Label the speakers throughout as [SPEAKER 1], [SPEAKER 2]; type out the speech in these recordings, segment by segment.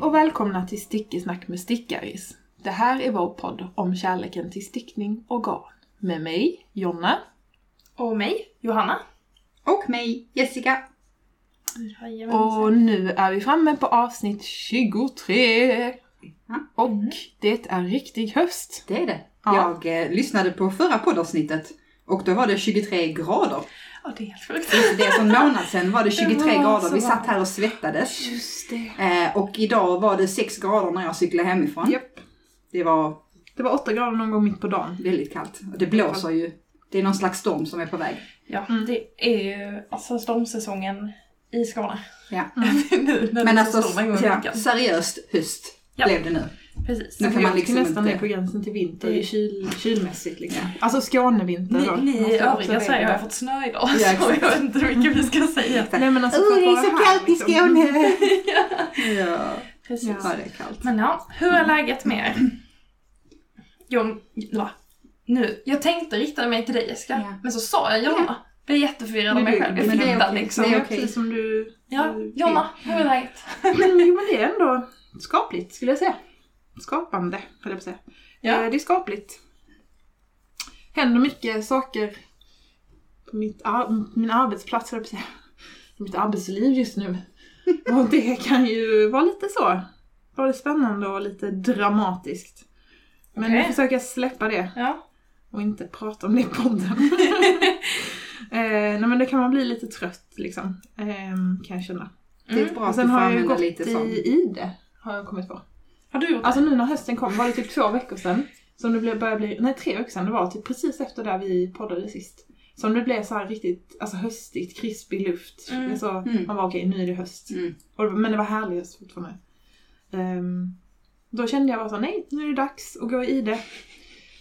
[SPEAKER 1] Hej och välkomna till Stickesnack med Stickaris. Det här är vår podd om kärleken till stickning och garn. Med mig, Jonna.
[SPEAKER 2] Och mig, Johanna.
[SPEAKER 3] Och mig, Jessica.
[SPEAKER 1] Och nu är vi framme på avsnitt 23. Och det är riktig höst.
[SPEAKER 3] Det är det.
[SPEAKER 1] Ja.
[SPEAKER 3] Jag eh, lyssnade på förra poddavsnittet och då var det 23 grader.
[SPEAKER 2] Ja, det är helt sjukt.
[SPEAKER 3] Det är för en månad sedan var det 23
[SPEAKER 1] Det var
[SPEAKER 3] grader. Vi satt här och svettades.
[SPEAKER 1] Just det.
[SPEAKER 3] Eh, och idag var det 6 grader när jag cyklade hemifrån.
[SPEAKER 1] Japp.
[SPEAKER 3] Det var
[SPEAKER 1] Det var 8 grader någon gång mitt på dagen.
[SPEAKER 3] väldigt kallt. Och det blåser ju. Det är någon slags storm som är på väg.
[SPEAKER 2] Ja,
[SPEAKER 1] Mm.
[SPEAKER 2] det är ju alltså stormsäsongen i Skåne.
[SPEAKER 3] Ja.
[SPEAKER 2] nu när
[SPEAKER 3] Men alltså, ja, seriöst höst
[SPEAKER 2] Ja.
[SPEAKER 3] blev det nu.
[SPEAKER 2] Precis.
[SPEAKER 3] Nu kan man
[SPEAKER 1] Jag
[SPEAKER 3] liksom
[SPEAKER 1] nästan
[SPEAKER 3] inte-
[SPEAKER 1] är på gränsen till vinter,
[SPEAKER 2] Det-
[SPEAKER 1] i kyl, kylmässigt liksom. Alltså Skånevinter
[SPEAKER 2] Ni,
[SPEAKER 1] då.
[SPEAKER 2] ni i
[SPEAKER 1] jag
[SPEAKER 2] övriga. Sverige har fått snö idag,
[SPEAKER 3] Ja,
[SPEAKER 2] så jag vet inte hur mycket vi ska säga.
[SPEAKER 1] Nej men alltså för att vara här, liksom.
[SPEAKER 3] ja.
[SPEAKER 2] Precis.
[SPEAKER 1] Ja.
[SPEAKER 3] ja, det är kallt.
[SPEAKER 2] Men ja, hur är läget med er? Jon, va? Nu, jag tänkte rikta mig till dig Jessica,
[SPEAKER 3] Ja.
[SPEAKER 2] men så sa jag Jonna. Blev jätteförvirrad av mig själv. Jag
[SPEAKER 3] men det är
[SPEAKER 2] flippade
[SPEAKER 3] okej.
[SPEAKER 2] liksom.
[SPEAKER 3] Det är
[SPEAKER 1] Ja,
[SPEAKER 3] okej.
[SPEAKER 1] precis som du...
[SPEAKER 2] Ja, Jonna, hur är läget?
[SPEAKER 1] Men, jo, men det är ändå skapligt skulle jag säga. Skapande, höll jag på att säga.
[SPEAKER 2] Ja.
[SPEAKER 1] Eh, Det är skapligt. Händer mycket saker på mitt ar- min arbetsplats, höll jag på att säga. I mitt arbetsliv just nu. Och det kan ju vara lite så. Både spännande och lite dramatiskt. Men
[SPEAKER 2] Okej.
[SPEAKER 1] jag försöker släppa det
[SPEAKER 2] Ja.
[SPEAKER 1] och inte prata om det i podden. eh, nej men det kan man bli lite trött liksom. Eh, kan jag känna.
[SPEAKER 3] Det är bra
[SPEAKER 1] Och
[SPEAKER 3] att du
[SPEAKER 1] sen har jag ju gått
[SPEAKER 3] lite sånt.
[SPEAKER 1] i IDE, har jag kommit på.
[SPEAKER 2] Har du gjort det?
[SPEAKER 1] Alltså nu när hösten kom, var det typ två veckor sedan som det började bli, nej tre veckor sedan, det var typ precis efter där vi poddade sist. Som det blev så här riktigt, alltså höstigt, krispig luft.
[SPEAKER 2] Mm.
[SPEAKER 1] Det är så,
[SPEAKER 3] Mm.
[SPEAKER 1] Man var okej, nu är det höst.
[SPEAKER 3] Mm.
[SPEAKER 1] Och, men det var härlig höst fortfarande. Ehm, då kände jag bara så, nej, nu är det dags att gå i IDE.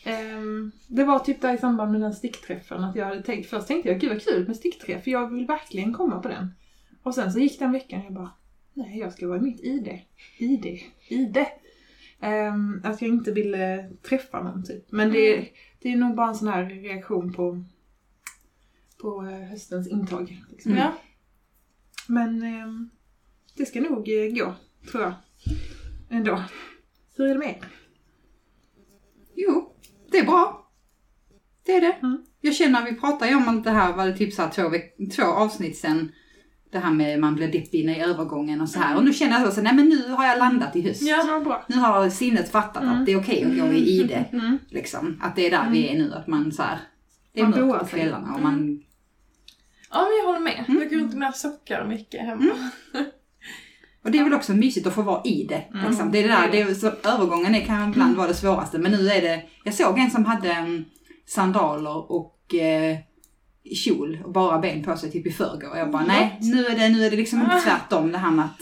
[SPEAKER 1] Ehm, det var typ där i samband med den stickträffen att jag hade tänkt, först tänkte jag gud vad kul med stickträff, för jag vill verkligen komma på den. Och sen så gick den veckan och jag bara, nej jag ska vara i mitt ID. ID. ID. Ehm, att jag inte ville träffa någon typ. Men det, det är nog bara en sån här reaktion på, på eh, höstens intag. Liksom.
[SPEAKER 3] Mm.
[SPEAKER 1] Men ehm, det ska nog eh, gå, tror jag. Ändå. Hur är det med?
[SPEAKER 3] Jo, det är bra. Det är det.
[SPEAKER 1] Mm.
[SPEAKER 3] Jag känner, vi pratade om allt det här, var det typ så här två, två avsnitt sen. Det här med man blir deppig i övergången och så här. Och nu känner jag så, nej men nu har jag landat i höst.
[SPEAKER 2] Ja.
[SPEAKER 3] Nu har sinnet fattat
[SPEAKER 1] Mm.
[SPEAKER 3] att det är okej att gå i ide.
[SPEAKER 1] Mm.
[SPEAKER 3] Liksom. Att det är där vi är nu, att man så här. Det är
[SPEAKER 1] Man
[SPEAKER 3] mörkt på kvällarna och man...
[SPEAKER 2] Ja, men jag håller med.
[SPEAKER 3] Mm.
[SPEAKER 2] Jag går runt med sockar mycket hemma.
[SPEAKER 3] Och det är väl också mysigt att få vara i det.
[SPEAKER 1] Mm.
[SPEAKER 3] Liksom. Det är det där, det är, så, övergången är, kan ibland vara det svåraste. Men nu är det, jag såg en som hade sandaler och eh, kjol och bara ben på sig typ i förrgår. Och jag bara, nej, nu är det, nu är det liksom inte tvärtom det här med att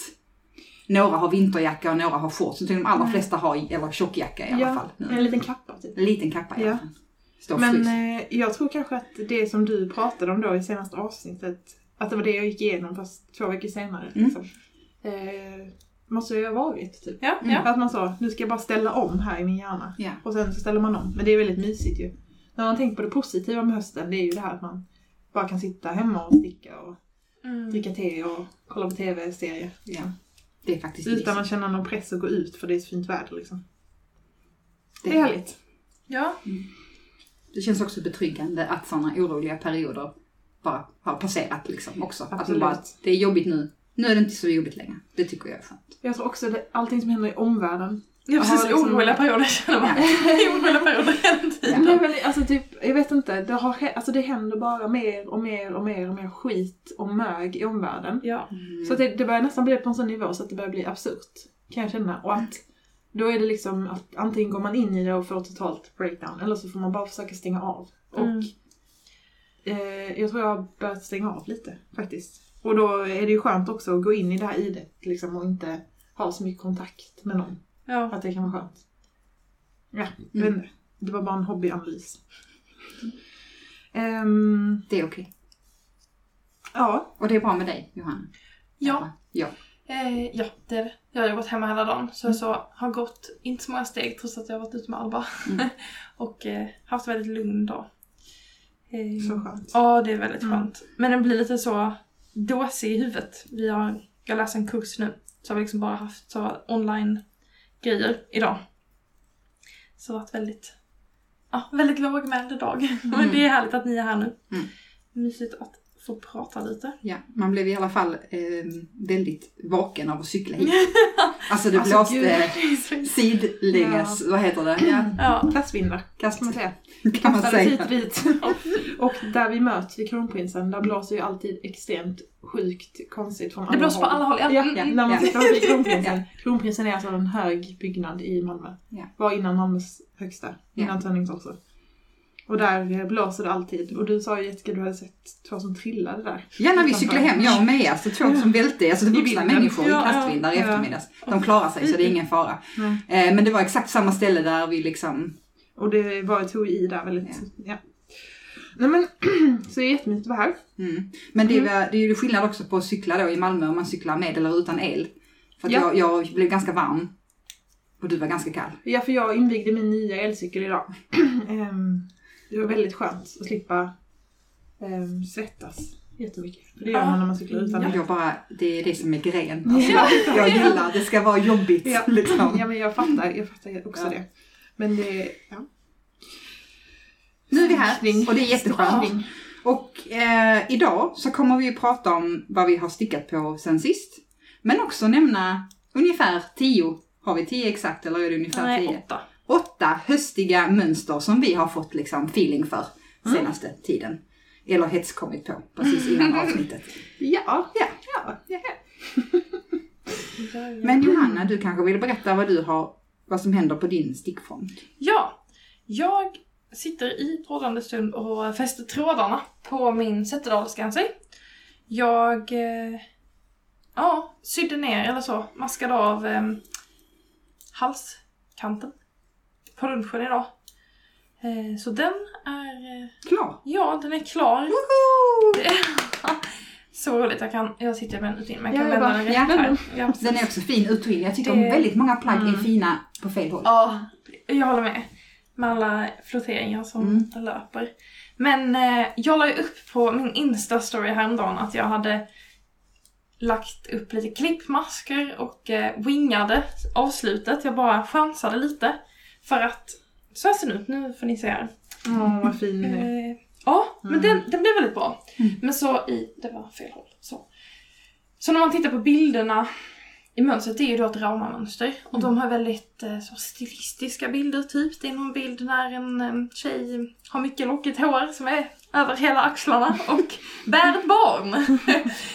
[SPEAKER 3] några har vinterjacka och några har shorts. Så de allra
[SPEAKER 1] Mm.
[SPEAKER 3] flesta har, eller tjockjacka i alla
[SPEAKER 1] Ja,
[SPEAKER 3] fall. Nu.
[SPEAKER 1] En liten kappa typ.
[SPEAKER 3] En liten kappa i
[SPEAKER 1] Ja.
[SPEAKER 3] alla fall. Står
[SPEAKER 1] Men
[SPEAKER 3] frys.
[SPEAKER 1] eh, jag tror kanske att det som du pratade om då i senaste avsnittet, att det var det jag gick igenom fast två veckor senare.
[SPEAKER 3] Mm.
[SPEAKER 1] Liksom. Eh, måste ju ha varit typ.
[SPEAKER 2] Ja,
[SPEAKER 3] Mm.
[SPEAKER 1] Att man sa, nu ska jag bara ställa om här i min hjärna.
[SPEAKER 3] Ja.
[SPEAKER 1] Och sen så ställer man om. Men det är väldigt mysigt ju. När man tänker på det positiva med hösten, det är ju det här att man bara kan sitta hemma och sticka och
[SPEAKER 2] Mm.
[SPEAKER 1] dricka te och kolla på tv-serier.
[SPEAKER 3] ja. Det är faktiskt
[SPEAKER 1] Utan att känna någon press att gå ut för det är så fint väder liksom. Det
[SPEAKER 3] Det
[SPEAKER 1] är
[SPEAKER 3] är
[SPEAKER 1] härligt.
[SPEAKER 2] Ja.
[SPEAKER 3] Det känns också betryggande att sådana oroliga perioder bara har passerat liksom också. Att
[SPEAKER 1] Absolut.
[SPEAKER 3] det, bara, det är jobbigt nu. Nu är det inte så jobbigt längre. Det tycker jag är skönt.
[SPEAKER 1] Jag tror också att allting som händer i omvärlden.
[SPEAKER 2] Ja, precis.
[SPEAKER 1] Liksom-
[SPEAKER 2] Oroliga perioder känner man. Oroliga perioder hela tiden.
[SPEAKER 1] Är väl, alltså typ, jag vet inte, det, har, alltså det händer bara mer och mer och mer och mer skit och mög i omvärlden.
[SPEAKER 2] Ja.
[SPEAKER 1] Så att det, det börjar nästan bli på en sån nivå så att det börjar bli absurt. Kan jag känna. Och att då är det liksom att antingen går man in i det och får totalt breakdown eller så får man bara försöka stänga av. Och
[SPEAKER 2] Mm.
[SPEAKER 1] eh, jag tror jag har börjat stänga av lite faktiskt. Och då är det ju skönt också att gå in i det här idet liksom och inte ha så mycket kontakt med någon.
[SPEAKER 2] Ja.
[SPEAKER 1] Att det kan vara skönt. Ja,
[SPEAKER 3] Mm.
[SPEAKER 1] inte. Det var bara en hobbyanalys. Ehm,
[SPEAKER 3] Det är okej.
[SPEAKER 1] ja,
[SPEAKER 3] Och det är bra med dig, Johanna?
[SPEAKER 2] Ja.
[SPEAKER 3] Ja.
[SPEAKER 2] Eh, ja, det är det. Jag har jobbat hemma hela dagen så jag så har gått inte så många steg trots att jag har varit ute med Alba.
[SPEAKER 3] Mm.
[SPEAKER 2] och eh, haft väldigt lugn dag. Eh,
[SPEAKER 1] så skönt.
[SPEAKER 2] Ja, det är väldigt
[SPEAKER 1] Mm.
[SPEAKER 2] skönt. Men den blir lite så dåsig i huvudet. Vi har jag läser en kurs nu. Så har vi liksom bara haft så online-grejer idag. Så det har varit väldigt, ja, väldigt lågmäld dag. Men det är härligt att ni är här nu.
[SPEAKER 3] Mm.
[SPEAKER 2] Mysigt att få prata lite.
[SPEAKER 3] Ja, man blev i alla fall eh, väldigt vaken av att cykla hit. Alltså det
[SPEAKER 1] Alltså, gud.
[SPEAKER 3] blåste sidlänges, vad heter det? Ja,
[SPEAKER 2] Ja,
[SPEAKER 1] Kastvindar,
[SPEAKER 3] kast
[SPEAKER 1] kan man säga.
[SPEAKER 3] kan man säga.
[SPEAKER 1] hit dit. och där vi möts vid Kronprinsen, där blåser ju alltid extremt sjukt konstigt från alla
[SPEAKER 2] det blåser på
[SPEAKER 1] håll.
[SPEAKER 2] alla håll. Ja.
[SPEAKER 1] Ja, när man
[SPEAKER 3] Ja.
[SPEAKER 1] sitter vid Kronprinsen. Kronprinsen är alltså en hög byggnad i Malmö.
[SPEAKER 3] Ja.
[SPEAKER 1] Var innan Malmös högsta, innan Tönings också. Och där blåser det alltid. Och du sa ju Jessica, du hade sett två som trillade där.
[SPEAKER 3] Ja, när vi cyklade hem, jag och Mea, så två som välte, alltså det
[SPEAKER 1] I
[SPEAKER 3] vuxna människor i
[SPEAKER 1] Ja, ja,
[SPEAKER 3] kastvindar i
[SPEAKER 1] ja.
[SPEAKER 3] eftermiddags. De klarar sig så det är ingen fara.
[SPEAKER 1] Nej.
[SPEAKER 3] Eh, men det var exakt samma ställe där vi liksom,
[SPEAKER 1] Och det var ett i där väldigt, ja. Nej men, så det är jättemysigt att vara här.
[SPEAKER 3] mm. Men det, var, det är ju skillnad också på att cykla då i Malmö om man cyklar med eller utan el. För att
[SPEAKER 1] Ja.
[SPEAKER 3] jag, jag blev ganska varm. Och du var ganska kall.
[SPEAKER 1] Ja, för jag invigde min nya elcykel idag. Det var väldigt skönt att slippa um, svettas jättemycket. För det gör man när man cyklar utan
[SPEAKER 3] Ja. Jag bara, det är det som är grejen. Alltså,
[SPEAKER 1] Ja.
[SPEAKER 3] jag gillar, det ska vara jobbigt
[SPEAKER 1] Ja.
[SPEAKER 3] liksom.
[SPEAKER 1] ja, men jag fattar, jag fattar också
[SPEAKER 3] Ja.
[SPEAKER 1] det. Men det, ja.
[SPEAKER 3] Nu är vi här och det är jätteskönt. Och eh, idag så kommer vi prata om vad vi har stickat på sen sist. Men också nämna ungefär tio, har vi tio exakt eller är det ungefär
[SPEAKER 2] Nej,
[SPEAKER 3] tio?
[SPEAKER 2] åtta.
[SPEAKER 3] Åtta höstiga mönster som vi har fått liksom feeling för senaste tiden. Eller hetskommit på precis innan avsnittet.
[SPEAKER 1] Ja,
[SPEAKER 3] Ja.
[SPEAKER 1] ja. ja.
[SPEAKER 3] Men Johanna, du kanske vill berätta vad du har, vad som händer på din stickfront?
[SPEAKER 2] Ja, jag sitter i trådande stund och fäster trådarna på min Zetterdahlskansi. Jag eh, ja, sydde ner, eller så, maskade av eh, halskanten på lunchen idag. Eh, så den är, eh,
[SPEAKER 3] Klar!
[SPEAKER 2] ja den är klar.
[SPEAKER 3] Woho!
[SPEAKER 2] Så roligt, jag kan, jag sitter med den ute in, men jag
[SPEAKER 1] Ja,
[SPEAKER 2] kan vända den rätt här.
[SPEAKER 1] den.
[SPEAKER 2] Ja, precis.
[SPEAKER 3] Den är också fin ut och in. Jag tycker
[SPEAKER 2] Det-
[SPEAKER 3] om väldigt många plagg är
[SPEAKER 1] Mm.
[SPEAKER 3] fina på fel håll.
[SPEAKER 2] Ja, jag håller med. Med alla flotteringar som
[SPEAKER 3] Mm.
[SPEAKER 2] löper. Men eh, jag la ju upp på min Insta-story häromdagen att jag hade lagt upp lite klippmasker och eh, wingade avslutet. Jag bara chansade lite. För att, så här ser den ut, nu får ni se här.
[SPEAKER 1] Åh, vad fin den är.
[SPEAKER 2] Eh, ja, men
[SPEAKER 1] Mm.
[SPEAKER 2] den, den blev väldigt bra.
[SPEAKER 3] Mm.
[SPEAKER 2] Men så i, det var fel håll. Så. så när man tittar på bilderna i mönstret, det är ju då ett Rauma-mönster. Och de har väldigt eh, så stilistiska bilder typ. Det är någon bild när en eh, tjej har mycket lockigt hår som är över hela axlarna och bär ett barn.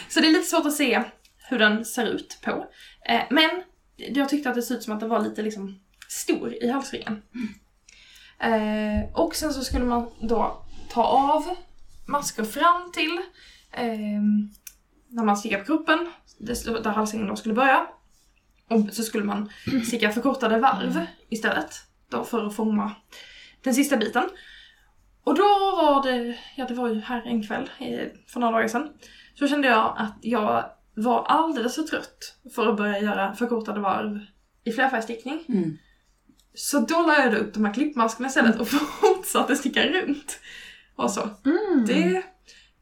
[SPEAKER 2] så det är lite svårt att se hur den ser ut på. Eh, men jag tyckte att det såg ut som att den var lite liksom stor i halsringen. Eh, och sen så skulle man då ta av masker fram till eh, när man stickar på kroppen, där halsringen då skulle börja. Och så skulle man sticka förkortade varv istället, då för att fånga den sista biten. Och då var det, ja det var ju här en kväll eh, för några dagar sedan, så kände jag att jag var alldeles för trött för att börja göra förkortade varv i flerfärgstickning.
[SPEAKER 3] Mm.
[SPEAKER 2] Så då la jag upp de här klippmaskerna istället och fortsatte sticka runt. Och så.
[SPEAKER 1] Mm.
[SPEAKER 2] Det,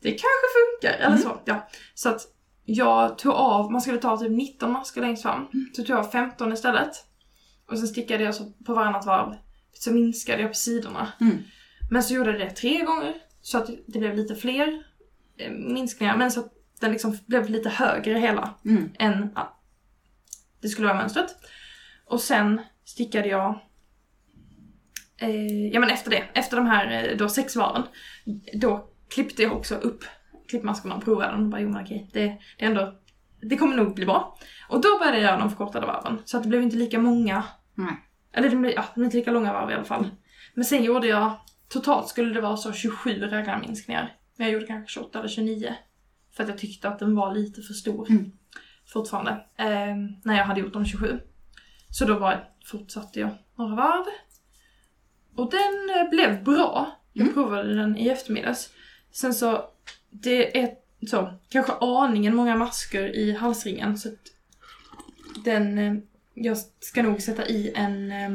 [SPEAKER 2] det kanske funkar, eller så. Ja. Så att jag tog av, man skulle ta typ 19 masker längst fram. Så tog jag 15 istället. Och sen stickade jag så på varannat varv. Så minskade jag på sidorna.
[SPEAKER 3] Mm.
[SPEAKER 2] Men så gjorde jag det tre gånger. Så att det blev lite fler eh, minskningar. Men så att den liksom blev lite högre hela
[SPEAKER 3] Mm.
[SPEAKER 2] än ja, det skulle vara mönstret. Och sen stickade jag eh, ja men efter det, efter de här eh, då sex varven, då klippte jag också upp klippmaskerna och provade dem och bara jo men okej, det, det är ändå, det kommer nog bli bra. Och då började jag göra de förkortade varven, så att det blev inte lika många,
[SPEAKER 3] Nej.
[SPEAKER 2] eller det blev, ja, det blev inte lika långa varv i alla fall. Men sen gjorde jag, totalt skulle det vara så 27 raggarminskningar. Men jag gjorde kanske 28 eller 29. För att jag tyckte att den var lite för stor
[SPEAKER 3] Mm.
[SPEAKER 2] fortfarande. Eh, när jag hade gjort de 27. Så då var, fortsatte jag några varv. Och den eh, blev bra. Jag
[SPEAKER 3] Mm.
[SPEAKER 2] provade den i eftermiddags. Sen så, det är så, kanske aningen många masker i halsringen. Så att den, eh, jag ska nog sätta i en, eh,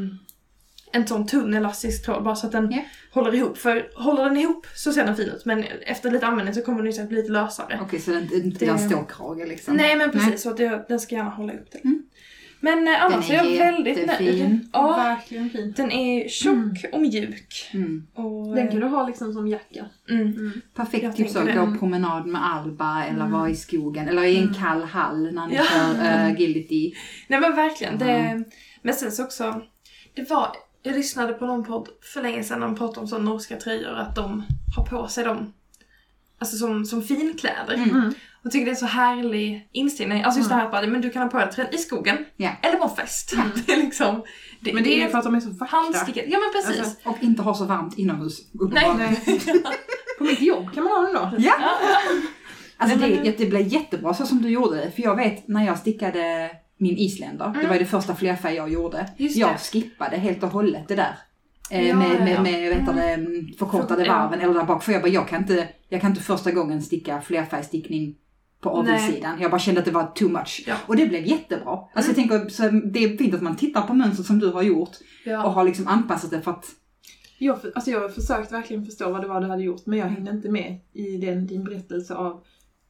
[SPEAKER 2] en sån tunn elastisk tråd bara så att den
[SPEAKER 3] Ja.
[SPEAKER 2] håller ihop. För håller den ihop så ser den fin ut men efter lite användning så kommer den ju bli lite lösare.
[SPEAKER 3] Okej, så den inte en
[SPEAKER 2] Det-
[SPEAKER 3] ståkrage liksom?
[SPEAKER 2] Nej men precis, så att det, den ska gärna hålla ihop det.
[SPEAKER 3] Mm.
[SPEAKER 2] Men eh, annars är,
[SPEAKER 3] Den är
[SPEAKER 2] jag väldigt nöjd.
[SPEAKER 3] jättefin.
[SPEAKER 2] Ja,
[SPEAKER 1] Verkligen fint.
[SPEAKER 2] den är tjock och mjuk.
[SPEAKER 3] Mm.
[SPEAKER 2] Och,
[SPEAKER 1] Den
[SPEAKER 2] eh,
[SPEAKER 1] kan du ha liksom som jacka.
[SPEAKER 2] mm.
[SPEAKER 3] Perfekt
[SPEAKER 2] Jag
[SPEAKER 3] typ så,
[SPEAKER 2] tänker
[SPEAKER 3] gå promenad med Alba eller vara i skogen eller i en kall hall när ni
[SPEAKER 2] Ja.
[SPEAKER 3] kör uh, agility.
[SPEAKER 2] Nej men verkligen. Det,
[SPEAKER 3] Mm.
[SPEAKER 2] Men sen så också, det var, jag lyssnade på någon podd för länge sedan när de pratade om sådana norska tröjor, att de har på sig dem alltså som, som finkläder.
[SPEAKER 3] Mm.
[SPEAKER 2] Jag tycker det är en så härlig inställning. Alltså just det här att men du kan ha på dig tröjan i skogen
[SPEAKER 3] Ja.
[SPEAKER 2] eller på en fest. Det är liksom, det,
[SPEAKER 1] Men det är för att de är så vackra.
[SPEAKER 2] handstickat. Ja men precis.
[SPEAKER 1] Alltså,
[SPEAKER 3] Och inte ha så varmt inomhus.
[SPEAKER 2] Nej.
[SPEAKER 1] Nej. På mitt jobb kan man ha den då.
[SPEAKER 3] Ja!
[SPEAKER 2] Ja, ja.
[SPEAKER 3] Alltså det,
[SPEAKER 2] men-
[SPEAKER 3] det, det blev jättebra så som du gjorde det. För jag vet när jag stickade min isländer, det
[SPEAKER 2] Mm.
[SPEAKER 3] var ju det första flerfärg jag gjorde.
[SPEAKER 2] Just
[SPEAKER 3] jag
[SPEAKER 2] det.
[SPEAKER 3] skippade helt och hållet det där. Eh,
[SPEAKER 2] Ja,
[SPEAKER 3] med,
[SPEAKER 2] ja,
[SPEAKER 3] med,
[SPEAKER 2] ja.
[SPEAKER 3] med vet det, mm, förkortade
[SPEAKER 2] Ja.
[SPEAKER 3] varven eller där bak. För jag bara, jag kan inte, jag kan inte första gången sticka flerfärgstickning på avigsidan. Jag bara kände att det var too much.
[SPEAKER 2] Ja.
[SPEAKER 3] Och det blev jättebra. Alltså jag tänker, så det är fint att man tittar på mönstret som du har gjort och
[SPEAKER 2] Ja.
[SPEAKER 3] har liksom anpassat det för att
[SPEAKER 1] Jag, för- alltså jag har försökt verkligen förstå vad det var du hade gjort men jag hängde inte med i den, din berättelse av...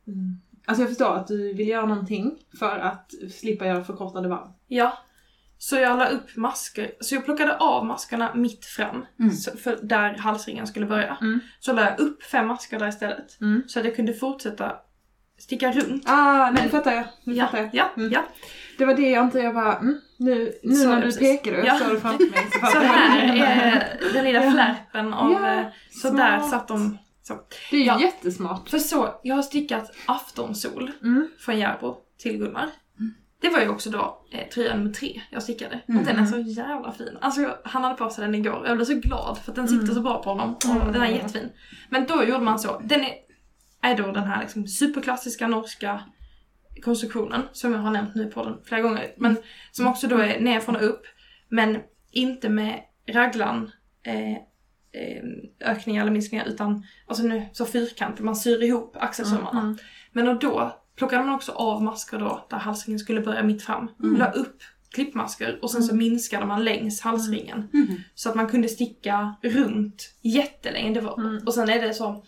[SPEAKER 1] Mm. Alltså jag förstår att du vill göra någonting för att slippa göra förkortade varv.
[SPEAKER 2] ja. Så jag la upp masker, så jag plockade av maskerna mitt fram,
[SPEAKER 3] Mm.
[SPEAKER 2] så, för där halsringen skulle börja.
[SPEAKER 1] Mm.
[SPEAKER 2] Så la jag upp fem masker där istället.
[SPEAKER 1] Mm.
[SPEAKER 2] Så att jag kunde fortsätta sticka runt.
[SPEAKER 1] Ah, nu
[SPEAKER 2] Men-
[SPEAKER 1] fattar jag. Nu
[SPEAKER 2] Ja,
[SPEAKER 1] fattar jag.
[SPEAKER 2] ja,
[SPEAKER 1] Mm.
[SPEAKER 2] ja.
[SPEAKER 1] Det var det jag inte, jag bara, mm, nu, nu
[SPEAKER 2] Så,
[SPEAKER 1] när du
[SPEAKER 2] precis.
[SPEAKER 1] pekade och
[SPEAKER 2] Ja.
[SPEAKER 1] såg det framför mig så
[SPEAKER 2] Så
[SPEAKER 1] fattar jag.
[SPEAKER 2] här är den lilla
[SPEAKER 1] Ja.
[SPEAKER 2] flärpen av...
[SPEAKER 1] Ja,
[SPEAKER 2] eh, så
[SPEAKER 1] smart.
[SPEAKER 2] där satt de. Så.
[SPEAKER 1] Det är ju
[SPEAKER 2] Ja.
[SPEAKER 1] jättesmart.
[SPEAKER 2] För så, jag har stickat aftonsol
[SPEAKER 1] Mm.
[SPEAKER 2] från Järbo till Gunnar. Det var ju också då eh, tröja nummer tre jag stickade.
[SPEAKER 3] Mm.
[SPEAKER 2] Och den är så jävla fin. Alltså jag- han hade på sig den igår jag blev så glad för att den sitter
[SPEAKER 1] Mm.
[SPEAKER 2] så bra på honom.
[SPEAKER 1] Mm.
[SPEAKER 2] den är jättefin. Men då gjorde man så. Den är, är då den här liksom superklassiska norska konstruktionen som jag har nämnt nu på den flera gånger. Men som också då är nerifrån och upp. Men inte med raglan eh, eh, ökningar eller minskningar utan alltså nu så fyrkantig, man syr ihop axelsömmarna.
[SPEAKER 1] Mm.
[SPEAKER 2] Men och då plockade man också av masker då, där halsringen skulle börja mitt fram.
[SPEAKER 3] Mm.
[SPEAKER 2] La upp klippmasker och sen så minskade man längs halsringen.
[SPEAKER 3] Mhm.
[SPEAKER 2] Så att man kunde sticka runt jättelänge. Det var,
[SPEAKER 1] Mm.
[SPEAKER 2] Och sen är det så,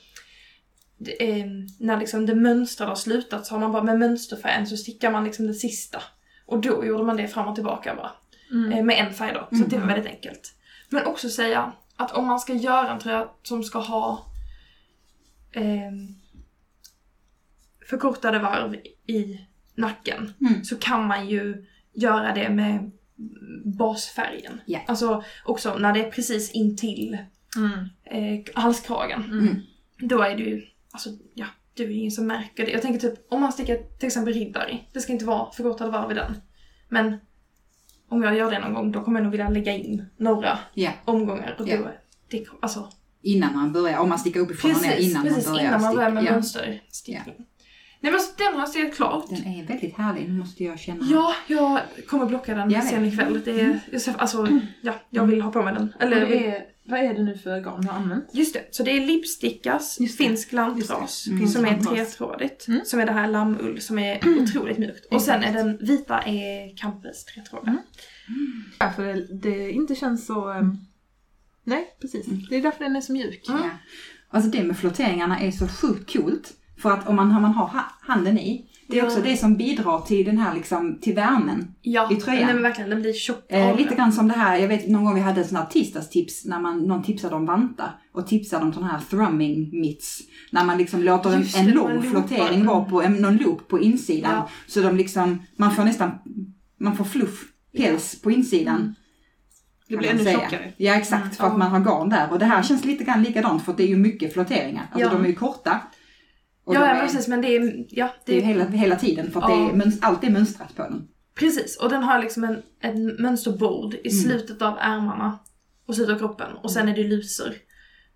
[SPEAKER 2] det, eh, när liksom det mönstrade har slutat så har man bara med mönsterfärgen så stickar man liksom det sista. Och då gjorde man det fram och tillbaka bara.
[SPEAKER 1] Mm.
[SPEAKER 2] Eh, med en färg då. Så att det var
[SPEAKER 3] Mm.
[SPEAKER 2] väldigt enkelt. Men också säga att om man ska göra en tröja som ska ha ehm, förkortade varv i nacken
[SPEAKER 3] Mm.
[SPEAKER 2] så kan man ju göra det med basfärgen.
[SPEAKER 3] Ja.
[SPEAKER 2] Alltså också när det är precis intill
[SPEAKER 1] Mm.
[SPEAKER 2] eh, halskragen.
[SPEAKER 1] Mm.
[SPEAKER 2] Då är det ju, alltså ja, det är ju ingen som märker det. Jag tänker typ om man stickar till exempel riddare, det ska inte vara förkortade varv i den. Men om jag gör det någon gång då kommer jag nog vilja lägga in några
[SPEAKER 3] Ja,
[SPEAKER 2] omgångar. Och då,
[SPEAKER 3] Ja.
[SPEAKER 2] det, alltså,
[SPEAKER 3] innan man börjar, om man stickar uppifrån och ner
[SPEAKER 2] precis,
[SPEAKER 3] innan
[SPEAKER 2] precis
[SPEAKER 3] man börjar
[SPEAKER 2] innan man börjar med
[SPEAKER 3] ja.
[SPEAKER 2] mönsterstickning. Nej men så den har jag stickat klart.
[SPEAKER 3] Den är väldigt härlig, nu måste jag känna.
[SPEAKER 2] Ja, jag kommer blocka den
[SPEAKER 3] Jag
[SPEAKER 2] sen ikväll. Det är, ser- alltså, ja, jag vill ha på mig den. Eller,
[SPEAKER 1] det är, vad är det nu för garn du har använt?
[SPEAKER 2] Just det, så det är lipstickas,
[SPEAKER 1] Just det.
[SPEAKER 2] finsk lantras,
[SPEAKER 1] det.
[SPEAKER 3] Mm.
[SPEAKER 2] som är tretrådigt.
[SPEAKER 1] Mm.
[SPEAKER 2] Som är det här lammull som är otroligt mjukt. Och sen är den vita är Campes tretrådiga.
[SPEAKER 1] Mm. Därför det, det inte känns så... ehm, nej, precis. Det är därför den är så mjuk.
[SPEAKER 2] Mm.
[SPEAKER 3] Ja. Alltså det med flotteringarna är så sjukt coolt. För att om man, om man har ha- handen i, det är
[SPEAKER 2] Ja.
[SPEAKER 3] också det som bidrar till den här liksom, till värmen.
[SPEAKER 2] Ja,
[SPEAKER 3] I tröjan.
[SPEAKER 2] nej men verkligen, den blir tjock
[SPEAKER 3] Eh, lite grann som det här, jag vet någon gång vi hade ett sånt här tisdagstips när man, någon tipsade om vantar och tipsade om sån här thrumming mitts. När man liksom låter en, en låg flottering vara på, en, någon loop på insidan.
[SPEAKER 2] Ja.
[SPEAKER 3] Så de liksom, man får nästan, man får fluff, päls på insidan.
[SPEAKER 1] Mm. Det blir ännu
[SPEAKER 3] säga.
[SPEAKER 1] tjockare.
[SPEAKER 3] Ja exakt,
[SPEAKER 1] Mm,
[SPEAKER 3] för att
[SPEAKER 1] ja.
[SPEAKER 3] man har garn där. Och det här känns lite grann likadant för att det är ju mycket flotteringar. Alltså
[SPEAKER 2] Ja.
[SPEAKER 3] de är ju korta. Och
[SPEAKER 2] Ja, men precis, men det är, ja,
[SPEAKER 3] det är ju
[SPEAKER 2] det är,
[SPEAKER 3] hela, hela tiden för att
[SPEAKER 2] Ja.
[SPEAKER 3] det är, mönst- allt är mönstrat på den.
[SPEAKER 2] precis. Och den har liksom en, en mönsterbord i
[SPEAKER 3] Mm.
[SPEAKER 2] slutet av ärmarna och slutet av kroppen. Och sen är det lusor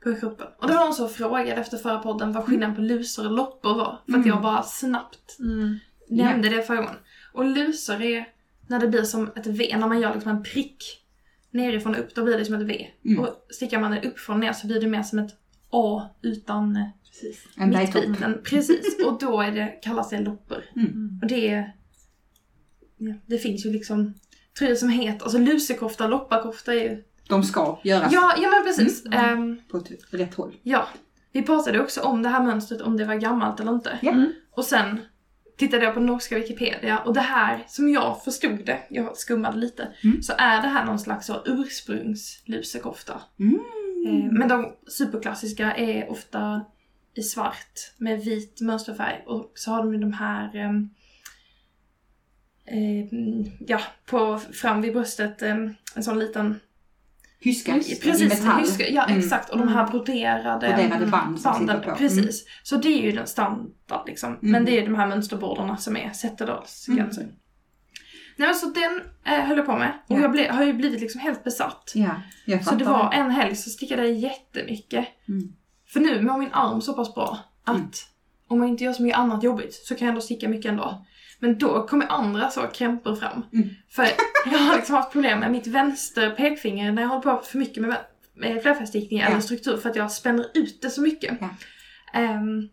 [SPEAKER 2] på kroppen. Och det var någon som frågade efter förra podden vad skillnaden på lusor och loppor var. För att
[SPEAKER 3] Mm.
[SPEAKER 2] jag bara snabbt
[SPEAKER 1] Mm.
[SPEAKER 2] nämnde det förra gången. Och lusor är när det blir som ett V, när man gör liksom en prick nerifrån och upp, då blir det som ett V.
[SPEAKER 3] Mm.
[SPEAKER 2] Och stickar man det uppifrån ner så blir det mer som ett A utan
[SPEAKER 1] Precis.
[SPEAKER 3] En
[SPEAKER 2] mittbiten. Precis, och då är det, kallas det loppor.
[SPEAKER 3] Mm.
[SPEAKER 2] Och det är... Ja, det finns ju liksom tröjor som heter, alltså lusekofta, lopparkofta är ju
[SPEAKER 3] de ska göras
[SPEAKER 2] Ja, ja men precis.
[SPEAKER 3] Mm.
[SPEAKER 2] Ehm,
[SPEAKER 3] på rätt håll.
[SPEAKER 2] ja. Vi pratade också om det här mönstret, om det var gammalt eller inte.
[SPEAKER 3] Ja.
[SPEAKER 1] Mm.
[SPEAKER 2] Och sen tittade jag på norska Wikipedia och det här, som jag förstod det, jag skummade lite,
[SPEAKER 3] Mm.
[SPEAKER 2] så är det här någon slags ursprungslusekofta.
[SPEAKER 3] Mm.
[SPEAKER 2] Eh, Men de superklassiska är ofta i svart med vit mönsterfärg och så har de ju de här eh, ja, på, fram vid bröstet em, en sån liten
[SPEAKER 3] Hyska i
[SPEAKER 2] Precis,
[SPEAKER 3] metall.
[SPEAKER 2] hyska, ja
[SPEAKER 3] Mm.
[SPEAKER 2] exakt. Och de här broderade,
[SPEAKER 3] Broderade band som
[SPEAKER 2] banden.
[SPEAKER 3] på.
[SPEAKER 2] Precis. Så det är ju den standard liksom.
[SPEAKER 3] Mm.
[SPEAKER 2] Men det är ju de här mönsterbordarna som är Zetterdahlsgränser. Nej men så den eh, höll jag på med. Och
[SPEAKER 3] Ja.
[SPEAKER 2] jag ble, har ju blivit liksom helt besatt.
[SPEAKER 3] Ja,
[SPEAKER 2] Så det var en helg så stickade jag jättemycket.
[SPEAKER 3] Mm.
[SPEAKER 2] För nu mår min arm så pass bra att
[SPEAKER 3] Mm.
[SPEAKER 2] om jag inte gör så mycket annat jobbigt så kan jag ändå sticka mycket ändå. Men då kommer andra så krämpor fram.
[SPEAKER 3] Mm.
[SPEAKER 2] För jag har liksom haft problem med mitt vänster pekfinger när jag håller på för mycket med, med flerfärgstickning
[SPEAKER 3] Ja.
[SPEAKER 2] eller struktur för att jag spänner ut det så mycket.
[SPEAKER 3] Ja.
[SPEAKER 2] Ehm,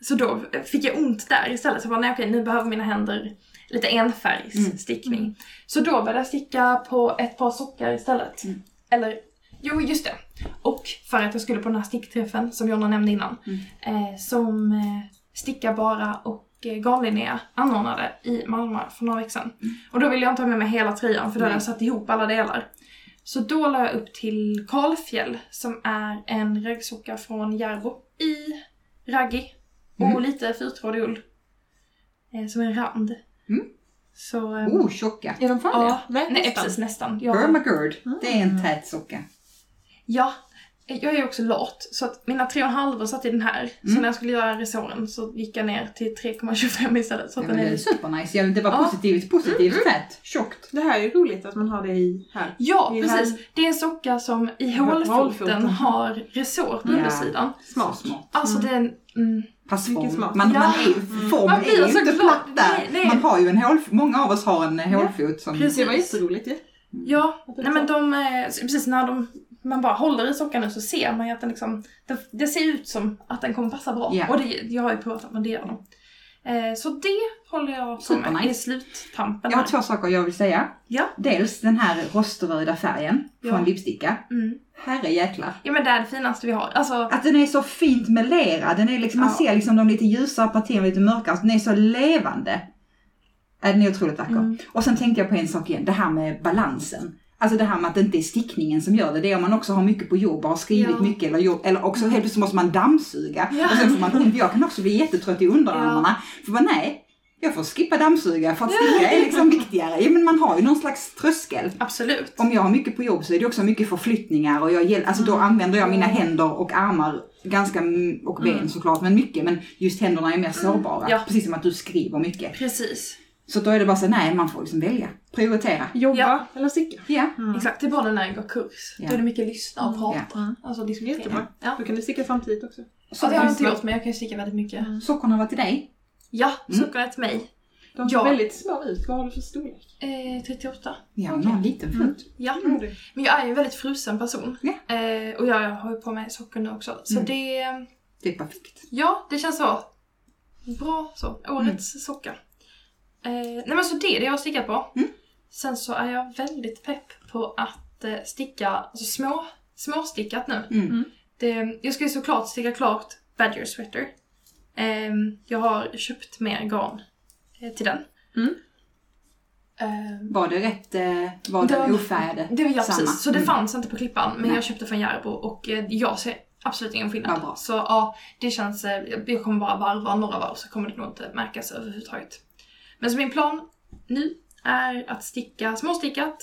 [SPEAKER 2] så då fick jag ont där istället. Så jag bara, nej okej, nu behöver mina händer lite enfärgsstickning.
[SPEAKER 3] Mm.
[SPEAKER 2] Så då började jag sticka på ett par sockar istället.
[SPEAKER 3] Mm.
[SPEAKER 2] Eller, jo just det. Och för att jag skulle på den här stickträffen som Jonna nämnde innan.
[SPEAKER 3] Mm.
[SPEAKER 2] Eh, som eh, Sticka Bara och eh, Garnlinnea anordnade i Malmö för några veckor sedan. Och då ville jag inte ha med mig hela tröjan för då hade jag satt ihop alla delar. Så då la jag upp till Karlfjäll som är en rögsocka från Järbo i raggi och
[SPEAKER 3] Mm.
[SPEAKER 2] lite fyrtrådig ull. Eh, som en rand.
[SPEAKER 3] Mm.
[SPEAKER 2] Så... eh,
[SPEAKER 3] Oh, tjocka.
[SPEAKER 1] Är de farliga?
[SPEAKER 2] Ja,
[SPEAKER 1] Nej, nästan.
[SPEAKER 2] precis nästan. Jag,
[SPEAKER 3] Permagird, det är
[SPEAKER 2] Mm.
[SPEAKER 3] en tät socka.
[SPEAKER 2] Ja, jag är ju också lat så att mina tre och en halv satt i den här. Så
[SPEAKER 3] Mm.
[SPEAKER 2] när jag skulle göra resåren så gick jag ner till 3,25 istället. Så
[SPEAKER 3] Ja,
[SPEAKER 2] att
[SPEAKER 3] men
[SPEAKER 2] den
[SPEAKER 3] det är
[SPEAKER 2] är...
[SPEAKER 3] supernice. Ja, det var
[SPEAKER 2] Ja.
[SPEAKER 3] positivt, positivt tät. Tjockt.
[SPEAKER 1] Det här är ju roligt att man har det i här.
[SPEAKER 2] Ja,
[SPEAKER 1] I
[SPEAKER 2] precis. Det är en socka som i
[SPEAKER 1] Hålfoten.
[SPEAKER 2] har resår på
[SPEAKER 3] Ja.
[SPEAKER 2] undersidan.
[SPEAKER 1] Smart.
[SPEAKER 3] Så smart.
[SPEAKER 2] Alltså
[SPEAKER 1] Mm.
[SPEAKER 2] den... Mm,
[SPEAKER 3] Passform.
[SPEAKER 1] Smart.
[SPEAKER 3] Man,
[SPEAKER 2] Ja.
[SPEAKER 3] man är, form
[SPEAKER 2] Man blir
[SPEAKER 3] är ju
[SPEAKER 2] så
[SPEAKER 3] inte platt där.
[SPEAKER 2] Nej, nej.
[SPEAKER 3] Man har ju en hål, många av oss har en hålfot som...
[SPEAKER 2] Precis.
[SPEAKER 1] Det var jätteroligt ju.
[SPEAKER 2] ja, nej men de... eh, Precis när de, man bara håller i sockan nu så ser man ju att den liksom... Det, det ser ut som att den kommer passa bra.
[SPEAKER 3] Ja.
[SPEAKER 2] Och det, jag har ju provat men det gör de. Eh, så det håller jag på med
[SPEAKER 3] Supernice.
[SPEAKER 2] i sluttampen
[SPEAKER 3] Jag har
[SPEAKER 2] här.
[SPEAKER 3] två saker jag vill säga.
[SPEAKER 2] Ja.
[SPEAKER 3] Dels den här roströda färgen
[SPEAKER 2] Ja.
[SPEAKER 3] från Lipsticka.
[SPEAKER 2] Mm.
[SPEAKER 3] Herre jäklar.
[SPEAKER 2] Ja men det är det finaste vi har. Alltså,
[SPEAKER 3] Att den är så fint melerad. Den är liksom, Man
[SPEAKER 2] Ja.
[SPEAKER 3] ser liksom de lite ljusare partierna, lite mörkare. Den är så levande. Den är otroligt vacker.
[SPEAKER 2] Mm.
[SPEAKER 3] Och sen tänkte jag på en sak igen. Det här med balansen. Alltså det här med att det inte är stickningen som gör det. Det är om man också har mycket på jobb och har skrivit
[SPEAKER 2] Ja.
[SPEAKER 3] mycket. Eller, jobb, eller också helt plötsligt måste man dammsuga.
[SPEAKER 2] Ja.
[SPEAKER 3] Och sen får man ont. Jag kan också bli jättetrött i underarmarna. För bara, nej, jag får skippa dammsuga för att sticka är liksom viktigare. Ja, men man har ju någon slags tröskel.
[SPEAKER 2] absolut.
[SPEAKER 3] Om jag har mycket på jobb så är det också mycket förflyttningar och jag, alltså då använder jag mina händer och armar ganska, och ben
[SPEAKER 2] Mm.
[SPEAKER 3] såklart, men mycket. Men just händerna är mer sårbara.
[SPEAKER 2] ja.
[SPEAKER 3] Precis som att du skriver mycket.
[SPEAKER 2] Precis.
[SPEAKER 3] Så då är det bara så, nej man får liksom välja. Prioritera.
[SPEAKER 1] Jobba
[SPEAKER 2] Ja.
[SPEAKER 1] eller sticka.
[SPEAKER 3] Ja.
[SPEAKER 1] Mm.
[SPEAKER 2] Exakt, det är bara när jag går kurs.
[SPEAKER 3] Ja.
[SPEAKER 2] Då är det mycket lyssna och
[SPEAKER 1] Mm.
[SPEAKER 2] prata.
[SPEAKER 1] Mm.
[SPEAKER 2] Alltså diskutera.
[SPEAKER 1] Jättebra.
[SPEAKER 2] Ja.
[SPEAKER 1] Då kan du sticka samtidigt också.
[SPEAKER 2] Ja, det har jag inte gjort men jag kan ju sticka väldigt mycket.
[SPEAKER 1] Mm.
[SPEAKER 3] Sockorna var till dig.
[SPEAKER 2] Ja,
[SPEAKER 3] Mm.
[SPEAKER 2] sockorna till mig.
[SPEAKER 1] De ser
[SPEAKER 2] Ja.
[SPEAKER 1] väldigt små ut. Vad har du för storlek?
[SPEAKER 2] Eh, 38.
[SPEAKER 3] Ja,
[SPEAKER 1] Okej.
[SPEAKER 3] någon liten
[SPEAKER 1] Mm.
[SPEAKER 3] fot.
[SPEAKER 2] Ja.
[SPEAKER 1] Mm.
[SPEAKER 2] Men jag är ju en väldigt frusen person.
[SPEAKER 3] Ja.
[SPEAKER 2] Eh, och jag har ju på mig socker nu också. Så
[SPEAKER 3] Mm.
[SPEAKER 2] det,
[SPEAKER 3] Det är perfekt.
[SPEAKER 2] ja det känns så. Bra så. Årets
[SPEAKER 3] Mm.
[SPEAKER 2] socka. Eh, nej men så det är det jag stickat på.
[SPEAKER 3] Mm.
[SPEAKER 2] Sen så är jag väldigt pepp på att eh, sticka, alltså små, småstickat nu.
[SPEAKER 3] Mm.
[SPEAKER 2] Det, jag ska ju såklart sticka klart Badger Sweater. Ehm, jag har köpt mer garn eh, till den.
[SPEAKER 1] Mm.
[SPEAKER 2] Ehm,
[SPEAKER 3] Var det rätt, eh, var det ofärgade?
[SPEAKER 2] det var ja,
[SPEAKER 3] Samma.
[SPEAKER 2] precis, så det
[SPEAKER 3] Mm.
[SPEAKER 2] fanns inte på klippan men
[SPEAKER 3] Nej.
[SPEAKER 2] jag köpte från Järbo och eh, jag ser absolut ingen skillnad.
[SPEAKER 3] bra.
[SPEAKER 2] Så ja, det känns, eh, jag kommer bara varva några varv så kommer det nog inte märkas överhuvudtaget. Men så min plan nu är att sticka småstickat,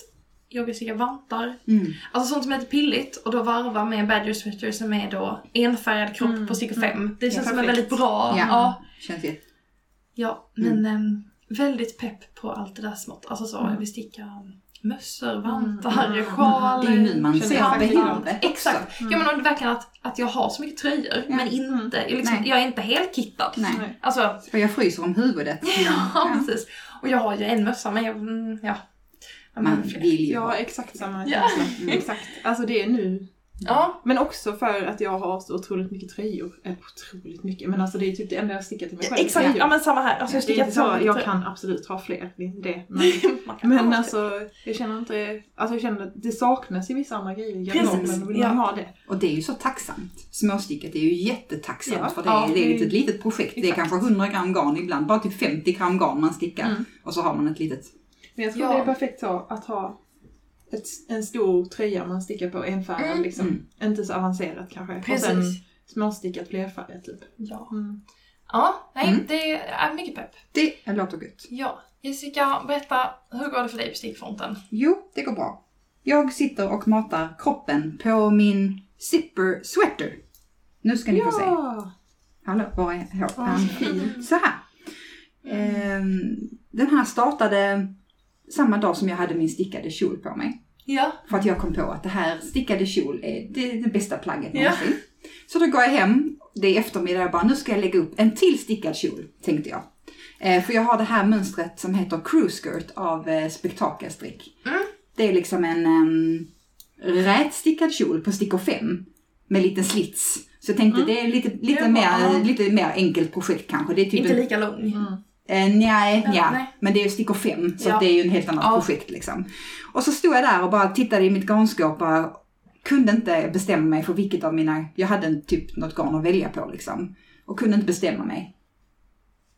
[SPEAKER 2] jag vill sticka vantar,
[SPEAKER 3] Mm.
[SPEAKER 2] Alltså sånt som är lite pilligt och då varva med badger sweater som är då enfärgad kropp
[SPEAKER 1] Mm,
[SPEAKER 2] på stickor
[SPEAKER 1] mm.
[SPEAKER 2] 5. Det
[SPEAKER 1] Ja,
[SPEAKER 2] känns som en väldigt bra.
[SPEAKER 3] Ja.
[SPEAKER 2] Ja,
[SPEAKER 3] Känns jätte...
[SPEAKER 2] ja men ehm, väldigt pepp på allt det där smått. Alltså så,
[SPEAKER 1] Mm.
[SPEAKER 2] jag vill sticka mössor, vantar,
[SPEAKER 1] Mm.
[SPEAKER 2] sjal.
[SPEAKER 3] Det är ju nu man ser
[SPEAKER 1] jag
[SPEAKER 3] behovet.
[SPEAKER 2] Exakt.
[SPEAKER 1] Mm.
[SPEAKER 2] Ja men och det verkligen att, att jag har så mycket tröjor
[SPEAKER 3] Ja.
[SPEAKER 2] men inte, jag, liksom, jag är inte helt kittad.
[SPEAKER 3] Nej.
[SPEAKER 2] Alltså,
[SPEAKER 3] För jag fryser om huvudet.
[SPEAKER 2] ja, precis. Och jag har ju en mössa men jag, mm, ja. Jag
[SPEAKER 3] Man vill ju
[SPEAKER 1] Jag
[SPEAKER 3] ha.
[SPEAKER 1] exakt samma
[SPEAKER 2] Ja.
[SPEAKER 1] känsla.
[SPEAKER 3] Mm.
[SPEAKER 1] Exakt. Alltså det är nu
[SPEAKER 2] Ja,
[SPEAKER 1] Men också för att jag har så otroligt mycket tröjor. Eller otroligt mycket, men alltså det är typ det enda jag stickar till mig själv.
[SPEAKER 2] exakt.
[SPEAKER 1] tröjor.
[SPEAKER 2] Ja men samma här. Alltså jag
[SPEAKER 1] det är inte så, jag kan absolut ha fler, det är inte det. Men, alltså, jag känner inte, alltså jag känner att det saknas i vissa andra grejer i garderoben.
[SPEAKER 2] Precis,
[SPEAKER 1] och vill
[SPEAKER 2] ja.
[SPEAKER 1] man ha det.
[SPEAKER 3] Och det är ju så tacksamt. Småstickat är ju jättetacksamt
[SPEAKER 1] Ja,
[SPEAKER 3] för det,
[SPEAKER 1] ja,
[SPEAKER 3] är, det är
[SPEAKER 1] det-
[SPEAKER 3] ett litet projekt. Det är
[SPEAKER 1] exakt.
[SPEAKER 3] kanske 100 gram garn, ibland bara typ 50 gram garn man stickar.
[SPEAKER 1] Mm.
[SPEAKER 3] Och så har man ett litet...
[SPEAKER 1] Men jag tror
[SPEAKER 2] Ja.
[SPEAKER 1] det är perfekt så, att ha ett, en stor tröja man stickar på enfärgad
[SPEAKER 2] Mm.
[SPEAKER 1] liksom.
[SPEAKER 3] Mm.
[SPEAKER 1] Inte så avancerat kanske. Och
[SPEAKER 2] Precis.
[SPEAKER 1] sen småstickat flerfärgat typ.
[SPEAKER 2] Ja.
[SPEAKER 1] Mm.
[SPEAKER 2] ja, nej
[SPEAKER 3] Mm.
[SPEAKER 2] det är mycket pepp.
[SPEAKER 3] Det låter gött.
[SPEAKER 2] Ja. Jessica, berätta, hur går det för dig på stickfronten?
[SPEAKER 3] Jo, det går bra. Jag sitter och matar kroppen på min zipper sweater. Nu ska ni få se.
[SPEAKER 1] Ja!
[SPEAKER 3] Hallå, var är hår?
[SPEAKER 1] Vad fint.
[SPEAKER 3] Så här. Ehm, den här startade samma dag som jag hade min stickade kjol på mig.
[SPEAKER 2] Ja.
[SPEAKER 3] För att jag kom på att det här stickade kjol är det, det bästa plagget
[SPEAKER 2] Ja.
[SPEAKER 3] någonsin. Så då går jag hem, det är eftermiddag, jag bara nu ska jag lägga upp en till stickad kjol, tänkte jag. Eh, för jag har det här mönstret som heter Cruise Skirt av eh, Spektakelstrick.
[SPEAKER 2] Mm.
[SPEAKER 3] Det är liksom en um, rätstickad kjol på stickor 5 med liten slits. Så jag tänkte det är lite, lite,
[SPEAKER 2] Mm. Det var-
[SPEAKER 3] mer,
[SPEAKER 2] ja.
[SPEAKER 3] lite mer enkelt projekt kanske. Det är typ
[SPEAKER 2] Inte
[SPEAKER 3] en,
[SPEAKER 2] lika lång.
[SPEAKER 1] Mm.
[SPEAKER 3] Eh, nej,
[SPEAKER 2] Ja,
[SPEAKER 3] ja,
[SPEAKER 2] nej.
[SPEAKER 3] men det är ju stickor 5 så
[SPEAKER 2] Ja.
[SPEAKER 3] det är ju en helt annat
[SPEAKER 2] Ja.
[SPEAKER 3] projekt liksom. Och så stod jag där och bara tittade i mitt garnskåp och kunde inte bestämma mig för vilket av mina, jag hade en typ något garn att välja på liksom. Och kunde inte bestämma mig.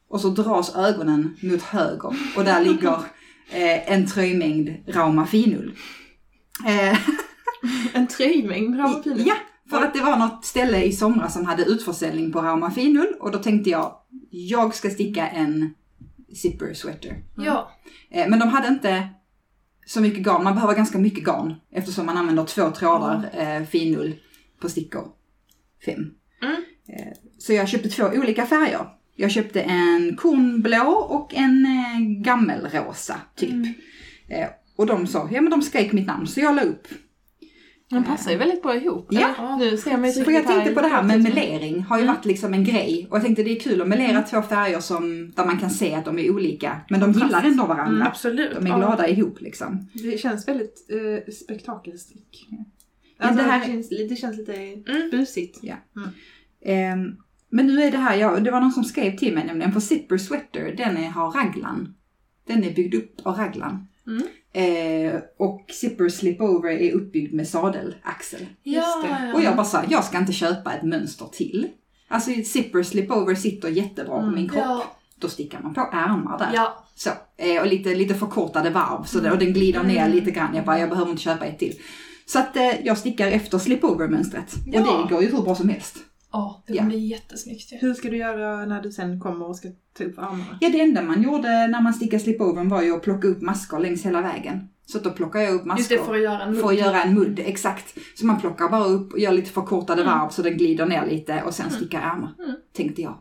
[SPEAKER 3] Och så dras ögonen mot höger och där ligger eh, en tröjmängd Rauma finull. Eh,
[SPEAKER 1] En tröjmängd ramapinor.
[SPEAKER 3] ja, för att det var något ställe i somras som hade utförsäljning på Rauma finull och då tänkte jag, jag ska sticka en zipper sweater.
[SPEAKER 2] Ja.
[SPEAKER 3] Eh, Men de hade inte så mycket garn. Man behöver ganska mycket garn eftersom man använder två trådar eh, finull på stickor. Fem.
[SPEAKER 2] Mm.
[SPEAKER 3] Eh, så jag köpte två olika färger. Jag köpte en kornblå och en eh, gammelrosa typ.
[SPEAKER 2] Mm.
[SPEAKER 3] Eh, och de sa, ja men de skrek mitt namn så jag la upp.
[SPEAKER 1] Den passar ju väldigt bra ihop.
[SPEAKER 3] Ja.
[SPEAKER 1] Nu ser man ju
[SPEAKER 3] För jag tänkte på det här med melering, har ju
[SPEAKER 1] Mm.
[SPEAKER 3] varit liksom en grej. Och jag tänkte det är kul att melera två färger som, där man kan se att de är olika. Men de gillar ändå varandra.
[SPEAKER 1] Mm,
[SPEAKER 2] Absolut.
[SPEAKER 3] De är
[SPEAKER 2] Ja.
[SPEAKER 3] glada ihop liksom.
[SPEAKER 1] Det känns väldigt spektakelstrick.
[SPEAKER 3] Men
[SPEAKER 1] Alltså,
[SPEAKER 3] det
[SPEAKER 1] det,
[SPEAKER 3] här-
[SPEAKER 1] känns, det känns lite
[SPEAKER 2] Mm.
[SPEAKER 1] busigt.
[SPEAKER 3] Ehm, men nu är det här, ja, det var någon som skrev till mig nämligen, för Zipper Sweater, den är, har raglan. Den är byggd upp av raglan.
[SPEAKER 1] Mm.
[SPEAKER 3] Eh, och Zipper Slipover är uppbyggd med sadelaxel.
[SPEAKER 2] Ja.
[SPEAKER 3] Och jag bara sa, jag ska inte köpa ett mönster till. Alltså Zipper Slipover sitter jättebra på
[SPEAKER 1] Mm.
[SPEAKER 3] min kropp.
[SPEAKER 2] Ja.
[SPEAKER 3] Då stickar man på ärmar där.
[SPEAKER 2] Ja.
[SPEAKER 3] Så, eh, och lite, lite förkortade varv så och den glider ner
[SPEAKER 2] Mm.
[SPEAKER 3] lite grann. Jag bara, jag behöver inte köpa ett till. Så att eh, jag stickar efter slipover-mönstret.
[SPEAKER 2] Ja.
[SPEAKER 3] Och det går ju hur bra som helst.
[SPEAKER 2] Ja, det
[SPEAKER 3] Ja.
[SPEAKER 2] kommer bli jättesnyggt ju.
[SPEAKER 1] Hur ska du göra när du sen kommer och ska ta upp armarna?
[SPEAKER 3] Ja, det enda man gjorde när man stickade slipovern var ju att plocka upp maskor längs hela vägen. Så då plockar jag upp maskor.
[SPEAKER 2] Just det, för att göra en
[SPEAKER 3] för att göra en mudd, exakt. Så man plockar bara upp och gör lite förkortade
[SPEAKER 2] Mm.
[SPEAKER 3] varv så den glider ner lite och sen
[SPEAKER 1] Mm.
[SPEAKER 3] stickar ärmar.
[SPEAKER 1] Mm.
[SPEAKER 3] Tänkte jag.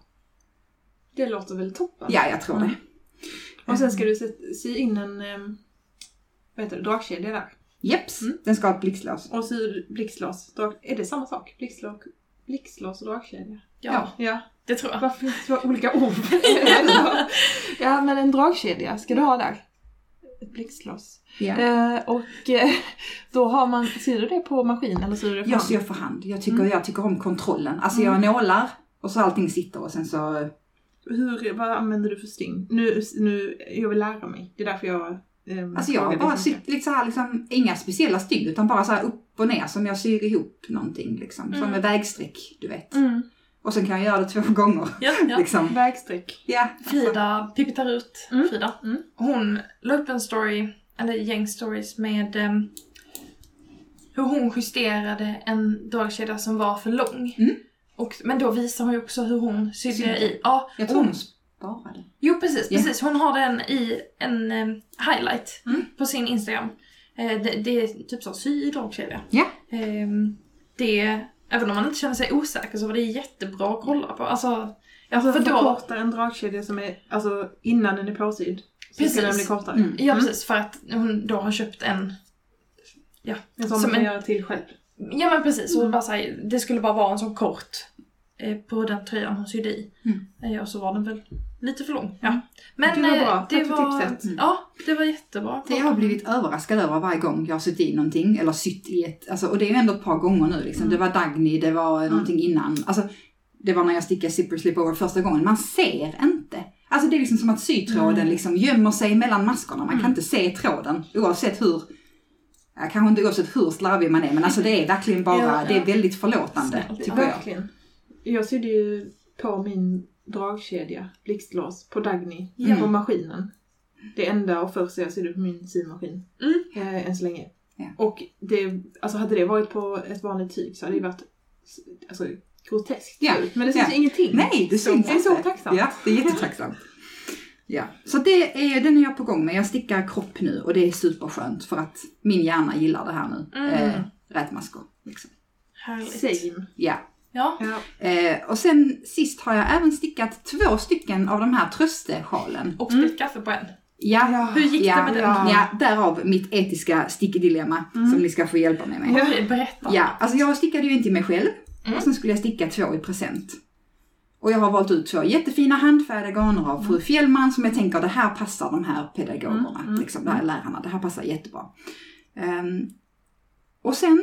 [SPEAKER 1] Det låter väl toppen?
[SPEAKER 3] Ja, jag tror
[SPEAKER 1] Mm.
[SPEAKER 3] det.
[SPEAKER 1] Och sen ska du sy- in en um, vad heter det, dragkedja där.
[SPEAKER 3] Jeps,
[SPEAKER 1] Mm.
[SPEAKER 3] den ska ha ett blixtlås.
[SPEAKER 1] Och sy blixtlås. Är det samma sak? Blixtlås, blixtlås och dragkedja?
[SPEAKER 2] Ja,
[SPEAKER 1] Ja.
[SPEAKER 2] det tror jag.
[SPEAKER 1] Varför två olika ord? ja, men en dragkedja ska du ha där. Ett blixtlås.
[SPEAKER 3] Ja.
[SPEAKER 1] Eh, och eh, då har man, syr du det på maskin eller syr du det
[SPEAKER 3] Jag
[SPEAKER 1] fram?
[SPEAKER 3] syr för hand. Jag tycker,
[SPEAKER 1] Mm.
[SPEAKER 3] jag tycker om kontrollen. Alltså jag nålar och så allting sitter och sen så...
[SPEAKER 1] Hur, vad använder du för stygn? Nu, nu, jag vill lära mig. Det är därför jag eh,
[SPEAKER 3] Alltså jag har bara sytt lite så här liksom, inga speciella stygn utan bara så här upp och ner som jag syr ihop någonting liksom. Som
[SPEAKER 1] Mm.
[SPEAKER 3] med vägstreck, du vet.
[SPEAKER 1] Mm.
[SPEAKER 3] Och sen kan jag göra det två gånger.
[SPEAKER 2] Ja, ja.
[SPEAKER 3] Liksom.
[SPEAKER 1] Vägstreck.
[SPEAKER 3] Ja, alltså.
[SPEAKER 2] Frida, Pippi tar ut
[SPEAKER 1] Mm.
[SPEAKER 2] Frida.
[SPEAKER 1] Mm.
[SPEAKER 2] Hon la upp en story, eller gäng stories med em, hur hon justerade en dragkedja som var för lång.
[SPEAKER 3] Mm.
[SPEAKER 2] Och, men då visar hon ju också hur hon sydde i. Ja,
[SPEAKER 3] Jag tror hon sparade.
[SPEAKER 2] Jo precis,
[SPEAKER 3] Ja.
[SPEAKER 2] precis. Hon har den i en em, highlight
[SPEAKER 3] Mm.
[SPEAKER 2] på sin Instagram. Eh, det, det är typ så, sy i dragkedja.
[SPEAKER 3] Ja.
[SPEAKER 2] Ehm, det, även om man inte känner sig osäker så var det jättebra att kolla på. Alltså, ja,
[SPEAKER 1] Alltså
[SPEAKER 2] för då,
[SPEAKER 1] förkortar en dragkedja som är, alltså innan den är påsydd. Så
[SPEAKER 2] Precis.
[SPEAKER 1] ska den bli kortare.
[SPEAKER 3] Mm.
[SPEAKER 2] ja precis, för att hon då har köpt en
[SPEAKER 1] En sån
[SPEAKER 2] Som
[SPEAKER 1] man kan
[SPEAKER 2] en-
[SPEAKER 1] göra till själv.
[SPEAKER 2] Ja men precis, och bara så här, det skulle bara vara en sån kort eh, på den tröjan hon sydde i.
[SPEAKER 3] Mm.
[SPEAKER 2] Eh, och så var den väl lite för lång. Ja. Men
[SPEAKER 1] Det var
[SPEAKER 2] eh,
[SPEAKER 1] bra.
[SPEAKER 2] det
[SPEAKER 1] Tack för
[SPEAKER 2] var,
[SPEAKER 1] tipset.
[SPEAKER 3] Mm.
[SPEAKER 2] Ja, det var jättebra.
[SPEAKER 3] Det jag har blivit överraskad över varje gång jag har sytt i någonting, eller sytt i ett, alltså, och det är ju ändå ett par gånger nu liksom. Det var Dagny, det var någonting innan. Alltså, det var när jag stickade zipper slipover första gången. Man ser inte. Alltså det är liksom som att sytråden liksom gömmer sig mellan maskorna. Man kan inte se tråden oavsett hur, ja, kanske inte oavsett hur slarvig man är, men alltså det är verkligen bara,
[SPEAKER 2] Ja, ja.
[SPEAKER 3] det är väldigt förlåtande,
[SPEAKER 2] Snällt,
[SPEAKER 3] tycker jag.
[SPEAKER 1] Verkligen. Jag sydde ju på min dragkedja, blixtlås, på Dagny,
[SPEAKER 3] Ja.
[SPEAKER 1] på maskinen. Det enda och första jag sydde på min symaskin.
[SPEAKER 2] Mm.
[SPEAKER 1] Eh, än så länge.
[SPEAKER 3] Ja.
[SPEAKER 1] Och det, alltså hade det varit på ett vanligt tyg så hade det varit alltså, groteskt
[SPEAKER 3] Ja.
[SPEAKER 1] Men det syns
[SPEAKER 3] Ja.
[SPEAKER 1] ingenting.
[SPEAKER 3] Nej, det syns
[SPEAKER 1] det är så
[SPEAKER 3] inte.
[SPEAKER 1] tacksamt.
[SPEAKER 3] Ja, det är jättetacksamt. Ja, så det är, den är jag på gång med. Jag stickar kropp nu och det är superskönt för att min hjärna gillar det här nu.
[SPEAKER 2] Mm.
[SPEAKER 3] Eh, rätmaskor. Liksom.
[SPEAKER 2] Härligt.
[SPEAKER 1] Same.
[SPEAKER 3] Ja.
[SPEAKER 2] Ja.
[SPEAKER 1] Ja.
[SPEAKER 3] Eh, och sen sist har jag även stickat två stycken av de här tröstesjalen.
[SPEAKER 2] Och spillt kaffe på en.
[SPEAKER 3] Ja,
[SPEAKER 2] Hur gick
[SPEAKER 3] ja,
[SPEAKER 2] det med den?
[SPEAKER 3] Ja, ja, därav mitt etiska stickdilemma som ni ska få hjälpa mig med.
[SPEAKER 1] Ja.
[SPEAKER 2] Okej, berätta.
[SPEAKER 3] Ja, alltså jag stickade ju till mig själv
[SPEAKER 2] Mm.
[SPEAKER 3] och sen skulle jag sticka två i present. Och jag har valt ut två jättefina handfärgade garner av fru Fjällman som jag tänker det här passar de här pedagogerna,
[SPEAKER 1] Mm, mm,
[SPEAKER 3] liksom, de här lärarna. Det här passar jättebra. Ehm, och sen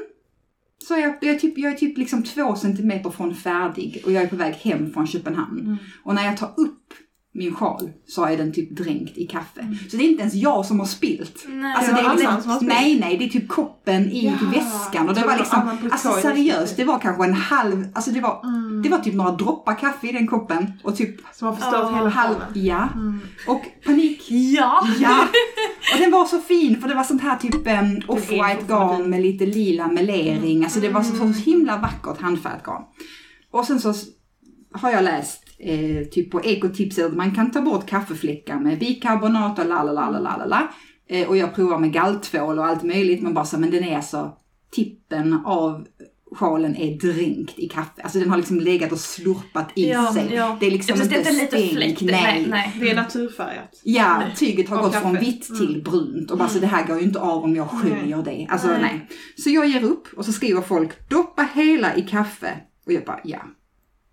[SPEAKER 3] så jag, jag, är typ, jag är typ liksom två centimeter från färdig och jag är på väg hem från Köpenhamn.
[SPEAKER 1] Mm.
[SPEAKER 3] Och när jag tar upp min sjal så är den typ dränkt i kaffe. Så det är inte ens jag som har spilt.
[SPEAKER 2] Nej.
[SPEAKER 3] Alltså
[SPEAKER 1] Det
[SPEAKER 3] det är liksom,
[SPEAKER 1] som har spilt.
[SPEAKER 3] nej, nej, det är typ koppen i
[SPEAKER 1] Ja,
[SPEAKER 3] väskan och det var liksom, alltså seriöst, det var kanske en halv, alltså det var,
[SPEAKER 1] Mm.
[SPEAKER 3] det var typ några droppar kaffe i den koppen och typ
[SPEAKER 1] Som har förstört
[SPEAKER 2] Ja,
[SPEAKER 1] hela
[SPEAKER 3] halv, ja,
[SPEAKER 1] Mm.
[SPEAKER 3] och panik.
[SPEAKER 2] Ja!
[SPEAKER 3] Ja! Och den var så fin för det var sånt här typ um, off-white garn med lite lila melering, alltså det var så, så himla vackert handfärgat garn. Och sen så har jag läst eh, typ på ekotipset att man kan ta bort kaffefläckar med bikarbonat och la la la la la la la. Eh, och jag provar med galltvål och allt möjligt men bara så, men den är alltså, tippen av sjalen är dränkt i kaffe. Alltså den har liksom legat och slurpat i
[SPEAKER 2] Ja,
[SPEAKER 3] sig.
[SPEAKER 2] ja.
[SPEAKER 3] Det är liksom
[SPEAKER 2] det,
[SPEAKER 3] inte
[SPEAKER 2] inte lite
[SPEAKER 3] stänk,
[SPEAKER 2] fläkt.
[SPEAKER 3] nej.
[SPEAKER 2] nej.
[SPEAKER 1] Det är naturfärgat.
[SPEAKER 3] Ja,
[SPEAKER 2] Nej.
[SPEAKER 3] tyget har
[SPEAKER 1] Och
[SPEAKER 3] gått
[SPEAKER 1] kaffe.
[SPEAKER 3] från vitt till brunt och bara så det här går ju inte av om jag sköljer det. Alltså
[SPEAKER 2] Nej.
[SPEAKER 3] nej. Så jag ger upp och så skriver folk doppa hela i kaffe. Och jag bara ja,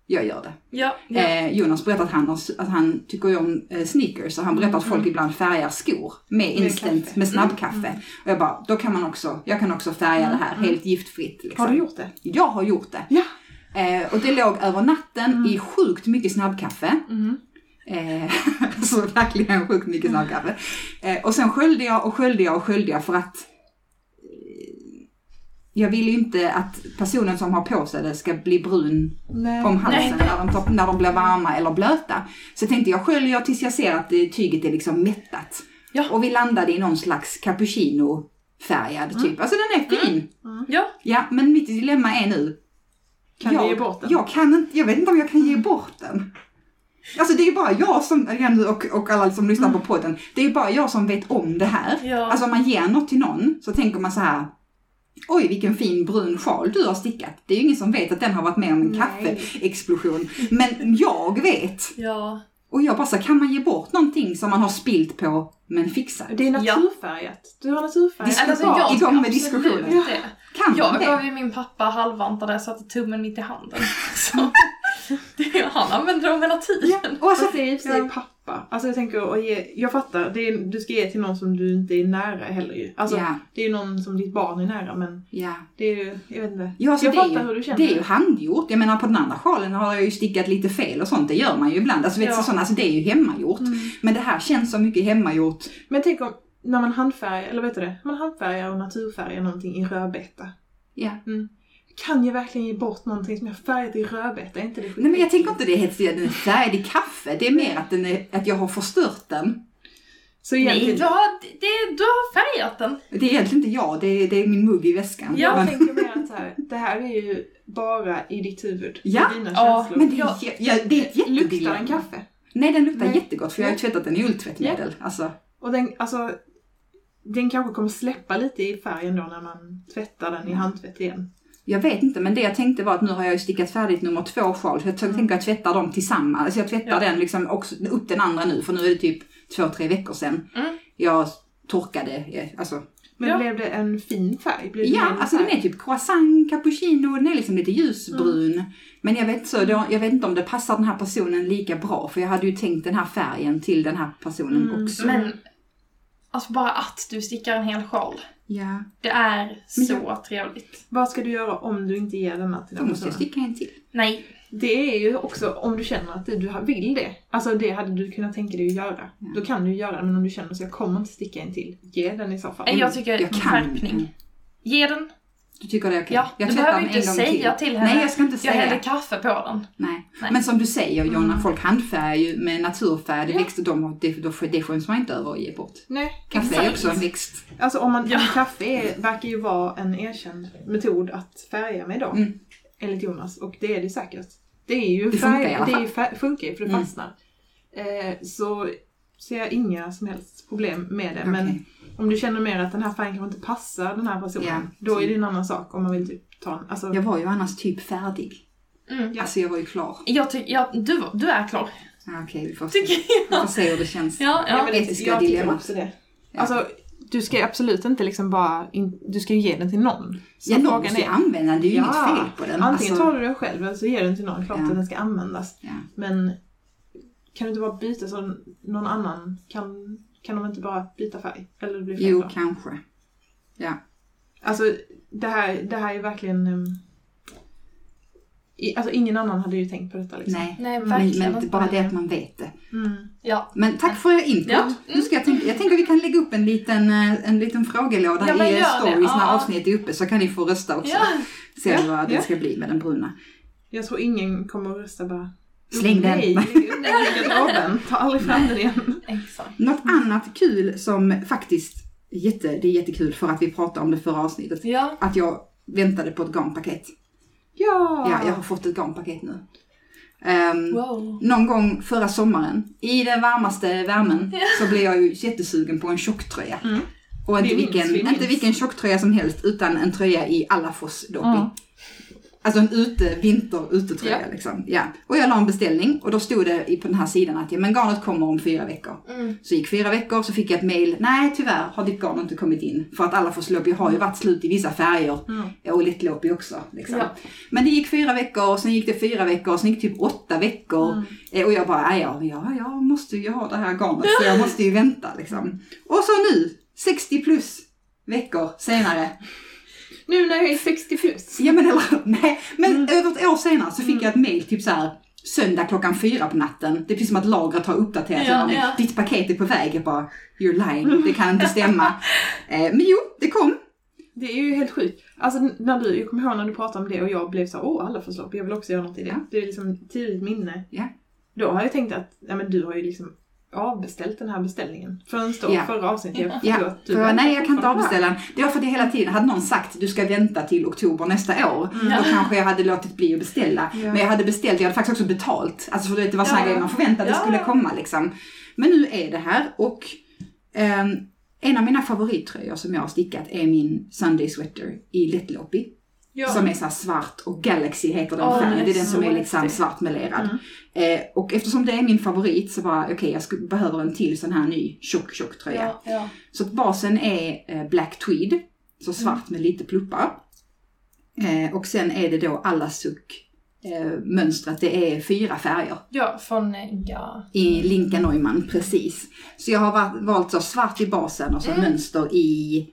[SPEAKER 3] jag gör det.
[SPEAKER 2] Ja, ja.
[SPEAKER 3] Eh, Jonas berättade att han, har, att han tycker om eh, sneakers så han berättar att folk ibland färgar skor med instant,
[SPEAKER 1] kaffe.
[SPEAKER 3] med snabbkaffe. Och jag bara, då kan man också, jag kan också färga det här helt giftfritt. Liksom.
[SPEAKER 1] Har du gjort det?
[SPEAKER 3] Jag har gjort det.
[SPEAKER 1] Ja.
[SPEAKER 3] Eh, och det låg över natten i sjukt mycket snabbkaffe.
[SPEAKER 1] Mm.
[SPEAKER 3] Eh, alltså verkligen sjukt mycket snabbkaffe. Eh, och sen sköljde jag och sköljde jag och sköljde jag för att jag vill ju inte att personen som har på sig det ska bli brun
[SPEAKER 1] Nej.
[SPEAKER 3] om halsen
[SPEAKER 2] Nej.
[SPEAKER 3] när de, tar, när de blir varma eller blöta. Så jag tänkte jag sköljer tills jag ser att tyget är liksom mättat.
[SPEAKER 2] Ja.
[SPEAKER 3] Och vi landade i någon slags cappuccino färgad typ. Alltså den är fin.
[SPEAKER 2] ja.
[SPEAKER 3] Ja, men mitt dilemma är nu.
[SPEAKER 1] Kan
[SPEAKER 3] jag,
[SPEAKER 1] du ge bort den?
[SPEAKER 3] Jag kan inte, jag vet inte om jag kan ge bort den. Alltså det är bara jag som, igen, och, och alla som lyssnar på podden, det är bara jag som vet om det här.
[SPEAKER 2] Ja.
[SPEAKER 3] Alltså om man ger något till någon så tänker man så här. Oj vilken fin brun sjal du har stickat. Det är ju ingen som vet att den har varit med om en
[SPEAKER 1] Nej.
[SPEAKER 3] kaffeexplosion. Men jag vet.
[SPEAKER 2] ja.
[SPEAKER 3] Och jag bara så kan man ge bort någonting som man har spilt på men fixa?
[SPEAKER 1] Det är naturfärgat. Du har naturfärgat.
[SPEAKER 3] Diskussion.
[SPEAKER 2] Alltså, jag
[SPEAKER 3] Igång med diskussionen.
[SPEAKER 2] det.
[SPEAKER 3] Kan man
[SPEAKER 2] Jag
[SPEAKER 3] det?
[SPEAKER 2] gav ju min pappa halvvantar där jag satte tummen mitt i handen. Så, det, han använder dem hela tiden.
[SPEAKER 3] Och alltså,
[SPEAKER 1] det är i och pappa. Alltså jag tänker att ge, jag fattar, det är, du ska ge till någon som du inte är nära heller ju. Alltså
[SPEAKER 3] Ja.
[SPEAKER 1] det är ju någon som ditt barn är nära men
[SPEAKER 3] ja.
[SPEAKER 1] det är ju, jag vet inte.
[SPEAKER 3] Ja, så
[SPEAKER 1] jag
[SPEAKER 3] det, är
[SPEAKER 1] fattar
[SPEAKER 3] ju,
[SPEAKER 1] hur du känner.
[SPEAKER 3] det är ju handgjort. Jag menar på den andra sjalen har jag ju stickat lite fel och sånt. Det gör man ju ibland. Alltså, vet,
[SPEAKER 2] Ja.
[SPEAKER 3] så, sånt, alltså det är ju hemmagjort.
[SPEAKER 1] Mm.
[SPEAKER 3] Men det här känns så mycket hemmagjort.
[SPEAKER 1] Men tänk om, när man handfärgar, eller vet du det? Man handfärgar och naturfärgar någonting i rödbeta.
[SPEAKER 3] Ja.
[SPEAKER 1] Kan jag verkligen ge bort någonting som jag har färgat i rödbeta? Är inte det
[SPEAKER 3] Nej men jag tänker inte det är helt stiligt, den är färdig kaffe. Det är mer att, den är, att jag har förstört den.
[SPEAKER 1] Så
[SPEAKER 2] Nej,
[SPEAKER 1] egentligen,
[SPEAKER 2] du har, det, du har färgat den.
[SPEAKER 3] Det är egentligen inte jag, det är, det är min mugg i väskan.
[SPEAKER 2] Ja,
[SPEAKER 1] jag
[SPEAKER 3] men,
[SPEAKER 1] tänker mer att så här, det här är ju bara i ditt huvud.
[SPEAKER 3] Ja.
[SPEAKER 1] I dina
[SPEAKER 2] Ja,
[SPEAKER 3] men det,
[SPEAKER 2] Ja.
[SPEAKER 3] är, ja, det är ett
[SPEAKER 1] Luktar
[SPEAKER 3] jättedilemma.
[SPEAKER 1] den kaffe?
[SPEAKER 3] Nej den luktar
[SPEAKER 1] Nej.
[SPEAKER 3] jättegott för jag har ju tvättat den i ulltvättmedel. Alltså,
[SPEAKER 1] Och den, alltså, den kanske kommer släppa lite i färgen då när man tvättar den i handtvätt igen.
[SPEAKER 3] Jag vet inte men det jag tänkte var att nu har jag ju stickat färdigt nummer två sjal så jag tänker att jag tvättar dem tillsammans. Alltså jag tvättar
[SPEAKER 2] Ja.
[SPEAKER 3] den liksom också, upp den andra nu för nu är det typ två, tre veckor sedan.
[SPEAKER 2] Mm.
[SPEAKER 3] Jag torkade, alltså
[SPEAKER 1] Men
[SPEAKER 2] Ja.
[SPEAKER 1] blev det en fin färg? Blev det
[SPEAKER 3] Ja, alltså
[SPEAKER 1] så
[SPEAKER 3] den är typ croissant, cappuccino, den är liksom lite ljusbrun. Men jag vet, så, jag vet inte om det passar den här personen lika bra, för jag hade ju tänkt den här färgen till den här personen
[SPEAKER 1] Mm,
[SPEAKER 3] också.
[SPEAKER 2] Men, alltså bara att du stickar en hel sjal.
[SPEAKER 3] Ja,
[SPEAKER 2] Det är så trevligt.
[SPEAKER 1] Vad ska du göra om du inte ger denna till
[SPEAKER 3] då
[SPEAKER 1] den
[SPEAKER 3] måste jag
[SPEAKER 1] personen?
[SPEAKER 3] sticka en till.
[SPEAKER 2] Nej.
[SPEAKER 1] Det är ju också om du känner att du vill det. Alltså det hade du kunnat tänka dig att göra.
[SPEAKER 3] Ja.
[SPEAKER 1] Då kan du göra det, men om du känner så jag kommer inte sticka en till. Ge den i så fall.
[SPEAKER 2] Jag tycker
[SPEAKER 3] Jag kan.
[SPEAKER 2] skärpning. Ge den.
[SPEAKER 3] Du tycker det är okej?
[SPEAKER 2] Ja,
[SPEAKER 3] jag
[SPEAKER 2] du behöver
[SPEAKER 3] den
[SPEAKER 2] inte säga till henne.
[SPEAKER 3] Nej, jag ska inte
[SPEAKER 2] Jag
[SPEAKER 3] säga.
[SPEAKER 2] häller kaffe på den.
[SPEAKER 3] Nej.
[SPEAKER 2] Nej.
[SPEAKER 3] Men som du säger Jonna,
[SPEAKER 1] Mm.
[SPEAKER 3] folk handfärgar ju med naturfärg, det
[SPEAKER 2] Ja.
[SPEAKER 3] växter de har, det, får, det får man inte över och ge bort.
[SPEAKER 1] Nej.
[SPEAKER 3] Kaffe är också en växt.
[SPEAKER 1] Alltså om man,
[SPEAKER 2] Ja.
[SPEAKER 1] kaffe är, verkar ju vara en erkänd metod att färga med då.
[SPEAKER 3] Mm.
[SPEAKER 1] Enligt Jonas. Och det är det säkert. Det är ju
[SPEAKER 3] Det funkar
[SPEAKER 1] färg,
[SPEAKER 3] i alla
[SPEAKER 1] det är
[SPEAKER 3] fall.
[SPEAKER 1] ju fär, funkar ju för det
[SPEAKER 3] Mm.
[SPEAKER 1] fastnar. Eh, så ser jag inga som helst problem med det. Men
[SPEAKER 3] Okej.
[SPEAKER 1] om du känner mer att den här färgen kanske inte passar den här personen.
[SPEAKER 3] Ja,
[SPEAKER 1] då är det en annan sak om man vill typ ta en, alltså,
[SPEAKER 3] Jag var ju annars typ färdig.
[SPEAKER 2] Mm.
[SPEAKER 1] Ja.
[SPEAKER 3] Alltså jag var ju klar.
[SPEAKER 2] Jag tycker, ja, du, du är klar.
[SPEAKER 3] Ja, Okej, vi får se.
[SPEAKER 2] Tycker
[SPEAKER 3] Vi
[SPEAKER 2] jag.
[SPEAKER 3] får se hur det känns.
[SPEAKER 2] Ja,
[SPEAKER 1] Ja,
[SPEAKER 2] ja.
[SPEAKER 1] men
[SPEAKER 3] etiska
[SPEAKER 1] jag tycker
[SPEAKER 3] dilemmat.
[SPEAKER 1] också det.
[SPEAKER 3] Ja.
[SPEAKER 1] Alltså, du ska ju absolut inte liksom bara, in, du ska ju ge den till någon. Så
[SPEAKER 3] Ja, någon ju
[SPEAKER 1] är-
[SPEAKER 3] använda den, det är ju
[SPEAKER 1] Ja,
[SPEAKER 3] inget fel på den.
[SPEAKER 1] Antingen
[SPEAKER 3] Alltså,
[SPEAKER 1] tar du den själv eller så ger du den till någon. Klart
[SPEAKER 3] Ja.
[SPEAKER 1] att den ska användas.
[SPEAKER 3] ja.
[SPEAKER 1] Men kan du inte bara byta så någon annan kan, kan de inte bara byta färg? Eller det blir fel
[SPEAKER 3] Jo,
[SPEAKER 1] då?
[SPEAKER 3] kanske. Ja.
[SPEAKER 1] Alltså det här, det här är verkligen... Um, i, alltså ingen annan hade ju tänkt på detta liksom.
[SPEAKER 3] Nej.
[SPEAKER 2] Nej,
[SPEAKER 3] Men,
[SPEAKER 2] verkligen
[SPEAKER 3] men
[SPEAKER 2] inte.
[SPEAKER 3] bara det att man vet det.
[SPEAKER 1] Mm.
[SPEAKER 2] Ja.
[SPEAKER 3] Men tack för input.
[SPEAKER 2] Ja.
[SPEAKER 3] Nu ska jag, tänka, jag tänker vi kan lägga upp en liten, eh, en liten frågelåda
[SPEAKER 2] Ja, men
[SPEAKER 3] i stories när
[SPEAKER 2] Ja.
[SPEAKER 3] avsnittet är uppe så kan ni få rösta också.
[SPEAKER 2] Ja.
[SPEAKER 3] Se
[SPEAKER 1] Ja,
[SPEAKER 3] vad det
[SPEAKER 1] ja.
[SPEAKER 3] ska bli med den bruna.
[SPEAKER 1] Jag tror ingen kommer att rösta bara...
[SPEAKER 3] Släng den.
[SPEAKER 1] Lägg den. Ta aldrig fram den igen.
[SPEAKER 2] Exakt.
[SPEAKER 3] Något annat kul som faktiskt, jätte, det är jättekul för att vi pratade om det förra avsnittet.
[SPEAKER 2] Ja.
[SPEAKER 3] Att jag väntade på ett garnpaket.
[SPEAKER 1] Ja!
[SPEAKER 3] Ja, jag har fått ett garnpaket nu. Ehm,
[SPEAKER 2] Wow.
[SPEAKER 3] Någon gång förra sommaren, i den varmaste värmen,
[SPEAKER 2] Ja.
[SPEAKER 3] så blev jag ju jättesugen på en tjocktröja.
[SPEAKER 1] Mm.
[SPEAKER 3] Och inte,
[SPEAKER 1] minns,
[SPEAKER 3] vilken,
[SPEAKER 1] vi
[SPEAKER 3] inte vilken tjocktröja som helst, utan en tröja i Alafos Dobby.
[SPEAKER 1] Mm.
[SPEAKER 3] Alltså en ute, vinter utetröja
[SPEAKER 1] Ja.
[SPEAKER 3] liksom. Ja. Och jag la en beställning och då stod det på den här sidan att ja, men garnet kommer om fyra veckor.
[SPEAKER 2] Mm.
[SPEAKER 3] Så gick fyra veckor så fick jag ett mail. Nej tyvärr har ditt garn inte kommit in. För att Alafos Lobby har ju varit slut i vissa färger.
[SPEAKER 1] Mm.
[SPEAKER 3] Och Lättloppy också. Liksom.
[SPEAKER 2] Ja.
[SPEAKER 3] Men det gick fyra veckor, och sen gick det fyra veckor, och sen gick det typ åtta veckor.
[SPEAKER 1] Mm.
[SPEAKER 3] Eh, Och jag bara, "Nej, ja, ja, jag måste ju ha det här garnet så jag måste ju vänta liksom. Och så nu, 60 plus veckor senare.
[SPEAKER 1] Nu när jag är 60 plus.
[SPEAKER 3] Ja men eller, nej, men
[SPEAKER 1] Mm.
[SPEAKER 3] över ett år senare så fick jag ett mail typ så här söndag klockan fyra på natten. Det är precis som att lagret har uppdaterats.
[SPEAKER 2] Ja, ja.
[SPEAKER 3] Ditt paket är på väg. Jag bara, you're lying, det kan inte stämma. eh, men jo, det kom.
[SPEAKER 1] Det är ju helt sjukt. Alltså när du, jag kommer ihåg när du pratade om det och jag blev så åh alla förslag, jag vill också göra något i det.
[SPEAKER 3] Ja.
[SPEAKER 1] Det är liksom tidigt minne.
[SPEAKER 3] Ja.
[SPEAKER 1] Då har jag tänkt att, ja men du har ju liksom avbeställt den här beställningen. Förrän då,
[SPEAKER 3] Ja.
[SPEAKER 1] förra avsnittet. Jag
[SPEAKER 3] Ja,
[SPEAKER 1] förstod att du
[SPEAKER 3] för nej jag kan inte avbeställa den. Det var för att jag hela tiden hade någon sagt du ska vänta till oktober nästa år.
[SPEAKER 1] Mm.
[SPEAKER 3] Då kanske jag hade låtit bli att beställa.
[SPEAKER 1] Ja.
[SPEAKER 3] Men jag hade beställt, jag hade faktiskt också betalt. Alltså för du vet, det var sådana
[SPEAKER 2] Ja.
[SPEAKER 3] grejer man förväntade
[SPEAKER 2] Ja.
[SPEAKER 3] skulle komma liksom. Men nu är det här och ehm, en av mina favorittröjor som jag har stickat är min Sunday Sweater i Lättloppy.
[SPEAKER 1] Ja.
[SPEAKER 3] Som är så svart och Galaxy heter den
[SPEAKER 2] Åh,
[SPEAKER 3] färgen. Det
[SPEAKER 2] är
[SPEAKER 3] den som är liksom svartmelerad.
[SPEAKER 1] Mm.
[SPEAKER 3] Eh, och eftersom det är min favorit så bara, okej jag skulle, behöver en till sån här ny tjock tjock tröja.
[SPEAKER 2] Ja, ja.
[SPEAKER 3] Så att basen är eh, black tweed, så svart med lite pluppar. Eh, och sen är det då alla suck eh, mönstret, det är fyra färger
[SPEAKER 2] ja, från eh, ja.
[SPEAKER 3] i Linka Neumann, precis. Så jag har valt så svart i basen och så
[SPEAKER 2] Mm.
[SPEAKER 3] mönster i,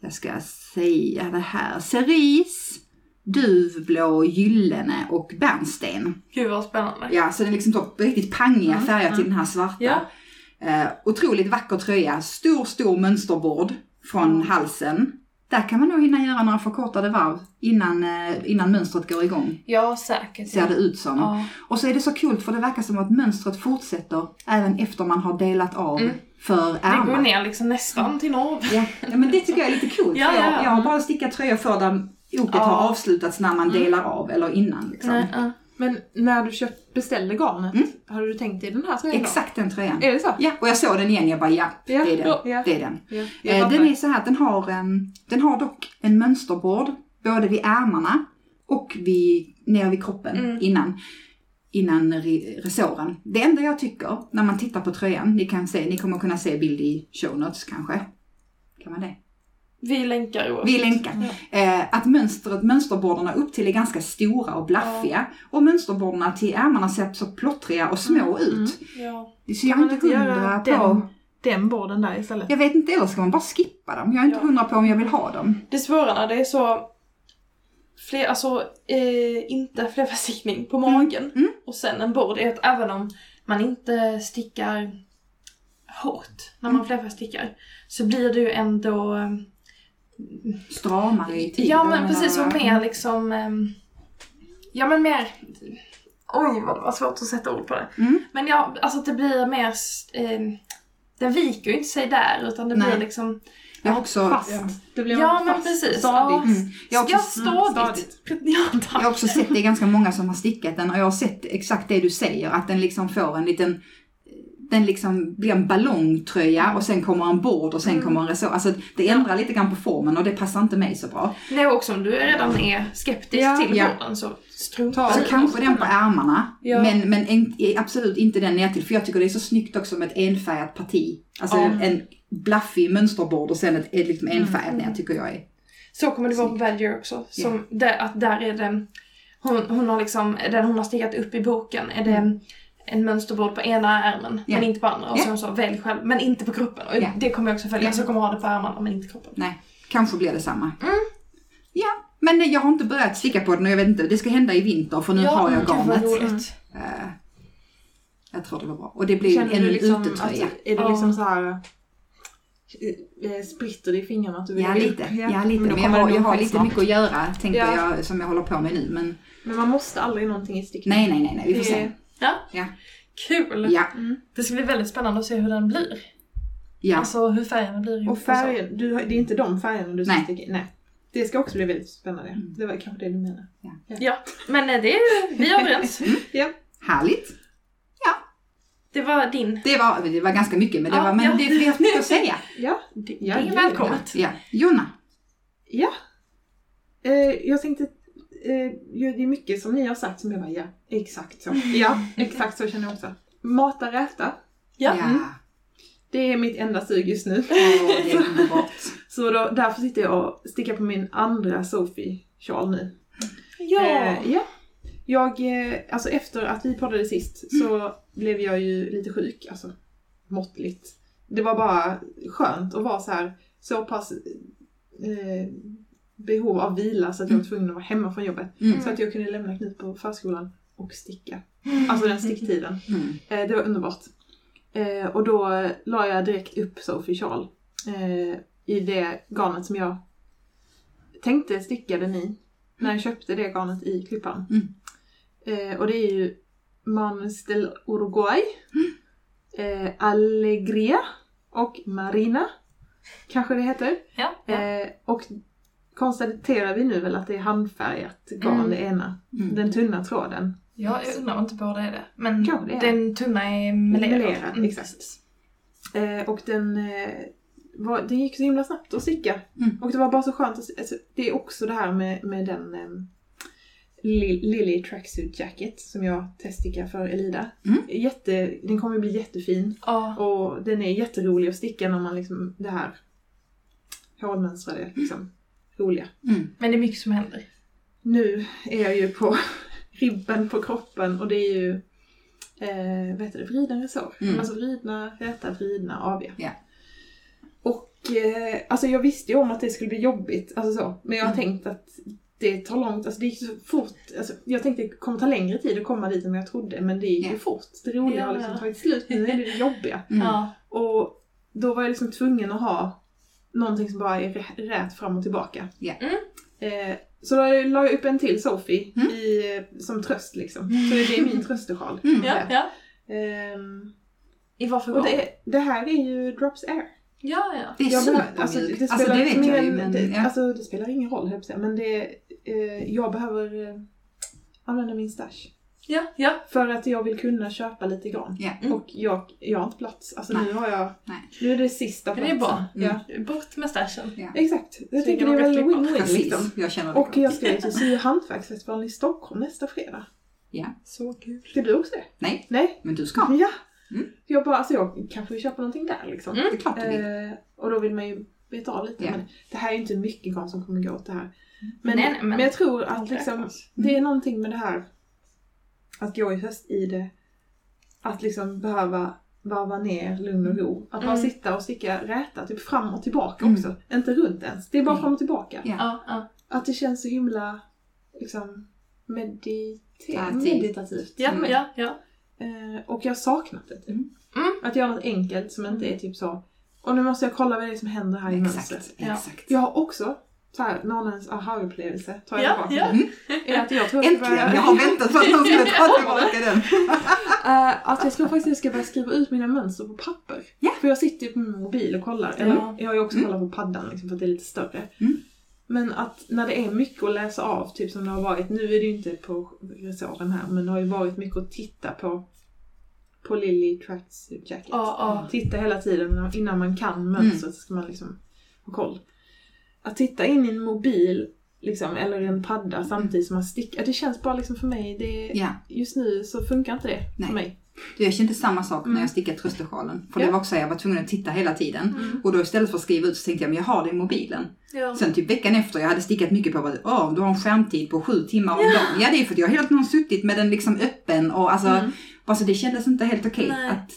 [SPEAKER 3] jag ska säga det här, cerise, duvblå, gyllene och bärnsten.
[SPEAKER 2] Gud vad spännande.
[SPEAKER 3] Ja, så är liksom så riktigt pangiga
[SPEAKER 1] Mm,
[SPEAKER 3] färger till
[SPEAKER 1] mm.
[SPEAKER 3] den här svarta.
[SPEAKER 2] Ja.
[SPEAKER 3] Eh, otroligt vacker tröja, stor, stor mönsterbord från
[SPEAKER 1] Mm.
[SPEAKER 3] halsen. Där kan man nog hinna göra några förkortade varv innan, eh, innan mönstret går igång,
[SPEAKER 2] Ja, säkert.
[SPEAKER 3] ser det ut som.
[SPEAKER 2] Ja.
[SPEAKER 3] Och så är det så kul för det verkar som att mönstret fortsätter även efter man har delat av
[SPEAKER 2] Mm.
[SPEAKER 3] för
[SPEAKER 2] Det går
[SPEAKER 3] ärmar.
[SPEAKER 2] ner liksom nästan till norr.
[SPEAKER 3] Ja, ja, men det tycker jag är lite coolt.
[SPEAKER 2] Ja,
[SPEAKER 3] jag,
[SPEAKER 2] ja, ja.
[SPEAKER 3] jag har bara stickat tröjor för där oket
[SPEAKER 2] Ja.
[SPEAKER 3] har avslutats när man
[SPEAKER 2] Mm.
[SPEAKER 3] delar av eller innan. Liksom.
[SPEAKER 2] Nej, ja.
[SPEAKER 1] Men när du köpt, beställde garnet,
[SPEAKER 3] Mm.
[SPEAKER 1] hade du tänkt dig den här tröjan?
[SPEAKER 3] Exakt den tröjan.
[SPEAKER 1] Är det så?
[SPEAKER 3] Ja, och jag såg den igen, jag bara ja,
[SPEAKER 1] Ja,
[SPEAKER 3] det är den.
[SPEAKER 1] ja.
[SPEAKER 3] Det är den.
[SPEAKER 1] Ja,
[SPEAKER 3] Eh, den är så här att den har, em, den har dock en mönsterbord både vid ärmarna och vid, nere vid kroppen
[SPEAKER 2] Mm.
[SPEAKER 3] innan, innan re- resåren. Det enda jag tycker när man tittar på tröjan, ni kan se, ni kommer kunna se bild i show notes kanske. Kan man det?
[SPEAKER 2] Vi länkar oavsett.
[SPEAKER 3] Vi länkar.
[SPEAKER 2] Ja.
[SPEAKER 3] Eh, att mönstret, mönsterborden upp till är ganska stora och blaffiga. Och mönsterborden till ärmarna ser så plottriga och små
[SPEAKER 1] Mm,
[SPEAKER 3] ut.
[SPEAKER 2] Ja.
[SPEAKER 3] Så jag
[SPEAKER 1] Kan
[SPEAKER 3] är
[SPEAKER 1] man
[SPEAKER 3] inte hundra på...
[SPEAKER 1] den, den borden där istället?
[SPEAKER 3] Jag vet inte, eller ska man bara skippa dem? Jag är inte
[SPEAKER 2] Ja.
[SPEAKER 3] hundra på om jag vill ha dem.
[SPEAKER 2] Det svåra när det är så fler, alltså eh, inte flerfärgstickning på magen
[SPEAKER 3] mm.
[SPEAKER 2] och sen en bord är att även om man inte stickar hårt när
[SPEAKER 3] Mm.
[SPEAKER 2] man flerfärgstickar så blir det ju ändå eh,
[SPEAKER 3] Stramare i tid.
[SPEAKER 2] Ja men precis, och mer- liksom... ehm, Ja men mer... Oj vad det var svårt att sätta ord på det.
[SPEAKER 3] Mm.
[SPEAKER 2] Men ja, alltså att det blir mer... ehm, den viker ju inte sig där utan det
[SPEAKER 3] Nej.
[SPEAKER 2] blir liksom...
[SPEAKER 3] Jag har också,
[SPEAKER 1] Fast. Det blir
[SPEAKER 2] Ja,
[SPEAKER 1] fast,
[SPEAKER 2] men precis.
[SPEAKER 1] Stadigt.
[SPEAKER 3] mm, jag har
[SPEAKER 2] Ja,
[SPEAKER 3] också,
[SPEAKER 2] stadigt. Ja,
[SPEAKER 3] jag har också sett det är ganska många som har stickat den och jag har sett exakt det du säger, att den liksom får en liten den liksom blir en ballongtröja och sen kommer en bord och sen
[SPEAKER 2] Mm.
[SPEAKER 3] kommer en resår. Alltså det ändrar lite grann på formen och det passar inte mig så bra.
[SPEAKER 2] Nej, också om du redan är skeptisk
[SPEAKER 1] Ja,
[SPEAKER 2] till
[SPEAKER 3] ja.
[SPEAKER 2] borden så strunta
[SPEAKER 1] Ta-
[SPEAKER 3] Så
[SPEAKER 2] i det.
[SPEAKER 3] kanske den på ärmarna,
[SPEAKER 2] Ja.
[SPEAKER 3] men, men en, absolut inte den ner till för jag tycker det är så snyggt också med ett enfärgat parti. Alltså
[SPEAKER 2] Ja.
[SPEAKER 3] en blaffig mönsterbord och sen ett, ett liksom enfärgat ner tycker jag är.
[SPEAKER 2] Så kommer det vara på Badger också. Som där, att där är det... Hon, hon har liksom, den hon har stickat upp i boken är det en mönsterbord på ena ärmen
[SPEAKER 3] Ja.
[SPEAKER 2] men inte på andra. Och
[SPEAKER 3] Ja.
[SPEAKER 2] så hon sa välj själv, men inte på kroppen. Och
[SPEAKER 3] Ja.
[SPEAKER 2] det kommer jag också följa,
[SPEAKER 3] Ja.
[SPEAKER 2] så jag kommer ha det på ärmarna men inte kroppen.
[SPEAKER 3] Nej, kanske blir det samma.
[SPEAKER 2] Mm.
[SPEAKER 3] Ja, men jag har inte börjat sticka på den och jag vet inte, det ska hända i vinter för nu
[SPEAKER 2] ja,
[SPEAKER 3] har jag garnet.
[SPEAKER 2] roligt.
[SPEAKER 3] Eh, jag tror det var bra. Och det blir
[SPEAKER 1] Känner
[SPEAKER 3] en
[SPEAKER 1] du liksom
[SPEAKER 3] utetröja.
[SPEAKER 1] att, är det liksom så här eh, spritter det i fingrarna att du vill
[SPEAKER 3] Ja, lite. Ja, lite.
[SPEAKER 1] Men,
[SPEAKER 3] jag har, jag har lite
[SPEAKER 1] snart.
[SPEAKER 3] mycket att göra, tänker
[SPEAKER 1] Ja.
[SPEAKER 3] jag, som jag håller på med nu. Men
[SPEAKER 1] Men man måste aldrig någonting i stickning.
[SPEAKER 3] nej, nej, nej, nej vi får
[SPEAKER 1] Det-
[SPEAKER 3] se.
[SPEAKER 2] Ja.
[SPEAKER 3] Ja.
[SPEAKER 2] Kul!
[SPEAKER 3] Ja,
[SPEAKER 1] Mm.
[SPEAKER 2] Det ska bli väldigt spännande att se hur den blir.
[SPEAKER 3] ja.
[SPEAKER 2] Alltså hur färgerna blir ihop
[SPEAKER 1] Och färgen, du, har- det är inte de färgerna du
[SPEAKER 3] Nej.
[SPEAKER 1] sticka i? Nej. Det ska också bli väldigt spännande.
[SPEAKER 3] Mm.
[SPEAKER 1] Det var kanske det du menade.
[SPEAKER 2] Ja, men eh, det är, vi är överens.
[SPEAKER 1] Ja.
[SPEAKER 3] Härligt.
[SPEAKER 2] Det var din.
[SPEAKER 3] Det var, det var ganska mycket, men det,
[SPEAKER 2] Ja,
[SPEAKER 3] var, men
[SPEAKER 2] ja.
[SPEAKER 3] det, har mycket att säga.
[SPEAKER 1] Ja.
[SPEAKER 2] Det,
[SPEAKER 1] Ja,
[SPEAKER 2] det är
[SPEAKER 1] är
[SPEAKER 2] välkommet.
[SPEAKER 3] Ja. Jonna.
[SPEAKER 1] Ja. Eh, jag tänkte, ja, det är mycket som ni har sagt som jag bara, ja, exakt så. Ja, exakt så känner jag också. Mata räta.
[SPEAKER 2] Ja.
[SPEAKER 1] Mm. Det är mitt enda sug just nu.
[SPEAKER 3] Underbart.
[SPEAKER 1] Så då, därför sitter jag och stickar på min andra Sophie-sjal nu.
[SPEAKER 2] Ja.
[SPEAKER 1] Eh, ja. Jag, eh, alltså efter att vi poddade sist så blev jag ju lite sjuk, alltså måttligt. Det var bara skönt att vara så här så pass eh, behov av vila så att jag var tvungen att vara hemma från jobbet.
[SPEAKER 3] Mm.
[SPEAKER 1] Så att jag kunde lämna Knut på förskolan och sticka. Alltså den sticktiden.
[SPEAKER 3] Mm.
[SPEAKER 1] Eh, det var underbart. Eh, och då la jag direkt upp Sophie Charles eh, i det garnet som jag tänkte sticka den i. När jag köpte det garnet i klippan.
[SPEAKER 3] Mm.
[SPEAKER 1] Eh, och det är ju Manes del Uruguay, eh, Allegria och Marina. Kanske det heter.
[SPEAKER 2] Ja. ja.
[SPEAKER 1] Eh, och konstaterar vi nu väl att det är handfärgat garn
[SPEAKER 2] Mm.
[SPEAKER 1] det ena.
[SPEAKER 3] Mm.
[SPEAKER 1] Den tunna tråden.
[SPEAKER 2] Ja, jag undrar om inte båda är det. Men
[SPEAKER 1] Kanske det är.
[SPEAKER 2] den tunna är melerad.
[SPEAKER 1] Melerad, exakt. Eh, och den, eh, var, den gick så himla snabbt att sticka.
[SPEAKER 3] Mm.
[SPEAKER 1] Och det var bara så skönt att alltså, Det är också det här med, med den eh, Li- Lily Tracksuit Jacket som jag teststickar för Elida.
[SPEAKER 3] Mm.
[SPEAKER 1] Jätte, den kommer bli jättefin.
[SPEAKER 2] Ja.
[SPEAKER 1] Och den är jätterolig att sticka när man liksom, det här hålmönstrade, liksom, roliga.
[SPEAKER 3] Mm.
[SPEAKER 2] Men det är mycket som händer.
[SPEAKER 1] Nu är jag ju på ribben på kroppen och det är ju eh, vad heter det, vridna resår.
[SPEAKER 3] Mm.
[SPEAKER 1] Alltså vridna, räta, vridna, aviga.
[SPEAKER 3] Ja.
[SPEAKER 1] Och eh, alltså jag visste ju om att det skulle bli jobbigt, alltså så. Men jag har
[SPEAKER 3] Mm.
[SPEAKER 1] tänkt att det tar långt, alltså det gick så fort. Alltså, jag tänkte att det kommer ta längre tid att komma dit än jag trodde, men det gick ju
[SPEAKER 3] Ja.
[SPEAKER 1] fort. Det roliga
[SPEAKER 2] Ja,
[SPEAKER 1] har liksom tagit slut, nu är det det jobbiga.
[SPEAKER 3] Mm.
[SPEAKER 2] Ja.
[SPEAKER 1] Och då var jag liksom tvungen att ha någonting som bara är rä- rät fram och tillbaka.
[SPEAKER 3] Ja.
[SPEAKER 2] Mm.
[SPEAKER 1] Eh, så då la jag upp en till Sophie
[SPEAKER 3] Mm.
[SPEAKER 1] i, eh, som tröst liksom. Så det är min tröstesjal.
[SPEAKER 3] Mm.
[SPEAKER 2] Ja, ja.
[SPEAKER 1] Ehm,
[SPEAKER 2] I varför
[SPEAKER 1] och det, det här är ju Drops Air.
[SPEAKER 2] Ja, ja.
[SPEAKER 3] Det är
[SPEAKER 1] Jag behöver- alltså,
[SPEAKER 3] Alltså,
[SPEAKER 1] det spelar
[SPEAKER 3] det
[SPEAKER 1] liksom
[SPEAKER 3] vet jag ju,
[SPEAKER 1] ingen,
[SPEAKER 3] men
[SPEAKER 1] det,
[SPEAKER 3] ja.
[SPEAKER 1] alltså, det spelar ingen roll men det, eh, jag behöver eh, använda min stash.
[SPEAKER 2] Ja, ja.
[SPEAKER 1] För att jag vill kunna köpa lite gran.
[SPEAKER 3] Ja.
[SPEAKER 2] Mm.
[SPEAKER 1] Och jag, jag har inte plats. Alltså
[SPEAKER 3] Nej.
[SPEAKER 1] nu har jag,
[SPEAKER 3] Nej.
[SPEAKER 1] nu är det sista
[SPEAKER 2] Men det
[SPEAKER 1] platsen.
[SPEAKER 2] är bra.
[SPEAKER 1] Ja,
[SPEAKER 3] Mm.
[SPEAKER 2] Bort med stashen.
[SPEAKER 3] Ja.
[SPEAKER 1] exakt. Jag
[SPEAKER 2] Så
[SPEAKER 1] tycker
[SPEAKER 2] kan
[SPEAKER 1] det är väl win-win liksom.
[SPEAKER 3] jag känner det.
[SPEAKER 1] Och jag ska ju till Sy hantverksfestivalen i Stockholm nästa fredag.
[SPEAKER 3] Ja.
[SPEAKER 2] Så kul.
[SPEAKER 1] Ska du också det?
[SPEAKER 3] Nej,
[SPEAKER 1] Nej?
[SPEAKER 3] men du ska.
[SPEAKER 1] Ja.
[SPEAKER 3] Mm.
[SPEAKER 1] Jag bara, alltså jag kanske vill köpa någonting där liksom.
[SPEAKER 2] Mm.
[SPEAKER 3] Det är klart du vill.
[SPEAKER 1] Eh, och då vill man ju beta av lite.
[SPEAKER 3] Ja.
[SPEAKER 1] Men det här är ju inte mycket garn som kommer gå åt det här. Men,
[SPEAKER 2] Nej, nej, men-
[SPEAKER 1] men jag tror att liksom, det är någonting med det här att gå i höst i det. Att liksom behöva varva ner lugn och ro. Att bara
[SPEAKER 2] Mm.
[SPEAKER 1] sitta och sticka räta, typ fram och tillbaka
[SPEAKER 3] Mm.
[SPEAKER 1] också. Inte runt ens, det är bara
[SPEAKER 3] Nej.
[SPEAKER 1] fram och tillbaka.
[SPEAKER 3] Ja.
[SPEAKER 2] Ja.
[SPEAKER 1] Att det känns så himla liksom
[SPEAKER 3] Meditativt.
[SPEAKER 1] meditativt.
[SPEAKER 2] Ja,
[SPEAKER 3] Mm.
[SPEAKER 2] ja, ja.
[SPEAKER 1] Eh, och jag har saknat det. Typ.
[SPEAKER 3] Mm.
[SPEAKER 2] Mm.
[SPEAKER 1] Att göra något enkelt som inte är typ så. Och nu måste jag kolla vad det är som händer här i
[SPEAKER 3] Exakt,
[SPEAKER 1] mönstret.
[SPEAKER 2] Ja.
[SPEAKER 3] Exakt.
[SPEAKER 1] Jag har också så här, aha-upplevelse. Tar jag
[SPEAKER 2] Ja,
[SPEAKER 1] tillbaka
[SPEAKER 2] ja.
[SPEAKER 1] det. Är att jag tror att jag ska
[SPEAKER 3] Äntligen! Jag har väntat på att någon skulle ta tillbaka den.
[SPEAKER 1] Eh, att jag tror faktiskt att jag ska börja skriva ut mina mönster på papper.
[SPEAKER 3] Ja.
[SPEAKER 1] För jag sitter ju på min mobil och kollar. Eller,
[SPEAKER 2] Ja.
[SPEAKER 1] Jag har ju också
[SPEAKER 3] Mm.
[SPEAKER 1] kollat på paddan liksom, för att det är lite större.
[SPEAKER 3] Mm.
[SPEAKER 1] Men att när det är mycket att läsa av, typ som det har varit, nu är det ju inte på resåren här, men det har ju varit mycket att titta på på Lily Tracks Jacket.
[SPEAKER 2] Ja, ja.
[SPEAKER 1] Titta hela tiden innan man kan mönstret så ska man liksom ha koll. Att titta in i en mobil liksom, eller en padda samtidigt som man stickar, det känns bara liksom för mig, det,
[SPEAKER 3] Ja.
[SPEAKER 1] just nu så funkar inte det
[SPEAKER 3] Nej.
[SPEAKER 1] för mig.
[SPEAKER 3] Du, jag kände samma sak när
[SPEAKER 1] Mm.
[SPEAKER 3] jag stickade tröstesjalen. För
[SPEAKER 1] Ja.
[SPEAKER 3] det var också jag var tvungen att titta hela tiden.
[SPEAKER 2] Mm.
[SPEAKER 3] Och då istället för att skriva ut så tänkte jag, men jag har det i mobilen.
[SPEAKER 2] Ja.
[SPEAKER 3] Sen typ veckan efter, jag hade stickat mycket på att åh, du har en skärmtid på sju timmar om dagen. Ja, det är för att jag har hela tiden suttit med den liksom öppen och alltså,
[SPEAKER 1] Mm.
[SPEAKER 3] alltså det kändes inte helt okej
[SPEAKER 2] Nej.
[SPEAKER 3] att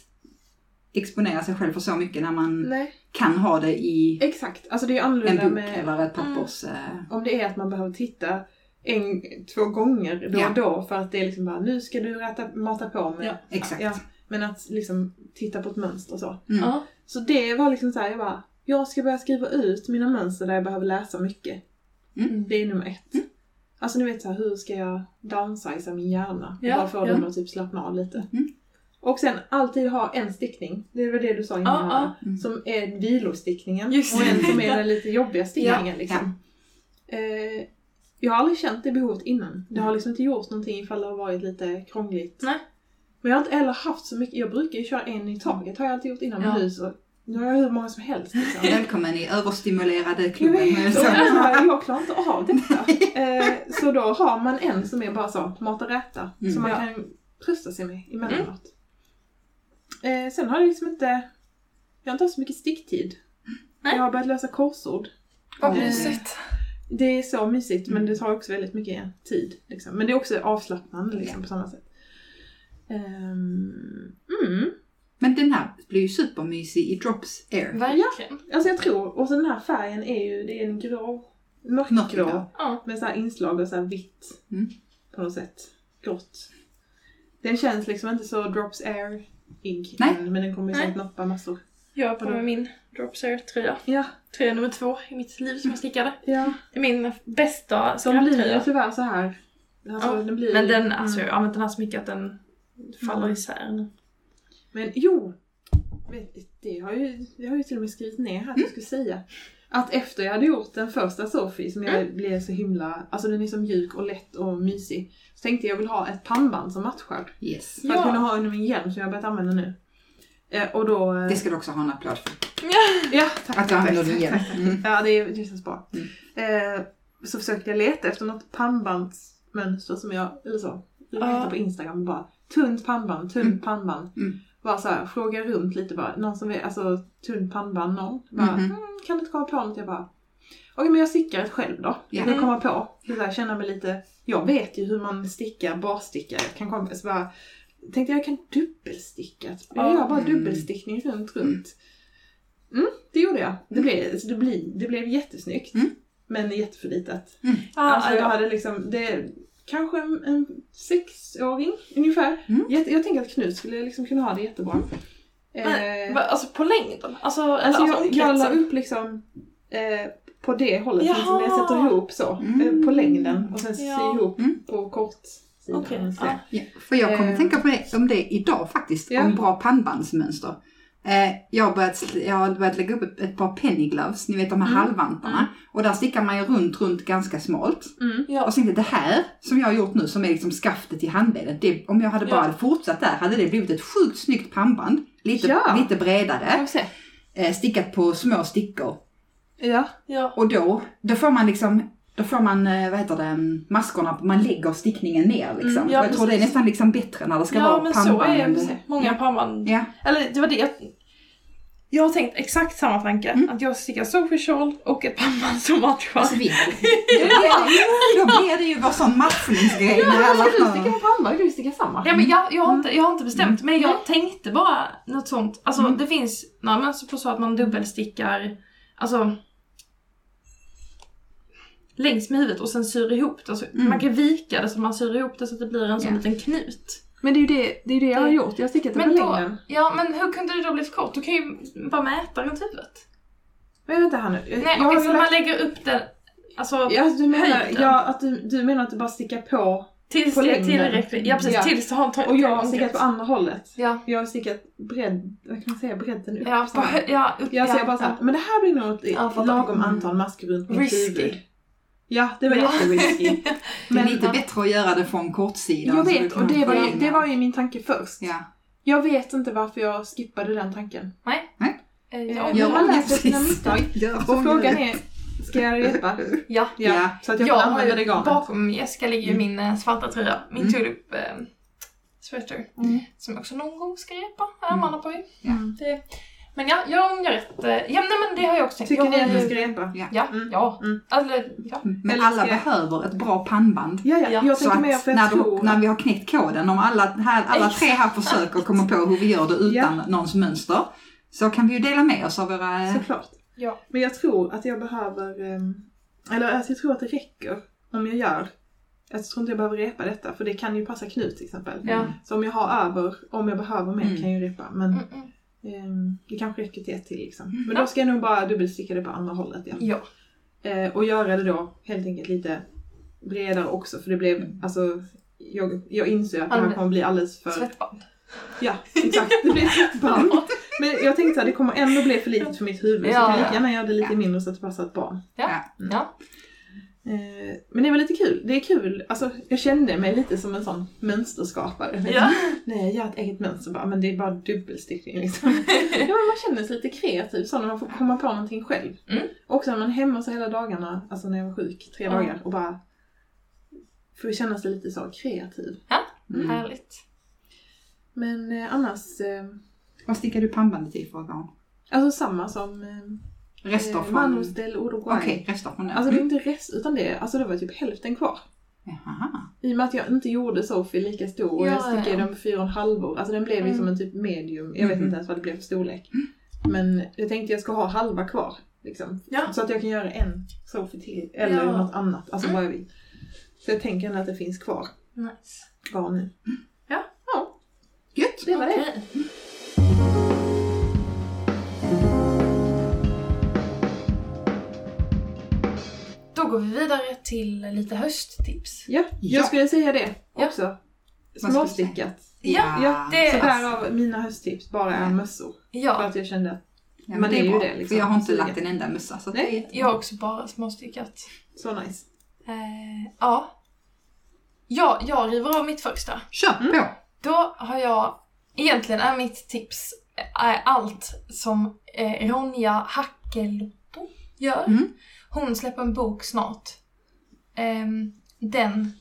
[SPEAKER 3] exponera sig själv för så mycket när man
[SPEAKER 1] Nej,
[SPEAKER 3] kan ha det i
[SPEAKER 1] exakt. Alltså det är
[SPEAKER 3] en
[SPEAKER 1] annorlunda
[SPEAKER 3] bok
[SPEAKER 1] med
[SPEAKER 3] eller ett pappers... eh,
[SPEAKER 1] om det är att man behöver titta en, två gånger då
[SPEAKER 3] Ja.
[SPEAKER 1] och då för att det är liksom bara nu ska du rätta, mata på med.
[SPEAKER 2] Ja,
[SPEAKER 3] exakt.
[SPEAKER 1] Ja, men att liksom titta på ett mönster och så.
[SPEAKER 3] Mm.
[SPEAKER 2] Ja.
[SPEAKER 1] Så det var liksom så här, jag bara, jag ska börja skriva ut mina mönster där jag behöver läsa mycket.
[SPEAKER 2] Mm.
[SPEAKER 1] Det är nummer ett. Alltså ni vet så här, hur ska jag downsiza min hjärna?
[SPEAKER 2] Ja,
[SPEAKER 1] bara få
[SPEAKER 2] ja.
[SPEAKER 1] den att typ slappna av lite.
[SPEAKER 3] Mm.
[SPEAKER 1] Och sen alltid ha en stickning, det är väl det du sa innan,
[SPEAKER 2] Ja,
[SPEAKER 3] ja. Mm.
[SPEAKER 1] som är vilostickningen
[SPEAKER 2] Just
[SPEAKER 1] och en som är den lite jobbiga stickningen
[SPEAKER 3] Ja,
[SPEAKER 1] liksom. Eh, jag har aldrig känt det behovet innan. Det har liksom inte gjort någonting ifall det har varit lite krångligt.
[SPEAKER 2] Nej.
[SPEAKER 1] Men jag har inte heller haft så mycket, jag brukar ju köra en i taget, har jag alltid gjort innan
[SPEAKER 2] Ja.
[SPEAKER 1] med hus och nu har jag hur många som helst liksom.
[SPEAKER 3] Välkommen i överstimulerade
[SPEAKER 1] Jag
[SPEAKER 3] klubben.
[SPEAKER 1] vet, och jag, så här, jag klarar inte av detta. Eh, så då har man en som är bara så, mata och räta,
[SPEAKER 3] Mm.
[SPEAKER 1] som man
[SPEAKER 2] Ja.
[SPEAKER 1] kan trösta sig med emellanåt. Eh, sen har jag liksom inte, jag har inte haft så mycket sticktid.
[SPEAKER 2] Nej.
[SPEAKER 1] Jag har börjat lösa korsord.
[SPEAKER 2] Vad
[SPEAKER 1] Eh,
[SPEAKER 2] mysigt.
[SPEAKER 1] Det är så mysigt men det tar också väldigt mycket tid. Liksom. Men det är också avslappnande liksom, på samma sätt. Ehm, mm.
[SPEAKER 3] Men den här blir ju supermysig i Drops Air.
[SPEAKER 2] Verkligen.
[SPEAKER 1] Alltså jag tror, och så den här färgen är ju, det är en grå, mörkgrå.
[SPEAKER 3] Mörkgrå.
[SPEAKER 2] Ja.
[SPEAKER 1] Med så här inslag av så här vitt.
[SPEAKER 3] Mm.
[SPEAKER 1] På något sätt. Grått. Den känns liksom inte så drops air-ig.
[SPEAKER 3] Nej.
[SPEAKER 1] än, Men den kommer ju
[SPEAKER 2] Nej.
[SPEAKER 1] säkert noppa massor.
[SPEAKER 2] Jag har på med min Drops Air-tröja.
[SPEAKER 1] Ja,
[SPEAKER 2] Tröja nummer två i mitt liv som jag stickade.
[SPEAKER 1] ja.
[SPEAKER 2] Det är min bästa
[SPEAKER 1] Så den blir ju tyvärr så här. Alltså,
[SPEAKER 2] Ja,
[SPEAKER 1] den blir,
[SPEAKER 2] Men den, alltså
[SPEAKER 1] mm.
[SPEAKER 2] jag har använt den här så mycket att den faller
[SPEAKER 1] Mm.
[SPEAKER 2] isär nu.
[SPEAKER 1] Men jo! Det har, ju, det har ju till och med skrivit ner här att jag skulle säga. Att efter jag hade gjort den första Sophie som jag blev så himla, alltså den är så mjuk och lätt och mysig. Så tänkte jag, jag vill ha ett pannband som matchar.
[SPEAKER 3] Yes.
[SPEAKER 1] För
[SPEAKER 2] Ja.
[SPEAKER 1] att kunna ha under min hjälm som jag har börjat använda nu. Eh, och då... eh,
[SPEAKER 3] Det ska du också ha en applåd för.
[SPEAKER 1] Ja, tack.
[SPEAKER 3] Att du använder din hjälm. Mm.
[SPEAKER 1] Ja, det, det känns bra.
[SPEAKER 3] Mm.
[SPEAKER 1] Eh, så försökte jag leta efter något pannbandsmönster som jag, eller så, letade
[SPEAKER 2] Ja.
[SPEAKER 1] på Instagram bara tunt pannband, tunt
[SPEAKER 3] Mm.
[SPEAKER 1] pannband.
[SPEAKER 3] Mm.
[SPEAKER 1] Bara så här, fråga runt lite bara. Någon som är, alltså tunt pannband, någon. Bara,
[SPEAKER 3] Mhm.
[SPEAKER 1] mm, kan du inte komma på något? Jag bara, okej men jag stickar ett själv då.
[SPEAKER 3] Ja.
[SPEAKER 1] Jag komma på. Så där, känna mig lite, jag vet ju hur man stickar, basstickar. Jag kan komma, så bara, tänkte jag kan dubbelsticka. Jag
[SPEAKER 2] Ja.
[SPEAKER 1] gör bara
[SPEAKER 3] Mm.
[SPEAKER 1] dubbelstickning runt, runt. Mm, det gjorde jag. Det blev, alltså det blev, det blev jättesnyggt.
[SPEAKER 3] Mm.
[SPEAKER 1] Men jätteförlitat.
[SPEAKER 2] Ah,
[SPEAKER 1] Alltså jag
[SPEAKER 2] ja.
[SPEAKER 1] hade liksom, det, kanske en, en sexåring ungefär.
[SPEAKER 3] Mm.
[SPEAKER 1] Jätte, jag tänker att Knut skulle liksom kunna ha det jättebra.
[SPEAKER 2] Men,
[SPEAKER 1] Eh,
[SPEAKER 2] alltså på längden? Alltså, eller
[SPEAKER 1] alltså
[SPEAKER 2] alltså,
[SPEAKER 1] jag, jag la upp liksom eh, på det hållet,
[SPEAKER 2] Jaha.
[SPEAKER 1] liksom jag sätter ihop så,
[SPEAKER 3] Mm.
[SPEAKER 1] eh, på längden och sen sy
[SPEAKER 2] Ja.
[SPEAKER 1] ihop
[SPEAKER 3] Mm.
[SPEAKER 1] på kort så.
[SPEAKER 2] ja.
[SPEAKER 3] Ja, för jag kommer
[SPEAKER 1] Eh.
[SPEAKER 3] att tänka på det, om det idag faktiskt,
[SPEAKER 1] Ja.
[SPEAKER 3] om bra pannbandsmönster. Eh, jag, har börjat, jag har börjat lägga upp ett, ett par penny gloves, ni vet de här
[SPEAKER 1] Mm.
[SPEAKER 3] halvvantarna. Och där stickar man ju runt, runt ganska smalt.
[SPEAKER 1] Mm.
[SPEAKER 2] Ja.
[SPEAKER 3] Och så tänkte jag, det här som jag har gjort nu som är liksom skaftet i handledet, det, om jag hade bara
[SPEAKER 2] Ja.
[SPEAKER 3] fortsatt där hade det blivit ett sjukt snyggt pannband. Lite,
[SPEAKER 1] Ja.
[SPEAKER 3] lite bredare, eh, stickat på små stickor.
[SPEAKER 1] Ja.
[SPEAKER 2] Ja.
[SPEAKER 3] Och då, då får man liksom, då får man, eh, vad heter det, mm, maskorna, man lägger stickningen ner liksom.
[SPEAKER 2] Mm, ja,
[SPEAKER 3] jag tror det är nästan liksom bättre när det ska
[SPEAKER 2] ja
[SPEAKER 3] vara
[SPEAKER 2] men så är
[SPEAKER 3] pannband.
[SPEAKER 2] det. Många
[SPEAKER 3] Ja.
[SPEAKER 2] pannband.
[SPEAKER 3] Ja.
[SPEAKER 2] Eller det var det jag... jag har tänkt exakt samma tanke.
[SPEAKER 3] Mm.
[SPEAKER 2] Att jag stickar Sophie Shawl och ett pannband som matchar.
[SPEAKER 3] Alltså, vi, då, blir, då blir det ju bara sån matchningsgrej när alla
[SPEAKER 1] Ska du sticka på pannband? Vi sticka samma?
[SPEAKER 2] Ja, men jag, jag, har inte, jag har inte bestämt, men jag
[SPEAKER 1] Nej.
[SPEAKER 2] tänkte bara något sånt. Alltså
[SPEAKER 3] Mm.
[SPEAKER 2] det finns några mönster på så att man dubbelstickar, alltså längs med huvudet och sen syr ihop det. Alltså,
[SPEAKER 3] Mm.
[SPEAKER 2] Man kan vika det så man syr ihop det så att det blir en sån
[SPEAKER 3] Ja.
[SPEAKER 2] liten knut.
[SPEAKER 1] Men det är ju det, det, är det jag har gjort. Jag har stickat det på längden.
[SPEAKER 2] ja men hur kunde det då bli för kort? Du kan ju bara mäta runt huvudet.
[SPEAKER 1] Men vänta här nu.
[SPEAKER 2] Nej
[SPEAKER 1] jag
[SPEAKER 2] okej, så man
[SPEAKER 1] lagt-
[SPEAKER 2] lägger upp den, alltså
[SPEAKER 1] Ja, alltså, du menar,
[SPEAKER 2] höjden.
[SPEAKER 1] ja, att du, du menar att du bara stickar på
[SPEAKER 2] tills
[SPEAKER 1] på
[SPEAKER 2] det är tillräckligt. Ja precis,
[SPEAKER 1] Ja.
[SPEAKER 2] tills det har en
[SPEAKER 1] och jag har stickat på andra hållet.
[SPEAKER 2] Ja,
[SPEAKER 1] Jag har stickat bredd, vad kan man säga, bredden upp.
[SPEAKER 2] ja,
[SPEAKER 1] så
[SPEAKER 2] på, ja, upp,
[SPEAKER 1] Jag ser bara såhär, men det här blir nog ett lagom antal masker runt mitt huvud. Ja, det var
[SPEAKER 2] Ja.
[SPEAKER 1] jätterisky.
[SPEAKER 3] Det är
[SPEAKER 1] Men
[SPEAKER 3] lite
[SPEAKER 2] ja.
[SPEAKER 3] bättre att göra det från kortsidan.
[SPEAKER 1] jag
[SPEAKER 3] så
[SPEAKER 1] vet, och det var, ju, det var ju min tanke först.
[SPEAKER 3] Ja.
[SPEAKER 1] Jag vet inte varför jag skippade den tanken.
[SPEAKER 2] Nej.
[SPEAKER 3] Nej.
[SPEAKER 2] Eh,
[SPEAKER 1] Ja,
[SPEAKER 2] Ja,
[SPEAKER 1] men
[SPEAKER 3] Gör
[SPEAKER 1] man lär sig
[SPEAKER 3] precis.
[SPEAKER 1] sina misstag.
[SPEAKER 3] Som
[SPEAKER 1] frågan är, ska jag repa?
[SPEAKER 2] ja.
[SPEAKER 1] Ja, så att jag
[SPEAKER 2] Jag
[SPEAKER 1] kan
[SPEAKER 2] har
[SPEAKER 1] använda det garnet.
[SPEAKER 2] bakom Jessica ligger ju
[SPEAKER 3] Mm.
[SPEAKER 2] min eh, svarta tröja, min
[SPEAKER 3] Mm.
[SPEAKER 2] tulip eh, sweater.
[SPEAKER 1] Mm.
[SPEAKER 2] Som jag också någon gång ska repa ärmarna på ju.
[SPEAKER 1] Mm.
[SPEAKER 2] Det, men ja, jag ångrar rätt. eh, Ja, nej men det har jag också tänkt.
[SPEAKER 1] Tycker
[SPEAKER 2] jag
[SPEAKER 1] ni att jag ska repa?
[SPEAKER 3] Ja.
[SPEAKER 2] Ja,
[SPEAKER 1] Mm.
[SPEAKER 2] ja.
[SPEAKER 1] Mm.
[SPEAKER 2] Eller, ja.
[SPEAKER 3] Men
[SPEAKER 1] Eller
[SPEAKER 3] alla
[SPEAKER 1] jag-
[SPEAKER 3] behöver ett bra pannband.
[SPEAKER 1] Ja, ja,
[SPEAKER 2] Ja.
[SPEAKER 1] jag
[SPEAKER 3] Så
[SPEAKER 1] tänker mer
[SPEAKER 3] att
[SPEAKER 1] för
[SPEAKER 3] när,
[SPEAKER 1] tror...
[SPEAKER 3] när vi har knäckt koden, om alla, här, alla tre här försöker komma på hur vi gör det utan någons mönster, så kan vi ju dela med oss av våra...
[SPEAKER 1] Såklart.
[SPEAKER 2] Ja.
[SPEAKER 1] Men jag tror att jag behöver, ehm, eller alltså jag tror att det räcker om jag gör. Jag tror inte jag behöver repa detta för det kan ju passa Knut till exempel.
[SPEAKER 2] Ja.
[SPEAKER 1] Så om jag har över, om jag behöver mer
[SPEAKER 3] Mm.
[SPEAKER 1] kan jag ju repa. Men
[SPEAKER 2] Mm, mm.
[SPEAKER 1] Det kanske räcker till ett till liksom. Men
[SPEAKER 2] Ja.
[SPEAKER 1] då ska jag nog bara dubbelsticka det på andra hållet igen.
[SPEAKER 2] Ja.
[SPEAKER 1] Eh, och göra det då helt enkelt lite bredare också för det blev,
[SPEAKER 3] Mm.
[SPEAKER 1] alltså jag, jag inser att det här kommer bli alldeles för...
[SPEAKER 2] Svettband.
[SPEAKER 1] Ja, exakt. Det blir ett svettband. Men jag tänkte att det kommer ändå bli för litet för mitt huvud. så
[SPEAKER 2] Ja,
[SPEAKER 1] jag kan
[SPEAKER 2] ja.
[SPEAKER 1] lika gärna göra det lite
[SPEAKER 3] Ja.
[SPEAKER 1] mindre så att det passar ett barn.
[SPEAKER 2] Ja.
[SPEAKER 1] Mm.
[SPEAKER 2] ja.
[SPEAKER 1] Eh, men det var lite kul. Det är kul. Alltså, jag kände mig lite som en sån mönsterskapare.
[SPEAKER 2] Ja.
[SPEAKER 1] Nej, jag gör ett eget mönster bara, men det är bara dubbelstickning liksom. ja, men man känner sig lite kreativ så när man får komma på någonting själv.
[SPEAKER 2] Mm.
[SPEAKER 1] Också när man är hemma så hela dagarna, alltså när jag var sjuk, tre
[SPEAKER 2] Ja.
[SPEAKER 1] dagar och bara får känna sig lite så kreativ.
[SPEAKER 3] Mm.
[SPEAKER 2] Härligt.
[SPEAKER 1] Men eh, annars, eh,
[SPEAKER 3] Vad stickar du pannbandet i för garn?
[SPEAKER 1] alltså samma som eh,
[SPEAKER 3] Rester
[SPEAKER 1] eh,
[SPEAKER 3] från...
[SPEAKER 1] Manos
[SPEAKER 3] Okej,
[SPEAKER 1] del Uruguay.
[SPEAKER 3] rester från det.
[SPEAKER 1] Alltså det är
[SPEAKER 3] Mm.
[SPEAKER 1] inte rest, utan det, alltså det var typ hälften kvar.
[SPEAKER 3] Jaha.
[SPEAKER 1] I och med att jag inte gjorde Sofie lika stor och
[SPEAKER 2] Ja,
[SPEAKER 1] jag stickade
[SPEAKER 2] ja.
[SPEAKER 1] den på fyra och en halvor. Alltså den blev ju
[SPEAKER 2] Mm.
[SPEAKER 1] som en typ medium. Jag vet
[SPEAKER 3] Mhm.
[SPEAKER 1] inte ens vad det blev för storlek. Men jag tänkte jag ska ha halva kvar. Liksom.
[SPEAKER 2] Ja.
[SPEAKER 1] Så att jag kan göra en Sofie till. Eller
[SPEAKER 2] Ja.
[SPEAKER 1] något annat. Alltså
[SPEAKER 2] Mm.
[SPEAKER 1] vad jag vill. Så jag tänker ändå att det finns kvar.
[SPEAKER 2] Nice.
[SPEAKER 1] Kvar nu.
[SPEAKER 2] Ja.
[SPEAKER 1] Ja,
[SPEAKER 3] Gött!
[SPEAKER 1] det var det.
[SPEAKER 2] Okej. Går vi vidare till lite hösttips.
[SPEAKER 1] Ja,
[SPEAKER 3] Ja.
[SPEAKER 1] jag skulle säga det
[SPEAKER 2] Ja.
[SPEAKER 1] också.
[SPEAKER 3] Du
[SPEAKER 1] Småstickat.
[SPEAKER 2] Ja,
[SPEAKER 1] Ja,
[SPEAKER 2] det-
[SPEAKER 1] Så därav mina hösttips bara är mössor. För
[SPEAKER 2] Ja,
[SPEAKER 1] att jag kände att
[SPEAKER 3] Ja,
[SPEAKER 1] Men
[SPEAKER 3] men
[SPEAKER 1] det är
[SPEAKER 3] är
[SPEAKER 1] ju det, liksom.
[SPEAKER 3] för jag har inte lagt en enda mössa. Så
[SPEAKER 1] Nej.
[SPEAKER 3] det är
[SPEAKER 2] jag har också bara småstickat.
[SPEAKER 1] så nice.
[SPEAKER 2] Eh, ja. ja. Jag river av mitt första.
[SPEAKER 3] Kör
[SPEAKER 1] Mm.
[SPEAKER 3] på!
[SPEAKER 2] Då har jag, egentligen är mitt tips är allt som eh, Ronja Hackelotto gör.
[SPEAKER 3] Mm.
[SPEAKER 2] Hon släpper en bok snart. Ehm, den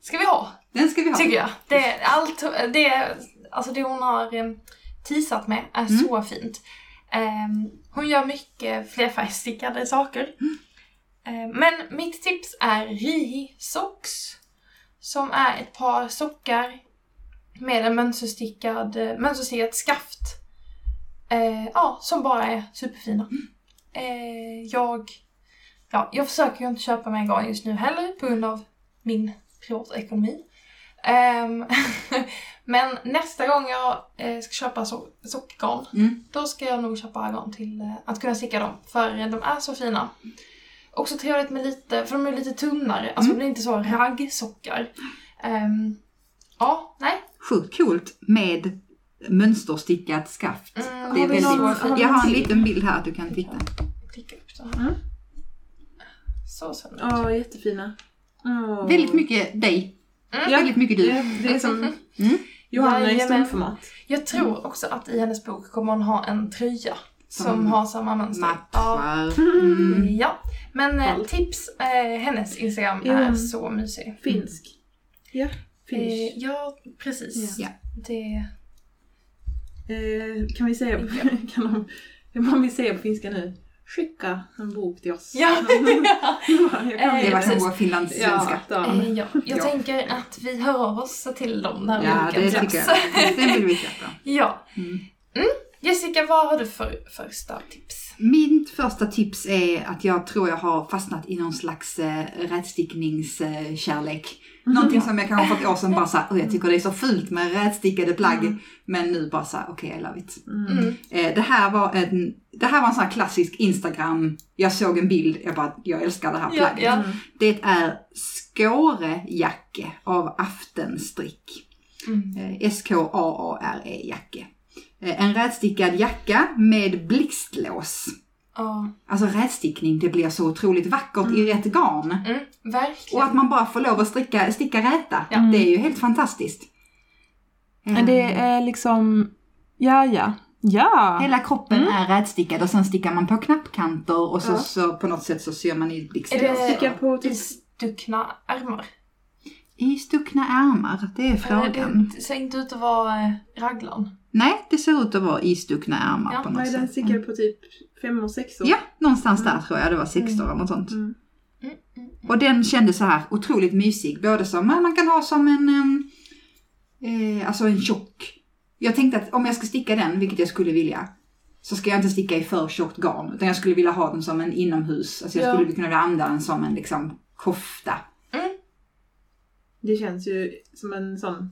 [SPEAKER 2] ska vi ha,
[SPEAKER 3] Den ska vi ha.
[SPEAKER 2] tycker jag. Det, är allt, det, alltså det hon har eh, teasat med är
[SPEAKER 3] Mm.
[SPEAKER 2] så fint. Ehm, hon gör mycket flerfärgstickade saker. Ehm, men mitt tips är Rihi Socks. Som är ett par sockar med en mönsterstickad, mönsterstickat skaft. Eh, ja, som bara är superfina. Eh, jag, ja, jag försöker ju inte köpa mig garn just nu heller på grund av min privatekonomi. Ehm, men nästa gång jag eh, ska köpa so- sockergarn,
[SPEAKER 3] Mm.
[SPEAKER 2] då ska jag nog köpa garn till eh, att kunna sticka dem. För eh, de är så fina. Också trevligt med lite, för de är lite tunnare, alltså
[SPEAKER 3] Mm.
[SPEAKER 2] det blir inte så raggsockar. Ehm, ja, nej.
[SPEAKER 3] Sjukt coolt med mönsterstickat skaft.
[SPEAKER 2] Mm,
[SPEAKER 3] Det är väldigt...
[SPEAKER 1] någon-
[SPEAKER 3] jag har en liten bild här att du kan titta.
[SPEAKER 2] Klicka upp så här.
[SPEAKER 1] Mm.
[SPEAKER 2] Så ser den.
[SPEAKER 1] Ja, jättefina. Åh.
[SPEAKER 3] Väldigt mycket dig.
[SPEAKER 2] Mm.
[SPEAKER 3] Väldigt mycket du.
[SPEAKER 1] Det, det är som
[SPEAKER 3] Mm.
[SPEAKER 1] Johanna i stumformat.
[SPEAKER 2] Jag tror också att i hennes bok kommer hon ha en tröja som,
[SPEAKER 3] Som
[SPEAKER 2] har samma mönster.
[SPEAKER 3] Matchar. Mm.
[SPEAKER 2] ja. Men eh, tips, eh, hennes Instagram
[SPEAKER 1] Ja.
[SPEAKER 2] är så mysig.
[SPEAKER 1] Finsk. Ja,
[SPEAKER 2] Eh,
[SPEAKER 1] finsk.
[SPEAKER 2] ja, precis.
[SPEAKER 3] Ja.
[SPEAKER 2] Det...
[SPEAKER 1] Eh, kan vi säga, kan de, hur man vill säga på finska nu? Skicka en bok till oss.
[SPEAKER 2] Ja.
[SPEAKER 1] jag kan,
[SPEAKER 2] Eh,
[SPEAKER 3] Det var som vår finlandssvenska.
[SPEAKER 1] ja,
[SPEAKER 2] Eh, ja. Jag
[SPEAKER 3] Ja.
[SPEAKER 2] tänker att vi hör av oss till dem när
[SPEAKER 3] Ja,
[SPEAKER 2] boken
[SPEAKER 3] det
[SPEAKER 2] släpps.
[SPEAKER 3] tycker jag. Det vill vi.
[SPEAKER 2] Ja.
[SPEAKER 3] Mm.
[SPEAKER 2] Jessica, vad har du för första tips?
[SPEAKER 3] Mitt första tips är att jag tror jag har fastnat i någon slags eh, rätstickningskärlek. Någonting som jag kanske för ett år sedan bara "Oj, jag tycker det är så fult med rätstickade plagg. Men nu bara så här, okej, I love it.
[SPEAKER 1] Mm.
[SPEAKER 3] Eh, det, här var en, det här var en sån här klassisk Instagram, jag såg en bild, jag bara, jag älskar det här
[SPEAKER 2] Ja,
[SPEAKER 3] plagget.
[SPEAKER 2] ja.
[SPEAKER 1] Mm.
[SPEAKER 3] Det är Skårejacke av Aftenstrick.
[SPEAKER 2] Mm.
[SPEAKER 3] Eh, S-K-A-A-R-E-jacke. Eh, En rätstickad jacka med blixtlås.
[SPEAKER 2] Ja.
[SPEAKER 3] Alltså rätstickning, det blir så otroligt vackert i rätt garn.
[SPEAKER 2] Mm,
[SPEAKER 3] Och att man bara får lov att sticka, sticka räta,
[SPEAKER 2] Ja.
[SPEAKER 3] det är ju helt fantastiskt.
[SPEAKER 1] Men
[SPEAKER 3] Eh,
[SPEAKER 1] det är liksom, ja ja, ja.
[SPEAKER 3] Hela kroppen är rätstickad och sen stickar man på knappkanter och så,
[SPEAKER 1] Ja.
[SPEAKER 3] så på något sätt så syr man i
[SPEAKER 2] Är
[SPEAKER 3] blixtlås.
[SPEAKER 2] det
[SPEAKER 1] Sticka på typ,
[SPEAKER 2] istuckna ärmar?
[SPEAKER 3] I stuckna ärmar, det är frågan.
[SPEAKER 2] Det ser inte ut att vara eh, raglan.
[SPEAKER 3] Nej, det ser ut att vara istuckna ärmar
[SPEAKER 2] Ja,
[SPEAKER 3] på något
[SPEAKER 1] är den
[SPEAKER 3] sätt.
[SPEAKER 1] stickad på typ fem och sex år?
[SPEAKER 3] Ja, någonstans där tror jag det var 16 eller något sånt.
[SPEAKER 1] Mm.
[SPEAKER 2] Mm, mm.
[SPEAKER 3] Och den kändes så här otroligt mysig. Både som, man kan ha som en, em, eh, alltså en tjock. Jag tänkte att om jag ska sticka den, vilket jag skulle vilja, så ska jag inte sticka i för tjockt garn. Utan jag skulle vilja ha den som en inomhus. Alltså jag
[SPEAKER 2] Ja.
[SPEAKER 3] skulle kunna använda den som en liksom kofta.
[SPEAKER 1] Det känns ju som en sån,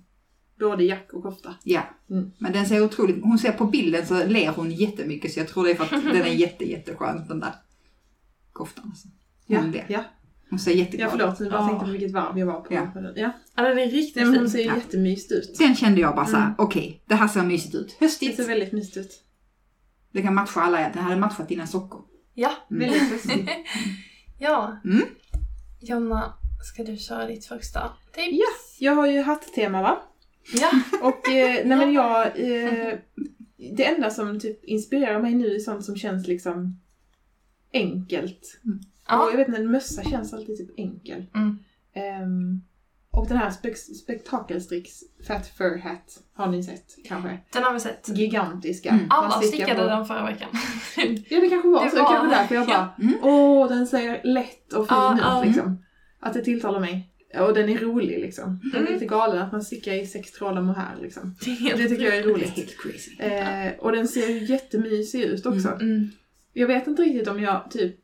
[SPEAKER 1] både jack och kofta.
[SPEAKER 3] Ja.
[SPEAKER 1] Mm.
[SPEAKER 3] Men den ser otroligt, hon ser på bilden så ler hon jättemycket så jag tror det är för att den är jätte, jätteskön den där koftan. Alltså.
[SPEAKER 1] Ja,
[SPEAKER 3] Hon ler.
[SPEAKER 1] ja.
[SPEAKER 3] Hon ser jätteglad
[SPEAKER 1] ja förlåt, jag bara
[SPEAKER 2] Ja.
[SPEAKER 1] tänkte på vilket varv jag var på.
[SPEAKER 3] Ja.
[SPEAKER 1] ja.
[SPEAKER 2] Ja, den är riktigt
[SPEAKER 1] men hon
[SPEAKER 2] fin.
[SPEAKER 1] ser ju
[SPEAKER 3] Ja.
[SPEAKER 1] jättemysigt ut.
[SPEAKER 3] Den kände jag bara så här:
[SPEAKER 1] Mm.
[SPEAKER 3] okej, det här ser mysigt ut.
[SPEAKER 1] Det
[SPEAKER 3] Höstigt.
[SPEAKER 1] ser väldigt mysigt ut.
[SPEAKER 3] Det kan matcha alla, den hade matchat dina sockor.
[SPEAKER 2] Ja.
[SPEAKER 3] Mm.
[SPEAKER 1] Väldigt höstigt.
[SPEAKER 2] Ja.
[SPEAKER 3] Mm.
[SPEAKER 2] Jonna, ska du köra ditt första tips?
[SPEAKER 1] Ja. Jag har ju hatt-tema va?
[SPEAKER 2] Ja.
[SPEAKER 1] Och eh, nej men jag, eh, det enda som typ inspirerar mig nu är sånt som känns liksom enkelt. Och
[SPEAKER 2] Ja.
[SPEAKER 1] jag vet inte, en mössa känns alltid typ enkel.
[SPEAKER 2] Mm.
[SPEAKER 1] Ehm, och den här spek- spektakelstricks Fat Fur Hat har ni sett kanske?
[SPEAKER 2] Den har vi sett.
[SPEAKER 1] Gigantiska.
[SPEAKER 3] Mm.
[SPEAKER 2] Alla stickade
[SPEAKER 1] på-
[SPEAKER 2] den förra veckan.
[SPEAKER 1] Ja det kanske var
[SPEAKER 2] Det
[SPEAKER 1] så,
[SPEAKER 2] var-
[SPEAKER 1] kanske därför jag bara
[SPEAKER 3] Mm.
[SPEAKER 1] Åh, den ser lätt och fin
[SPEAKER 2] Ja,
[SPEAKER 1] ut
[SPEAKER 2] ja.
[SPEAKER 1] liksom. Att det tilltalar mig. Och den är rolig liksom. Den är
[SPEAKER 2] Mm.
[SPEAKER 1] lite galen att man stickar i sex trådar mohair liksom.
[SPEAKER 2] Det
[SPEAKER 1] tycker jag är
[SPEAKER 3] Det är
[SPEAKER 1] roligt.
[SPEAKER 3] helt crazy.
[SPEAKER 1] Eh, och den ser ju jättemysig ut också.
[SPEAKER 2] Mm.
[SPEAKER 1] Jag vet inte riktigt om jag typ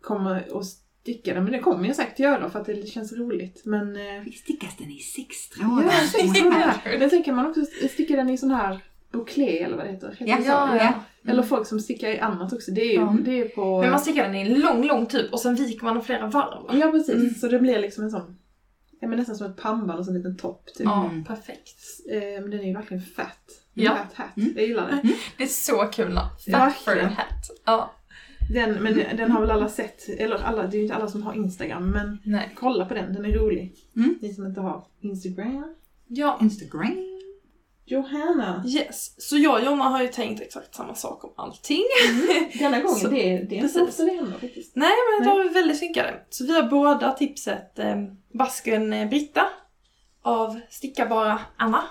[SPEAKER 1] kommer att sticka den, men det kommer jag säkert göra för att det känns roligt. Men eh,
[SPEAKER 3] Stickas den i sex
[SPEAKER 1] ja,
[SPEAKER 3] trådar?
[SPEAKER 1] sex trådar. Men sen kan man också sticka den i sån här bouclé eller vad det heter. Heter
[SPEAKER 3] Ja,
[SPEAKER 1] det
[SPEAKER 2] ja, ja.
[SPEAKER 1] Eller folk som stickar i annat också. Det är ju
[SPEAKER 2] Ja.
[SPEAKER 1] det är på...
[SPEAKER 2] Men man stickar den i en lång, lång tub och sen viker man den flera varv. va?
[SPEAKER 1] Ja precis,
[SPEAKER 2] Mm.
[SPEAKER 1] så det blir liksom en sån, ja men nästan som ett pannband och så en liten topp typ.
[SPEAKER 2] Ja,
[SPEAKER 3] Mm.
[SPEAKER 2] perfekt.
[SPEAKER 1] Eh, men den är ju verkligen fat.
[SPEAKER 2] Ja.
[SPEAKER 1] Fat hat,
[SPEAKER 3] Mm.
[SPEAKER 1] jag gillar det.
[SPEAKER 2] Det är så kul namn. Fat fur hat. Ja.
[SPEAKER 1] Den, men den har väl alla sett, eller alla, det är ju inte alla som har Instagram men
[SPEAKER 2] Nej.
[SPEAKER 1] kolla på den, den är rolig.
[SPEAKER 3] Mm.
[SPEAKER 1] Ni som inte har Instagram.
[SPEAKER 2] Ja.
[SPEAKER 3] Instagram.
[SPEAKER 1] Johanna!
[SPEAKER 2] Yes. Så jag och Jonna har ju tänkt exakt samma sak om allting.
[SPEAKER 1] Denna gången,
[SPEAKER 2] Så-
[SPEAKER 1] det, är- det är inte ofta det händer faktiskt.
[SPEAKER 2] Nej men de är väldigt synkade. Så vi har båda tipset eh, Basken eh, Britta av Stickabara Anna.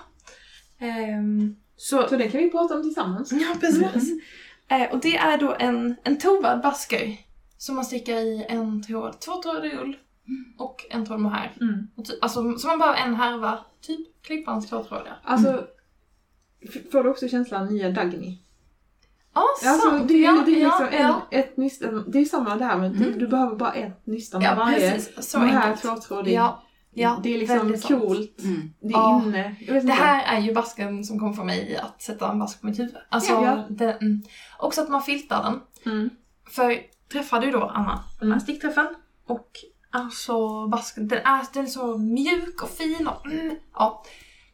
[SPEAKER 2] Ehm, så,
[SPEAKER 1] Så den kan vi prata om tillsammans.
[SPEAKER 2] ja precis. Eh, och det är då en, en tovad basker som man stickar i en tråd, två trådar ull och en tråd mohair.
[SPEAKER 1] Mm.
[SPEAKER 2] Alltså så man behöver en härva, typ klippans tvåtrådiga.
[SPEAKER 1] Alltså, f- får du också känslan nya Dagny?
[SPEAKER 2] Ja,
[SPEAKER 1] Alltså,
[SPEAKER 2] sant!
[SPEAKER 1] det är,
[SPEAKER 2] ja,
[SPEAKER 1] det är liksom
[SPEAKER 2] ja,
[SPEAKER 1] en,
[SPEAKER 2] ja.
[SPEAKER 1] ett nystan, det är samma där men
[SPEAKER 3] Mm.
[SPEAKER 1] du behöver bara ett nystan
[SPEAKER 2] ja,
[SPEAKER 1] varje.
[SPEAKER 2] precis. Så
[SPEAKER 1] de här tvåtrådig.
[SPEAKER 2] Ja, ja,
[SPEAKER 1] det är liksom coolt.
[SPEAKER 3] Mm.
[SPEAKER 1] Det är
[SPEAKER 2] Ja.
[SPEAKER 1] inne.
[SPEAKER 2] Det här är ju basken som kommer få mig att sätta en bask på mitt huvud. Alltså,
[SPEAKER 1] Ja.
[SPEAKER 2] Det, mm. Också att man filtar den.
[SPEAKER 1] Mm.
[SPEAKER 2] För träffade ju då Anna den här
[SPEAKER 1] Mm.
[SPEAKER 2] stickträffen och alltså basken, den är, den är så mjuk och fin och mm, ja.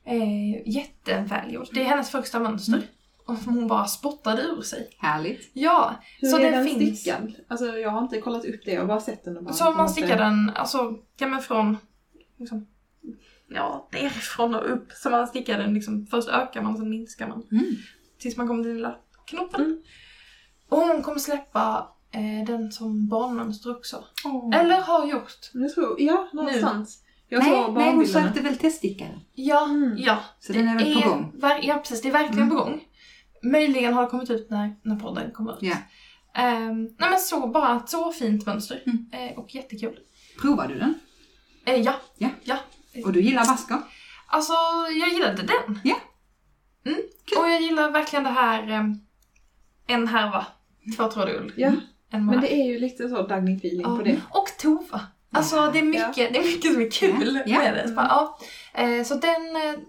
[SPEAKER 2] Eh, jättevälgjord. Det är hennes första mönster.
[SPEAKER 1] Mm.
[SPEAKER 2] Och hon bara spottade ur sig.
[SPEAKER 3] Härligt.
[SPEAKER 2] Ja,
[SPEAKER 1] Hur
[SPEAKER 2] så
[SPEAKER 1] är den
[SPEAKER 2] finns.
[SPEAKER 1] stickad? Alltså jag har inte kollat upp det, jag har bara sett den och bara...
[SPEAKER 2] Så man stickar den, alltså, ja men från, liksom, ja, nerifrån och upp. Så man stickar den liksom, först ökar man, sen minskar man.
[SPEAKER 3] Mm.
[SPEAKER 2] Tills man kommer till den lilla knoppen.
[SPEAKER 1] Mm.
[SPEAKER 2] Och hon kommer släppa eh, den som barnmönster också.
[SPEAKER 1] Åh.
[SPEAKER 2] Eller har gjort.
[SPEAKER 1] Jag tror, ja, någonstans. Jag
[SPEAKER 3] Nej,
[SPEAKER 1] såg
[SPEAKER 3] nej, hon sökte väl teststickare.
[SPEAKER 2] Ja,
[SPEAKER 1] Mm.
[SPEAKER 2] ja.
[SPEAKER 3] Så den är väl på gång.
[SPEAKER 2] Ver- ja, precis. Det är verkligen
[SPEAKER 1] Mm.
[SPEAKER 2] på gång. möjligen har det kommit ut när, när podden kommer ut.
[SPEAKER 3] Ja.
[SPEAKER 2] Ehm, nej men så, bara ett så fint mönster.
[SPEAKER 3] Mm.
[SPEAKER 2] Eh, och jättekul.
[SPEAKER 3] Provar du den?
[SPEAKER 2] Eh, ja.
[SPEAKER 3] Ja.
[SPEAKER 2] ja.
[SPEAKER 3] Och du gillar basker?
[SPEAKER 2] Alltså, jag gillade den.
[SPEAKER 3] Ja.
[SPEAKER 2] Mm.
[SPEAKER 3] Kul.
[SPEAKER 2] Och jag gillar verkligen det här ehm, en härva, tvåtrådig ull.
[SPEAKER 1] Ja,
[SPEAKER 2] En
[SPEAKER 1] men det är ju lite så Dagny-feeling
[SPEAKER 2] Ja.
[SPEAKER 1] på det.
[SPEAKER 2] Och Tova. Alltså det är mycket, det är mycket som är kul
[SPEAKER 3] Ja.
[SPEAKER 2] med det. Så, bara, ja. Eh, så den, eh,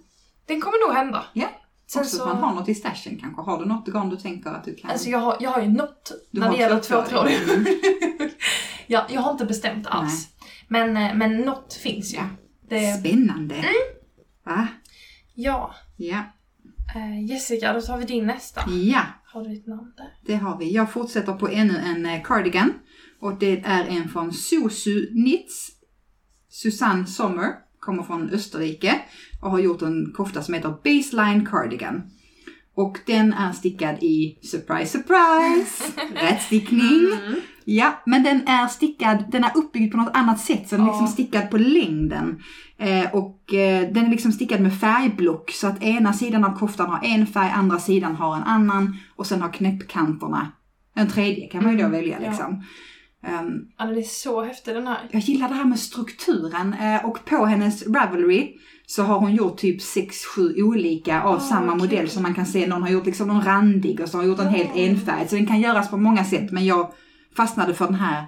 [SPEAKER 2] den kommer nog hända.
[SPEAKER 3] Ja.
[SPEAKER 2] Sen
[SPEAKER 3] Också
[SPEAKER 2] så,
[SPEAKER 3] att man har något i stashen kanske. Har du något garn du tänker att du kan?
[SPEAKER 2] alltså jag har, jag har ju något
[SPEAKER 3] Du
[SPEAKER 2] när det gäller
[SPEAKER 3] tvåtrådig.
[SPEAKER 2] tvåtrådig. ja, jag har inte bestämt alls. Men, eh, men något finns ju.
[SPEAKER 3] Ja.
[SPEAKER 2] Det,
[SPEAKER 3] Spännande.
[SPEAKER 2] Mm.
[SPEAKER 3] Va?
[SPEAKER 2] ja.
[SPEAKER 3] Ja.
[SPEAKER 2] Jessica, då tar vi din nästa.
[SPEAKER 3] Ja,
[SPEAKER 2] Har du ditt namn där?
[SPEAKER 3] det har vi. Jag fortsätter på ännu en cardigan. Och det är en från Susu Knits. Susanne Sommer. Kommer från Österrike. Och har gjort en kofta som heter Baseline Cardigan. Och den är stickad i, surprise surprise, rätstickning.
[SPEAKER 1] Mm.
[SPEAKER 3] Ja, men den är stickad, den är uppbyggd på något annat sätt. Så den är
[SPEAKER 2] Ja.
[SPEAKER 3] liksom stickad på längden. Eh, och eh, den är liksom stickad med färgblock. Så att ena sidan av koftan har en färg, andra sidan har en annan. Och sen har knäppkanterna en tredje kan man ju då
[SPEAKER 2] Mm,
[SPEAKER 3] välja
[SPEAKER 2] ja.
[SPEAKER 3] Ehm,
[SPEAKER 2] Ja, den är så häftig den här.
[SPEAKER 3] jag gillar det här med strukturen eh, och på hennes Ravelry så har hon gjort typ 6-7 olika av
[SPEAKER 2] Ah,
[SPEAKER 3] samma
[SPEAKER 2] kul.
[SPEAKER 3] modell som man kan se. Någon har gjort liksom någon randig och så har hon gjort en helt
[SPEAKER 2] Ja.
[SPEAKER 3] enfärg. Så den kan göras på många sätt men jag fastnade för den här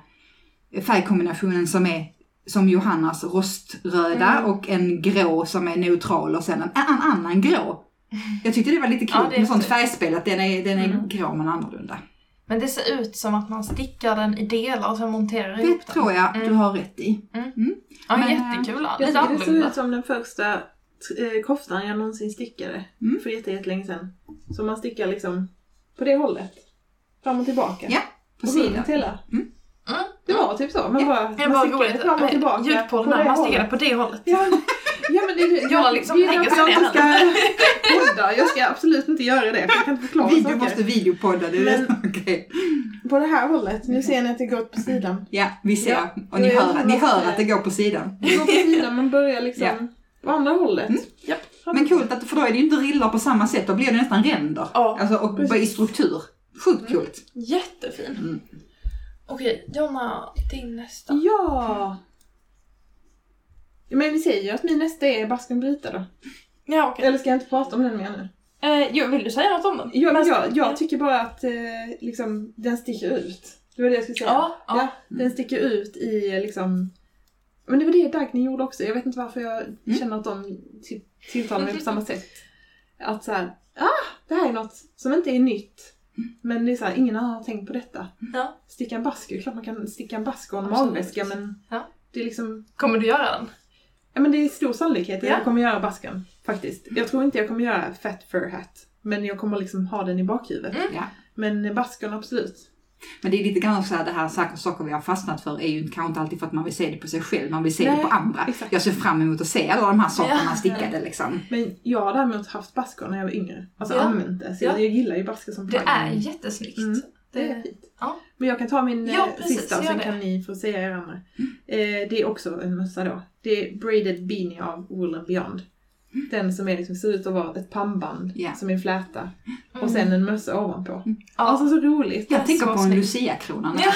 [SPEAKER 3] färgkombinationen som är som Johannas roströda
[SPEAKER 2] Mm.
[SPEAKER 3] och en grå som är neutral och sen en, en annan grå. Jag tyckte det var lite
[SPEAKER 2] Ja,
[SPEAKER 3] kul
[SPEAKER 2] är
[SPEAKER 3] med sånt färgspel att den är, den är
[SPEAKER 2] Mm.
[SPEAKER 3] grå men annorlunda.
[SPEAKER 2] Men det ser ut som att man stickar den i delar och sen monterar
[SPEAKER 3] Det
[SPEAKER 2] ihop den.
[SPEAKER 3] tror jag
[SPEAKER 2] Mm.
[SPEAKER 3] du har rätt i.
[SPEAKER 2] Ja,
[SPEAKER 3] Men,
[SPEAKER 2] jättekul.
[SPEAKER 1] Jag
[SPEAKER 2] Lite
[SPEAKER 1] tycker det ser
[SPEAKER 2] annorlunda.
[SPEAKER 1] ut som den första eh, koftan jag någonsin stickade.
[SPEAKER 3] Mm.
[SPEAKER 1] För jätte- jättelänge sedan. Så man stickar liksom på det hållet. Fram och tillbaka.
[SPEAKER 3] Ja, På
[SPEAKER 1] och
[SPEAKER 3] sidan.
[SPEAKER 1] hela.
[SPEAKER 2] Mm.
[SPEAKER 1] Det var typ så. Man bara,
[SPEAKER 2] Det
[SPEAKER 1] man
[SPEAKER 2] roligt.
[SPEAKER 1] fram och tillbaka.
[SPEAKER 2] Ljud på den
[SPEAKER 1] det
[SPEAKER 2] där, man
[SPEAKER 1] hållet.
[SPEAKER 2] på det hållet.
[SPEAKER 1] Ja, ja men det,
[SPEAKER 2] Jag liksom
[SPEAKER 1] det är
[SPEAKER 2] lägger
[SPEAKER 1] därför jag inte ska podda. Jag ska absolut inte göra det. För jag kan inte förklara
[SPEAKER 3] Video
[SPEAKER 1] saker.
[SPEAKER 3] måste videopodda, det är
[SPEAKER 1] Men-
[SPEAKER 3] det. Okej.
[SPEAKER 1] På det här hållet, nu ser ni att det går på sidan.
[SPEAKER 3] Ja, vi ser.
[SPEAKER 1] Ja.
[SPEAKER 3] Och ni hör, ni hör att det går på sidan.
[SPEAKER 1] Det går på sidan, man börjar liksom
[SPEAKER 3] Ja.
[SPEAKER 1] på andra hållet.
[SPEAKER 3] Mm.
[SPEAKER 2] Japp.
[SPEAKER 3] Men coolt, att, för då är det ju inte rillar på samma sätt, då blir det nästan ränder.
[SPEAKER 1] Ja,
[SPEAKER 3] Alltså, och
[SPEAKER 1] precis.
[SPEAKER 3] bara i struktur. Sjukt coolt.
[SPEAKER 2] Jättefin.
[SPEAKER 3] Mm.
[SPEAKER 2] Okej, Jonna, din nästa.
[SPEAKER 1] Ja! Men vi säger ju att min nästa är Basken Brita då.
[SPEAKER 2] Ja, okej.
[SPEAKER 1] Eller ska jag inte prata om den mer nu?
[SPEAKER 2] Eh, jo, vill du säga något om den?
[SPEAKER 1] Jag,
[SPEAKER 2] Men-
[SPEAKER 1] jag, jag tycker bara att eh, liksom, den sticker ut. Det var det jag skulle säga.
[SPEAKER 2] Ja, ja.
[SPEAKER 1] Den sticker ut i liksom... Men det var det Dagny gjorde också. Jag vet inte varför jag
[SPEAKER 3] Mm.
[SPEAKER 1] känner att de till, tilltalar mig på samma sätt. Att så här, ah, det här är något som inte är nytt. Men det är så här, ingen annan har tänkt på detta.
[SPEAKER 2] Ja.
[SPEAKER 1] Sticka en basker, klart man kan sticka en basker och en
[SPEAKER 2] Absolut.
[SPEAKER 1] magväska men
[SPEAKER 2] Ja.
[SPEAKER 1] det är liksom
[SPEAKER 2] Kommer du göra den?
[SPEAKER 1] Ja men det är stor sannolikhet att
[SPEAKER 2] Ja.
[SPEAKER 1] jag kommer göra basken. Faktiskt. Jag tror inte jag kommer göra fat fur hat. Men jag kommer liksom ha den i bakhuvudet.
[SPEAKER 2] Mm.
[SPEAKER 3] Ja.
[SPEAKER 1] Men basken absolut.
[SPEAKER 3] Men det är lite grann så här, det här saker, saker vi har fastnat för är ju kanske inte alltid för att man vill se det på sig själv, man vill se
[SPEAKER 1] Nej,
[SPEAKER 3] det på andra.
[SPEAKER 1] exakt.
[SPEAKER 3] Jag ser fram emot att se alla de här sakerna
[SPEAKER 2] Ja.
[SPEAKER 3] stickade liksom.
[SPEAKER 1] Men jag har däremot haft basker när jag var yngre. Alltså
[SPEAKER 2] Ja.
[SPEAKER 1] använt det. Så
[SPEAKER 2] Ja.
[SPEAKER 1] jag, jag gillar ju basker som
[SPEAKER 2] Det
[SPEAKER 1] plagg.
[SPEAKER 2] är jättesnyggt.
[SPEAKER 1] Mm. Det är
[SPEAKER 2] Det,
[SPEAKER 1] fint.
[SPEAKER 2] ja.
[SPEAKER 1] Men jag kan ta min
[SPEAKER 2] Ja,
[SPEAKER 1] eh,
[SPEAKER 2] precis,
[SPEAKER 1] sista och sen
[SPEAKER 2] det.
[SPEAKER 1] kan ni få säga er andra. Eh, det är också en mössa då. Det är Braided Beanie av Wool and Beyond. Den som är liksom, ser ut att vara ett pannband
[SPEAKER 3] Ja.
[SPEAKER 1] som är en fläta. Och
[SPEAKER 2] Mm.
[SPEAKER 1] sen en mössa ovanpå.
[SPEAKER 2] Ja.
[SPEAKER 1] Alltså så roligt.
[SPEAKER 3] Jag tänker på en
[SPEAKER 2] snyggt.
[SPEAKER 3] Lucia-krona.
[SPEAKER 2] Ja.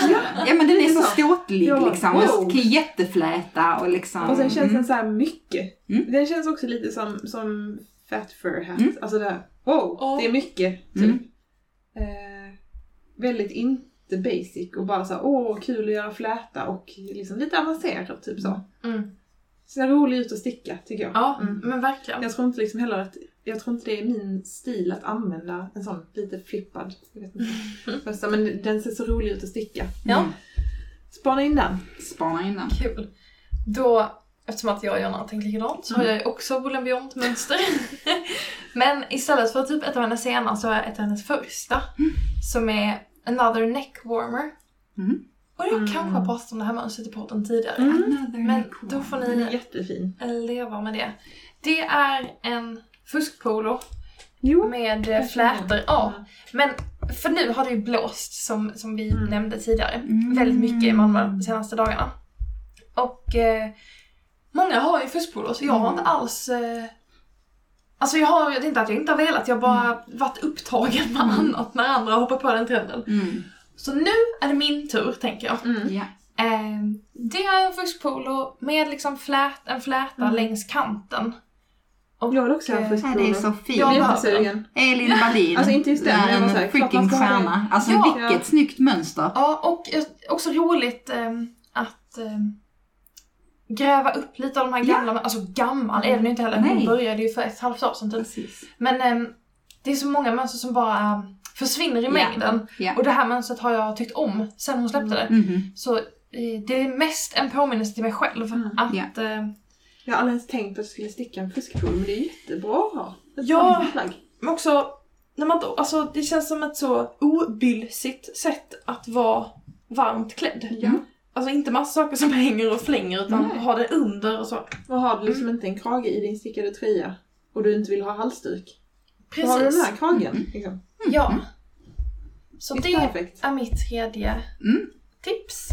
[SPEAKER 3] ja men den är
[SPEAKER 1] Det är
[SPEAKER 3] så ståtlig
[SPEAKER 1] Ja,
[SPEAKER 3] liksom.
[SPEAKER 1] wow.
[SPEAKER 3] Och jättefläta och liksom.
[SPEAKER 1] Och sen känns
[SPEAKER 3] mm.
[SPEAKER 1] den så här mycket.
[SPEAKER 3] Mm.
[SPEAKER 1] Den känns också lite som, som Fat Fur Hat.
[SPEAKER 3] Mm.
[SPEAKER 1] Alltså det här, wow,
[SPEAKER 2] Ja.
[SPEAKER 1] det är mycket. Typ.
[SPEAKER 3] Mm.
[SPEAKER 1] Eh, väldigt inte basic och bara så här, åh kul att göra fläta och liksom lite avancerat typ så.
[SPEAKER 2] Mm.
[SPEAKER 1] Ser rolig ut att sticka tycker jag.
[SPEAKER 2] Ja,
[SPEAKER 1] Mm.
[SPEAKER 2] men verkligen.
[SPEAKER 1] Jag tror inte liksom heller att, jag tror inte det är min stil att använda en sån lite flippad, jag vet inte, men den ser så rolig ut att sticka.
[SPEAKER 2] Ja.
[SPEAKER 3] Mm.
[SPEAKER 1] Spana in den.
[SPEAKER 3] Spana in den.
[SPEAKER 2] Kul. Då, eftersom att jag och Jonna har tänkt likadant, så har
[SPEAKER 1] Mm.
[SPEAKER 2] jag också Wool Beyond mönster. Men istället för typ ett av hennes sena så har jag ett av hennes första. Som är Another Neck Warmer.
[SPEAKER 3] Mm.
[SPEAKER 2] Och jag
[SPEAKER 1] Mm.
[SPEAKER 2] kanske har pratat om det här mönstret i podden tidigare.
[SPEAKER 1] Mm.
[SPEAKER 3] Another
[SPEAKER 2] Men då får ni
[SPEAKER 1] jättefin.
[SPEAKER 2] leva med det. Det är en fuskpolo
[SPEAKER 1] Jo.
[SPEAKER 2] med flätor. Ja, men för nu har det ju blåst som, som vi
[SPEAKER 1] Mm.
[SPEAKER 2] nämnde tidigare.
[SPEAKER 3] Mm.
[SPEAKER 2] Väldigt mycket i Malmö de senaste dagarna. Och eh, många har ju fuskpolo så jag har
[SPEAKER 3] Mm.
[SPEAKER 2] inte alls eh, Alltså jag har, det är inte att jag inte har velat, jag har bara varit upptagen med annat när andra har hoppat på den trenden. Så nu är det min tur, tänker jag.
[SPEAKER 1] Mm.
[SPEAKER 3] Ja.
[SPEAKER 2] Eh, det är en fuskpolo med liksom flät, en fläta
[SPEAKER 1] Mm.
[SPEAKER 2] längs kanten.
[SPEAKER 1] Och jag vill också ha
[SPEAKER 2] eh,
[SPEAKER 1] fuskpolo.
[SPEAKER 3] Ja, det är så fint.
[SPEAKER 2] Ja,
[SPEAKER 1] Jag är
[SPEAKER 2] men-
[SPEAKER 1] jättesugen.
[SPEAKER 3] Elin Wallin.
[SPEAKER 1] Alltså, inte just den, men jag var
[SPEAKER 3] en freaking stjärna. Alltså
[SPEAKER 2] Ja.
[SPEAKER 3] vilket
[SPEAKER 1] Ja.
[SPEAKER 3] snyggt mönster.
[SPEAKER 2] Ja, och eh, också roligt ehm, att ehm, gräva upp lite av de här
[SPEAKER 3] Ja.
[SPEAKER 2] gamla, alltså gammal är den ju inte heller, hon
[SPEAKER 3] Nej.
[SPEAKER 2] började ju för ett halvt år sedan typ.
[SPEAKER 1] Precis.
[SPEAKER 2] Men ehm, det är så många mönster som bara försvinner i mängden. Och det här mönstret har jag tyckt om sen hon släppte det.
[SPEAKER 3] Mhm.
[SPEAKER 2] Så eh, det är mest en påminnelse till mig själv.
[SPEAKER 1] Mm.
[SPEAKER 2] Att, eh,
[SPEAKER 1] Jag har aldrig ens tänkt på att jag skulle sticka en fuskpolo, men det är jättebra att ha.
[SPEAKER 2] Ja. men också, när man alltså det känns som ett så obylsigt sätt att vara varmt klädd.
[SPEAKER 1] Ja.
[SPEAKER 2] Alltså inte massa saker som hänger och flänger utan
[SPEAKER 1] Nej.
[SPEAKER 2] ha det under och så.
[SPEAKER 1] Och har du liksom inte en krage i din stickade tröja och du inte vill ha halsduk. Då har du den
[SPEAKER 2] Precis.
[SPEAKER 1] här kragen. Liksom.
[SPEAKER 2] Ja. Så
[SPEAKER 1] Det
[SPEAKER 2] det
[SPEAKER 1] är perfekt.
[SPEAKER 2] är mitt tredje
[SPEAKER 3] Mm.
[SPEAKER 2] tips.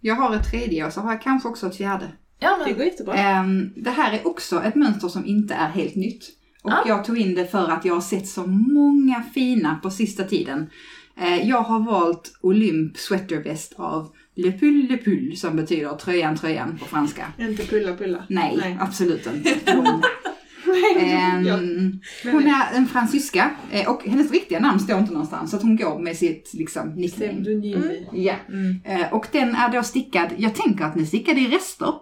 [SPEAKER 3] Jag har ett tredje och så har jag kanske också ett fjärde.
[SPEAKER 2] Ja
[SPEAKER 1] Det
[SPEAKER 2] men,
[SPEAKER 1] går jättebra.
[SPEAKER 3] Ehm, det här är också ett mönster som inte är helt nytt. Och
[SPEAKER 2] Ah.
[SPEAKER 3] jag tog in det för att jag har sett så många fina på sista tiden. Eh, jag har valt Olymp Sweater Vest av Le Pull Le Pull som betyder tröjan tröjan på franska.
[SPEAKER 1] Inte pulla pulla.
[SPEAKER 3] Nej,
[SPEAKER 1] Nej.
[SPEAKER 3] absolut inte. Hon, ehm, hon är en fransyska eh, och hennes riktiga namn står inte någonstans så att hon går med sitt liksom nickname.
[SPEAKER 1] Pseudonymi.
[SPEAKER 3] Ja.
[SPEAKER 1] Mm.
[SPEAKER 3] Eh, Och den är då stickad, jag tänker att den är stickad i rester.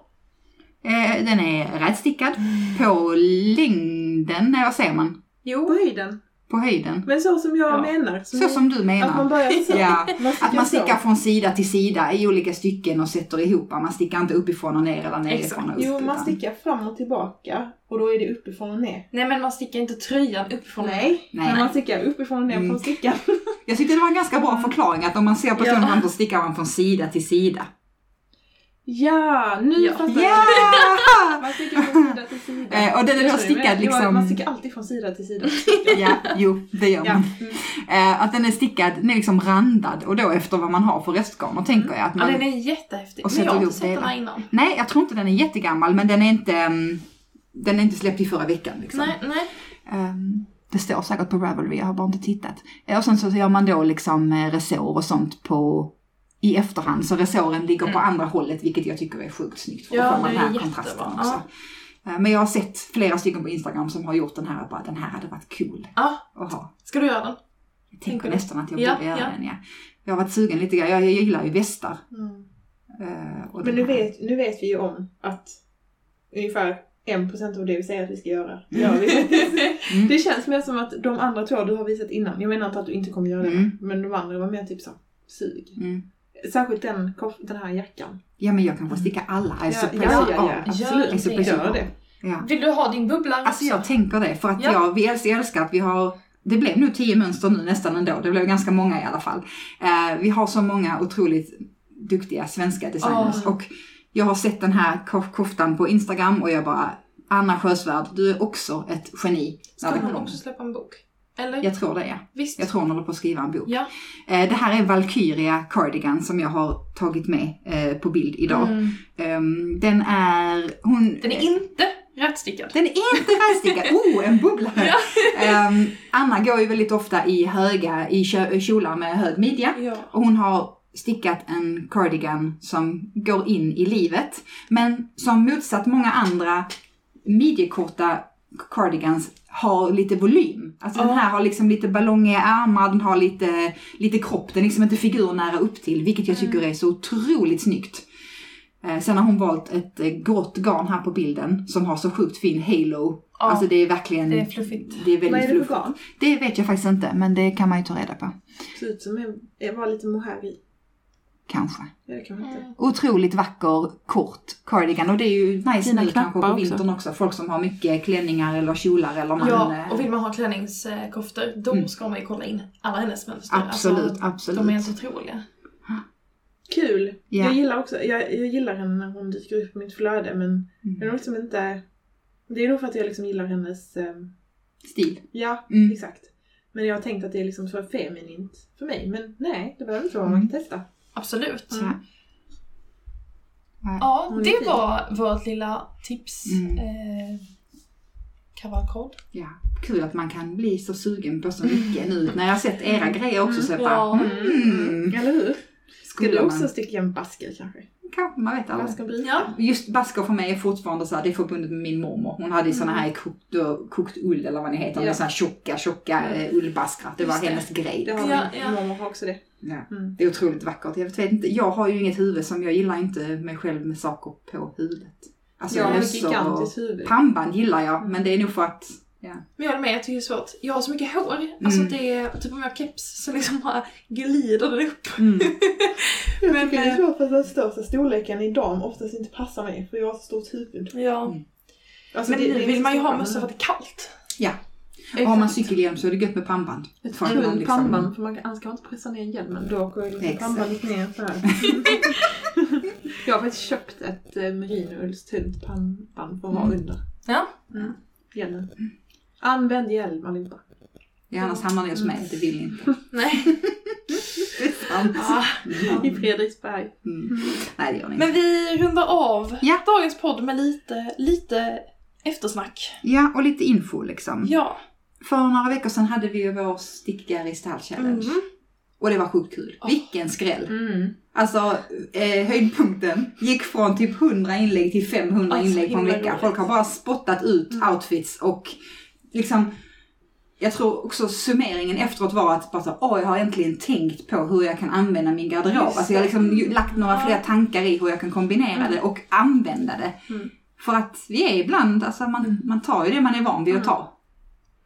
[SPEAKER 3] Eh, Den är rätstickad på längden, när ser man?
[SPEAKER 1] Jo. På höjden.
[SPEAKER 3] På höjden.
[SPEAKER 1] Men så som jag
[SPEAKER 2] Ja.
[SPEAKER 1] menar.
[SPEAKER 3] Så som du
[SPEAKER 1] Att man
[SPEAKER 3] menar.
[SPEAKER 1] börjar så.
[SPEAKER 3] Ja,
[SPEAKER 1] Man
[SPEAKER 3] att man
[SPEAKER 1] så.
[SPEAKER 3] stickar från sida till sida i olika stycken och sätter ihop. Man stickar inte uppifrån och ner eller nerifrån och upp.
[SPEAKER 1] Jo, man
[SPEAKER 3] utan-
[SPEAKER 1] stickar fram och tillbaka och då är det uppifrån och ner.
[SPEAKER 2] nej men man stickar inte tröjan uppifrån.
[SPEAKER 1] Nej,
[SPEAKER 3] Nej.
[SPEAKER 1] men man stickar uppifrån och ner
[SPEAKER 3] Mm.
[SPEAKER 1] från stickan.
[SPEAKER 3] Jag tyckte det var en ganska bra förklaring att om man ser personen
[SPEAKER 1] Ja.
[SPEAKER 3] framför stickar man från sida till sida.
[SPEAKER 1] Ja, nu
[SPEAKER 2] Ja.
[SPEAKER 1] fattar
[SPEAKER 3] Ja!
[SPEAKER 1] jag. Man stickar från sida till sida.
[SPEAKER 3] Eh, och den är då stickad liksom-
[SPEAKER 1] Man stickar alltid från sida till sida.
[SPEAKER 3] Ja, jo, det gör
[SPEAKER 1] Ja.
[SPEAKER 3] man.
[SPEAKER 1] Mm.
[SPEAKER 3] Eh, Att den är stickad, den är liksom randad och då efter vad man har för restgarn. Och tänker jag att
[SPEAKER 2] Ja
[SPEAKER 3] man...
[SPEAKER 2] den är jättehäftig.
[SPEAKER 3] Och
[SPEAKER 2] Men jag har inte sett den här innan.
[SPEAKER 3] Nej, jag tror inte den är jättegammal men den är inte, mm, den är inte släppt i förra veckan. Liksom.
[SPEAKER 2] Nej, nej.
[SPEAKER 3] Ehm, det står säkert på Ravelry, jag har bara inte tittat. Eh, Och sen så gör man då liksom eh, resår och sånt på i efterhand. Så resåren ligger på andra hållet vilket jag tycker är sjukt snyggt. För
[SPEAKER 2] Ja,
[SPEAKER 3] då får man den
[SPEAKER 2] är
[SPEAKER 3] här kontrasten
[SPEAKER 2] Ja.
[SPEAKER 3] också. Eh, Men jag har sett flera stycken på Instagram som har gjort den här och bara den här hade varit cool
[SPEAKER 2] Ja,
[SPEAKER 3] att ha.
[SPEAKER 2] ska du göra den?
[SPEAKER 3] Jag
[SPEAKER 2] Tänker
[SPEAKER 3] tänker
[SPEAKER 2] du?
[SPEAKER 3] nästan att jag
[SPEAKER 2] Ja,
[SPEAKER 3] borde göra
[SPEAKER 2] ja.
[SPEAKER 3] den ja. Jag har varit sugen lite grann, jag, jag gillar ju västar.
[SPEAKER 1] Mm.
[SPEAKER 3] Och
[SPEAKER 1] Men nu vet, nu vet vi ju om att ungefär 1% av det vi säger att vi ska göra, gör vi faktiskt.
[SPEAKER 3] Mm.
[SPEAKER 1] Det känns mer som att de andra två du har visat innan, jag menar inte att du inte kommer göra det,
[SPEAKER 3] Mm.
[SPEAKER 1] men de andra var mer typ så sug.
[SPEAKER 3] Mm.
[SPEAKER 1] Särskilt den, den här jackan.
[SPEAKER 3] Ja men jag kan få sticka alla.
[SPEAKER 1] Ja,
[SPEAKER 3] Alltså,
[SPEAKER 1] ja, ja, ja, absolut. Gör det.
[SPEAKER 3] ja.
[SPEAKER 2] Vill du ha din bubblare
[SPEAKER 3] Alltså jag tänker det för att
[SPEAKER 2] Ja.
[SPEAKER 3] jag, vi älskar, att vi har det blev nog tio mönster nu nästan ändå. Det blev ganska många i alla fall. Eh, vi har så många otroligt duktiga svenska designers.
[SPEAKER 2] Åh.
[SPEAKER 3] Och jag har sett den här kof- koftan på Instagram och jag bara, Anna Sjösvärd, du är också ett geni.
[SPEAKER 2] Ska hon också släppa en bok? Eller?
[SPEAKER 3] Jag tror det ja.
[SPEAKER 2] Visst?
[SPEAKER 3] Jag tror hon håller på att skriva en bok.
[SPEAKER 2] Ja.
[SPEAKER 3] Eh, det här är Valkyria Cardigan som jag har tagit med eh, på bild idag.
[SPEAKER 2] Mm.
[SPEAKER 3] Ehm, den är, hon...
[SPEAKER 2] Den är inte rättstickad.
[SPEAKER 3] Den är inte rätstickad. Oh, en bubblare! Ehm, Anna går ju väldigt ofta i höga, i kjolar med hög midja.
[SPEAKER 2] Ja.
[SPEAKER 3] Och hon har stickat en cardigan som går in i livet. Men som motsatt många andra midjekorta cardigans har lite volym. Alltså den här har liksom lite ballongiga ärmar, den har lite, lite kropp, den är liksom inte figurnära upp till, vilket jag tycker är så otroligt snyggt. Eh, sen har hon valt ett eh, grått garn här på bilden som har så sjukt fin halo.
[SPEAKER 2] Ja.
[SPEAKER 3] Alltså det är verkligen,
[SPEAKER 2] Det är fluffigt.
[SPEAKER 3] det är väldigt
[SPEAKER 1] Vad är det
[SPEAKER 3] fluffigt.
[SPEAKER 1] för garn?
[SPEAKER 3] Det vet jag faktiskt inte, men det kan man ju ta reda på.
[SPEAKER 1] Ser ut som det var lite mohair i.
[SPEAKER 3] Kanske.
[SPEAKER 1] Ja, det kan inte.
[SPEAKER 3] Otroligt vacker, kort cardigan och det är ju nice nu kanske på
[SPEAKER 4] knappar också.
[SPEAKER 3] vintern också. Folk som har mycket klänningar eller kjolar eller man...
[SPEAKER 2] Ja,
[SPEAKER 3] eh,
[SPEAKER 2] och vill man ha klänningskoftor då
[SPEAKER 3] Mm.
[SPEAKER 2] ska man ju kolla in alla hennes mönster.
[SPEAKER 3] Absolut,
[SPEAKER 2] Alltså,
[SPEAKER 3] absolut.
[SPEAKER 2] De är helt otroliga.
[SPEAKER 1] Kul!
[SPEAKER 3] Ja.
[SPEAKER 1] Jag gillar också, jag, jag gillar henne när hon dyker upp på mitt flöde men det är
[SPEAKER 3] Mm.
[SPEAKER 1] nog liksom inte... Det är nog för att jag liksom gillar hennes... Eh,
[SPEAKER 3] Stil.
[SPEAKER 1] ja,
[SPEAKER 3] Mm.
[SPEAKER 1] exakt. Men jag har tänkt att det är liksom för feminint för mig. Men nej, det behöver inte vara. Man kan testa.
[SPEAKER 2] Absolut.
[SPEAKER 1] Mm.
[SPEAKER 3] Ja.
[SPEAKER 2] Det
[SPEAKER 1] fin.
[SPEAKER 2] var vårt lilla tips.
[SPEAKER 3] Mm.
[SPEAKER 2] Eh, kavalkad.
[SPEAKER 3] Ja, kul att man kan bli så sugen på så mycket nu när jag har sett era grejer också så jag bara,
[SPEAKER 2] Ja.
[SPEAKER 3] mm,
[SPEAKER 1] Eller hur? Ska
[SPEAKER 3] skulle
[SPEAKER 1] du också
[SPEAKER 3] man,
[SPEAKER 1] sticka en basker kanske?
[SPEAKER 3] Kanske, man vet aldrig.
[SPEAKER 2] Ja.
[SPEAKER 3] Just basker för mig är fortfarande så här, det är förbundet med min mormor. Hon hade ju såna här i kokt, kokt ull eller vad ni heter,
[SPEAKER 1] Ja.
[SPEAKER 3] här tjocka, tjocka eh, ullbaskrar. Det var
[SPEAKER 2] Just det.
[SPEAKER 3] hennes grej.
[SPEAKER 1] Det har
[SPEAKER 2] Ja,
[SPEAKER 1] min
[SPEAKER 2] ja.
[SPEAKER 1] mormor har också det.
[SPEAKER 3] Ja.
[SPEAKER 1] Mm.
[SPEAKER 3] Det är otroligt vackert. Jag vet inte, jag har ju inget huvud som jag gillar inte mig själv med saker på huvudet. Alltså
[SPEAKER 1] Jag har ett gigantiskt huvud.
[SPEAKER 3] pannband gillar jag, men det är nog för att, ja.
[SPEAKER 2] Men jag håller med, jag tycker det är svårt. Jag har så mycket hår. Alltså
[SPEAKER 3] Mm.
[SPEAKER 2] det är typ om jag har keps så liksom bara glider det upp.
[SPEAKER 1] Jag
[SPEAKER 2] Men,
[SPEAKER 1] tycker det är
[SPEAKER 2] eh,
[SPEAKER 1] svårt för att den största storleken i dam oftast inte passar mig för jag har så stort huvud.
[SPEAKER 2] Ja.
[SPEAKER 3] Mm.
[SPEAKER 1] Alltså,
[SPEAKER 2] Men
[SPEAKER 1] det-
[SPEAKER 2] nu vill man ju ha mössa för att det är kallt.
[SPEAKER 3] Ja.
[SPEAKER 1] Exakt.
[SPEAKER 3] Och har man cykelhjälm så är det gött med pannband.
[SPEAKER 1] Ett tunt
[SPEAKER 3] liksom-
[SPEAKER 1] pannband för man kan, annars kan man inte pressa ner hjälmen. Då går liksom pannbandet ner så här. jag har faktiskt köpt ett eh, merinouls tunt pannband för att ha
[SPEAKER 3] Mm.
[SPEAKER 1] under
[SPEAKER 2] Ja.
[SPEAKER 1] hjälmen. Använd hjälm allihopa.
[SPEAKER 3] Ja, annars hamnar ni hos mig, det vill ni inte.
[SPEAKER 2] Nej.
[SPEAKER 3] Det är sant.
[SPEAKER 2] Ah.
[SPEAKER 1] I Fredriksberg.
[SPEAKER 3] Mm. Nej, det gör ni inte.
[SPEAKER 2] Men vi rundar av
[SPEAKER 3] Ja.
[SPEAKER 2] dagens podd med lite, lite eftersnack.
[SPEAKER 3] Ja, och lite info liksom.
[SPEAKER 2] Ja.
[SPEAKER 3] För några veckor sedan hade vi ju vår stickgary style challenge.
[SPEAKER 2] Mm.
[SPEAKER 3] Och det var sjukt kul.
[SPEAKER 2] Oh.
[SPEAKER 3] Vilken skräll!
[SPEAKER 1] Mm.
[SPEAKER 3] Alltså eh, höjdpunkten gick från typ 100 inlägg till 500
[SPEAKER 2] Alltså,
[SPEAKER 3] inlägg på en vecka.
[SPEAKER 2] roligt.
[SPEAKER 3] Folk har bara spottat ut
[SPEAKER 1] Mm.
[SPEAKER 3] outfits och liksom jag tror också summeringen efteråt var att bara så, åh jag har äntligen tänkt på hur jag kan använda min garderob.
[SPEAKER 1] Just
[SPEAKER 3] Alltså jag har liksom lagt några
[SPEAKER 2] Ja.
[SPEAKER 3] fler tankar i hur jag kan kombinera
[SPEAKER 1] Mm.
[SPEAKER 3] det och använda det.
[SPEAKER 1] Mm.
[SPEAKER 3] För att vi är ibland, alltså man, man tar ju det man är van vid att
[SPEAKER 1] Mm.
[SPEAKER 3] ta.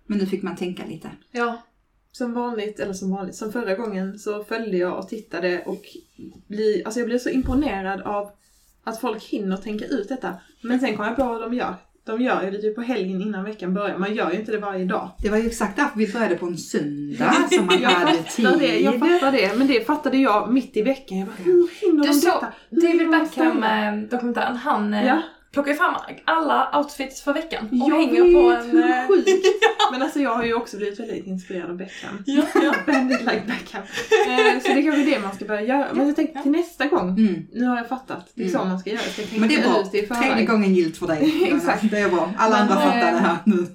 [SPEAKER 3] Men nu fick man tänka lite.
[SPEAKER 1] Ja. Som vanligt, eller som vanligt, som förra gången så följde jag och tittade och bli, alltså jag blev så imponerad av att folk hinner tänka ut detta. Men sen kom jag på vad de gör. De gör ju det typ på helgen innan veckan börjar. Man gör ju inte det varje dag.
[SPEAKER 3] Det var ju exakt därför vi började på en söndag så man
[SPEAKER 1] Jag
[SPEAKER 3] hade
[SPEAKER 1] fattar det, jag
[SPEAKER 3] tid.
[SPEAKER 1] fattar det. Men det fattade jag mitt i veckan. Jag bara, hur hinner
[SPEAKER 2] Du
[SPEAKER 1] de
[SPEAKER 2] såg
[SPEAKER 1] detta? Hur
[SPEAKER 2] David
[SPEAKER 1] hinner de
[SPEAKER 2] Beckham
[SPEAKER 1] ställa?
[SPEAKER 2] eh, han eh,
[SPEAKER 1] Ja.
[SPEAKER 2] Plockar ju fram alla outfits för veckan och
[SPEAKER 1] Jag
[SPEAKER 2] hänger
[SPEAKER 1] vet,
[SPEAKER 2] på en...
[SPEAKER 1] hur
[SPEAKER 2] eh,
[SPEAKER 1] sjukt. Men alltså jag har ju också blivit väldigt inspirerad av Beckham.
[SPEAKER 2] Ja, ja.
[SPEAKER 1] Bandit like Beckham. Eh, så det är kanske det man ska börja göra. Men jag tänkte till nästa gång.
[SPEAKER 3] Mm.
[SPEAKER 1] Nu har jag fattat. Det är så
[SPEAKER 3] Mm.
[SPEAKER 1] man ska göra. Jag ska tänka
[SPEAKER 3] Men det är bra. Tredje gången gillt för dig.
[SPEAKER 1] Exakt.
[SPEAKER 3] Det är bra. Alla
[SPEAKER 1] Men,
[SPEAKER 3] andra fattar
[SPEAKER 1] eh,
[SPEAKER 3] det här nu.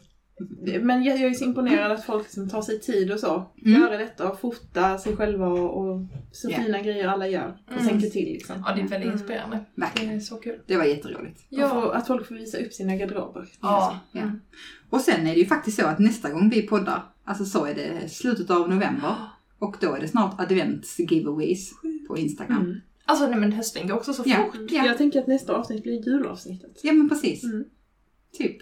[SPEAKER 1] Men jag, jag är så imponerad att folk liksom tar sig tid och så.
[SPEAKER 3] Mm.
[SPEAKER 1] Göra detta och fota sig själva och, och så
[SPEAKER 3] Ja.
[SPEAKER 1] fina grejer alla gör. Och
[SPEAKER 2] Mm.
[SPEAKER 1] tänker till liksom.
[SPEAKER 2] ja, det är väldigt
[SPEAKER 1] Mm.
[SPEAKER 2] inspirerande. Det
[SPEAKER 3] Verkligen.
[SPEAKER 2] är så kul.
[SPEAKER 3] Det var jätteroligt.
[SPEAKER 1] Och få, att folk får visa upp sina garderober.
[SPEAKER 2] Ja.
[SPEAKER 3] Ja.
[SPEAKER 1] Mm.
[SPEAKER 3] Och sen är det ju faktiskt så att nästa gång vi poddar, alltså så är det slutet av november. Och då är det snart advents giveaways på Instagram.
[SPEAKER 1] Mm.
[SPEAKER 2] Alltså nej men hösten går också så
[SPEAKER 3] Ja.
[SPEAKER 2] fort.
[SPEAKER 3] Ja.
[SPEAKER 1] Jag tänker att nästa avsnitt blir julavsnittet.
[SPEAKER 3] Ja men precis.
[SPEAKER 1] Mm.
[SPEAKER 3] Typ.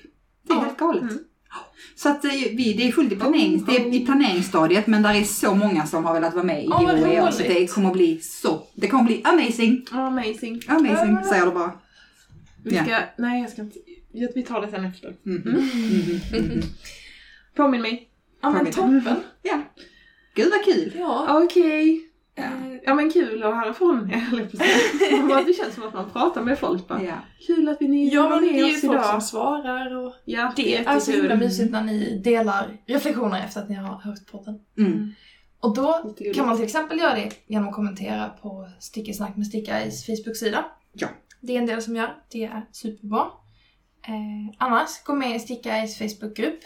[SPEAKER 3] Det är
[SPEAKER 2] Ja.
[SPEAKER 3] helt galet.
[SPEAKER 1] Mm.
[SPEAKER 3] Så att eh, vi, det är fullt i, planerings,
[SPEAKER 1] Oh,
[SPEAKER 3] det är i planeringsstadiet men där är så många som har velat vara med i
[SPEAKER 2] vad
[SPEAKER 3] giveaway. Så det kommer bli så, det kommer bli amazing.
[SPEAKER 1] Amazing.
[SPEAKER 3] Amazing säger du bara.
[SPEAKER 1] Vi ska, nej jag ska inte, vi tar det sen efter.
[SPEAKER 3] Mhm.
[SPEAKER 1] Mm.
[SPEAKER 3] Mhm. Mhm.
[SPEAKER 1] Påminn mig.
[SPEAKER 2] Ja men toppen.
[SPEAKER 3] Ja. Gud vad kul.
[SPEAKER 2] Ja.
[SPEAKER 1] Okej.
[SPEAKER 3] Ja.
[SPEAKER 1] Eh, Ja men kul att höra från er, Det känns som att man pratar med folk bara.
[SPEAKER 3] Ja.
[SPEAKER 1] Kul att vi ni
[SPEAKER 2] Ja
[SPEAKER 1] var
[SPEAKER 2] men det
[SPEAKER 1] med
[SPEAKER 2] är ju
[SPEAKER 1] oss
[SPEAKER 2] folk
[SPEAKER 1] idag.
[SPEAKER 2] som svarar och
[SPEAKER 1] Ja,
[SPEAKER 2] det är så himla mysigt när ni delar reflektioner efter att ni har hört podden.
[SPEAKER 3] Mm.
[SPEAKER 2] Och då kan man till exempel göra det genom att kommentera på Stickesnack med Stickaris Facebook-sida.
[SPEAKER 3] Ja.
[SPEAKER 2] Det är en del som gör. Det är superbra. Eh, annars, gå med i Stickaris Facebook-grupp.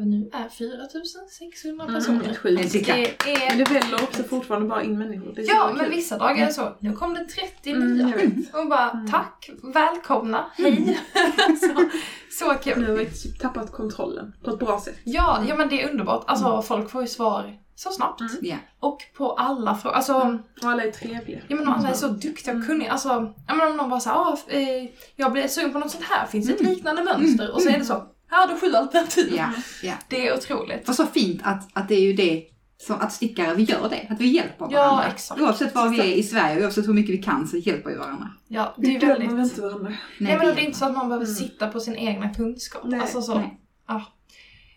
[SPEAKER 2] Vi nu är 4600
[SPEAKER 1] Mm,
[SPEAKER 2] personer.
[SPEAKER 1] helt sjukt.
[SPEAKER 3] Sticka.
[SPEAKER 2] Det är...
[SPEAKER 1] Men det väller också fortfarande bara in människor. Det är så
[SPEAKER 2] Ja,
[SPEAKER 1] kul.
[SPEAKER 2] men vissa dagar är det så. Nu kom det 30
[SPEAKER 1] Mm,
[SPEAKER 2] nya. Och bara
[SPEAKER 1] Mm.
[SPEAKER 2] tack, välkomna, hej. så, så kul.
[SPEAKER 1] Nu har vi typ tappat kontrollen på ett bra sätt.
[SPEAKER 2] Ja, ja men det är underbart. Alltså folk får ju svar så snabbt.
[SPEAKER 1] Mm.
[SPEAKER 3] Ja.
[SPEAKER 2] Och på alla frågor. Alltså,
[SPEAKER 1] Och alla är trevliga.
[SPEAKER 2] ja men alla är så duktiga och kunniga. Alltså, ja men om någon bara säger ah, eh, jag blir sugen på något sånt här, finns det ett
[SPEAKER 3] Mm.
[SPEAKER 2] liknande mönster? Och så är det så, här har du sju alternativ.
[SPEAKER 3] Ja. ja.
[SPEAKER 2] Det är otroligt.
[SPEAKER 3] Och så fint att, att det är ju det, så att stickare, vi gör det. Att vi hjälper
[SPEAKER 2] Ja,
[SPEAKER 3] varandra.
[SPEAKER 2] exakt.
[SPEAKER 3] Oavsett var vi är i Sverige, oavsett hur mycket vi kan så hjälper vi varandra.
[SPEAKER 2] Ja, det är väldigt...
[SPEAKER 1] vi inte varandra.
[SPEAKER 2] Nej men det är inte så att man behöver
[SPEAKER 1] Mm.
[SPEAKER 2] sitta på sin egna kunskap.
[SPEAKER 1] Nej,
[SPEAKER 2] alltså så.
[SPEAKER 3] nej.
[SPEAKER 2] Ja.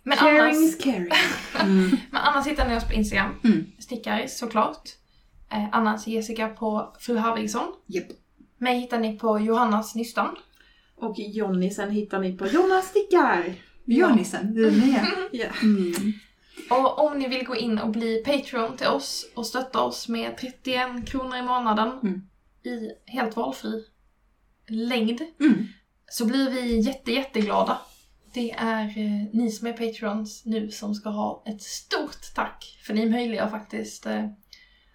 [SPEAKER 2] Men
[SPEAKER 1] Caring
[SPEAKER 2] annars,
[SPEAKER 1] is caring.
[SPEAKER 3] Mm.
[SPEAKER 2] men annars hittar ni oss på Instagram.
[SPEAKER 3] Mm.
[SPEAKER 2] Stickaris såklart. Eh, annars Jessica på Fru Harvigsson.
[SPEAKER 3] Japp.
[SPEAKER 2] Mig hittar ni på Johannas Nystan.
[SPEAKER 1] Och Jonny sen hittar ni på Jonas Stickar.
[SPEAKER 3] Björnisen, du är med.
[SPEAKER 1] Ja.
[SPEAKER 3] Mm.
[SPEAKER 2] Och om ni vill gå in och bli Patreon till oss och stötta oss med 31 kronor i månaden
[SPEAKER 3] Mm.
[SPEAKER 2] i helt valfri längd
[SPEAKER 3] Mm.
[SPEAKER 2] så blir vi jätte, jätteglada. det är eh, ni som är patrons nu som ska ha ett stort tack. För ni möjliggör faktiskt eh,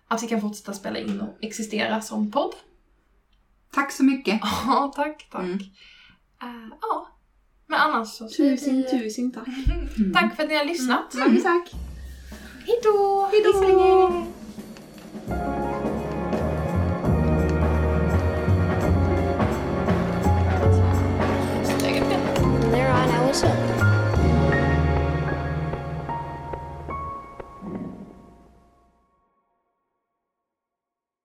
[SPEAKER 2] att vi kan fortsätta spela in och existera som podd.
[SPEAKER 3] Tack så mycket.
[SPEAKER 2] Ja, tack, tack.
[SPEAKER 3] Mm.
[SPEAKER 2] Uh, ja. Men annars så
[SPEAKER 1] Tusen,
[SPEAKER 2] vi...
[SPEAKER 1] tusen tack. Mm.
[SPEAKER 2] Tack för att ni har lyssnat.
[SPEAKER 1] Mm. Mm. Tack.
[SPEAKER 2] Hejdå!
[SPEAKER 3] Hejdå!
[SPEAKER 2] Hej så.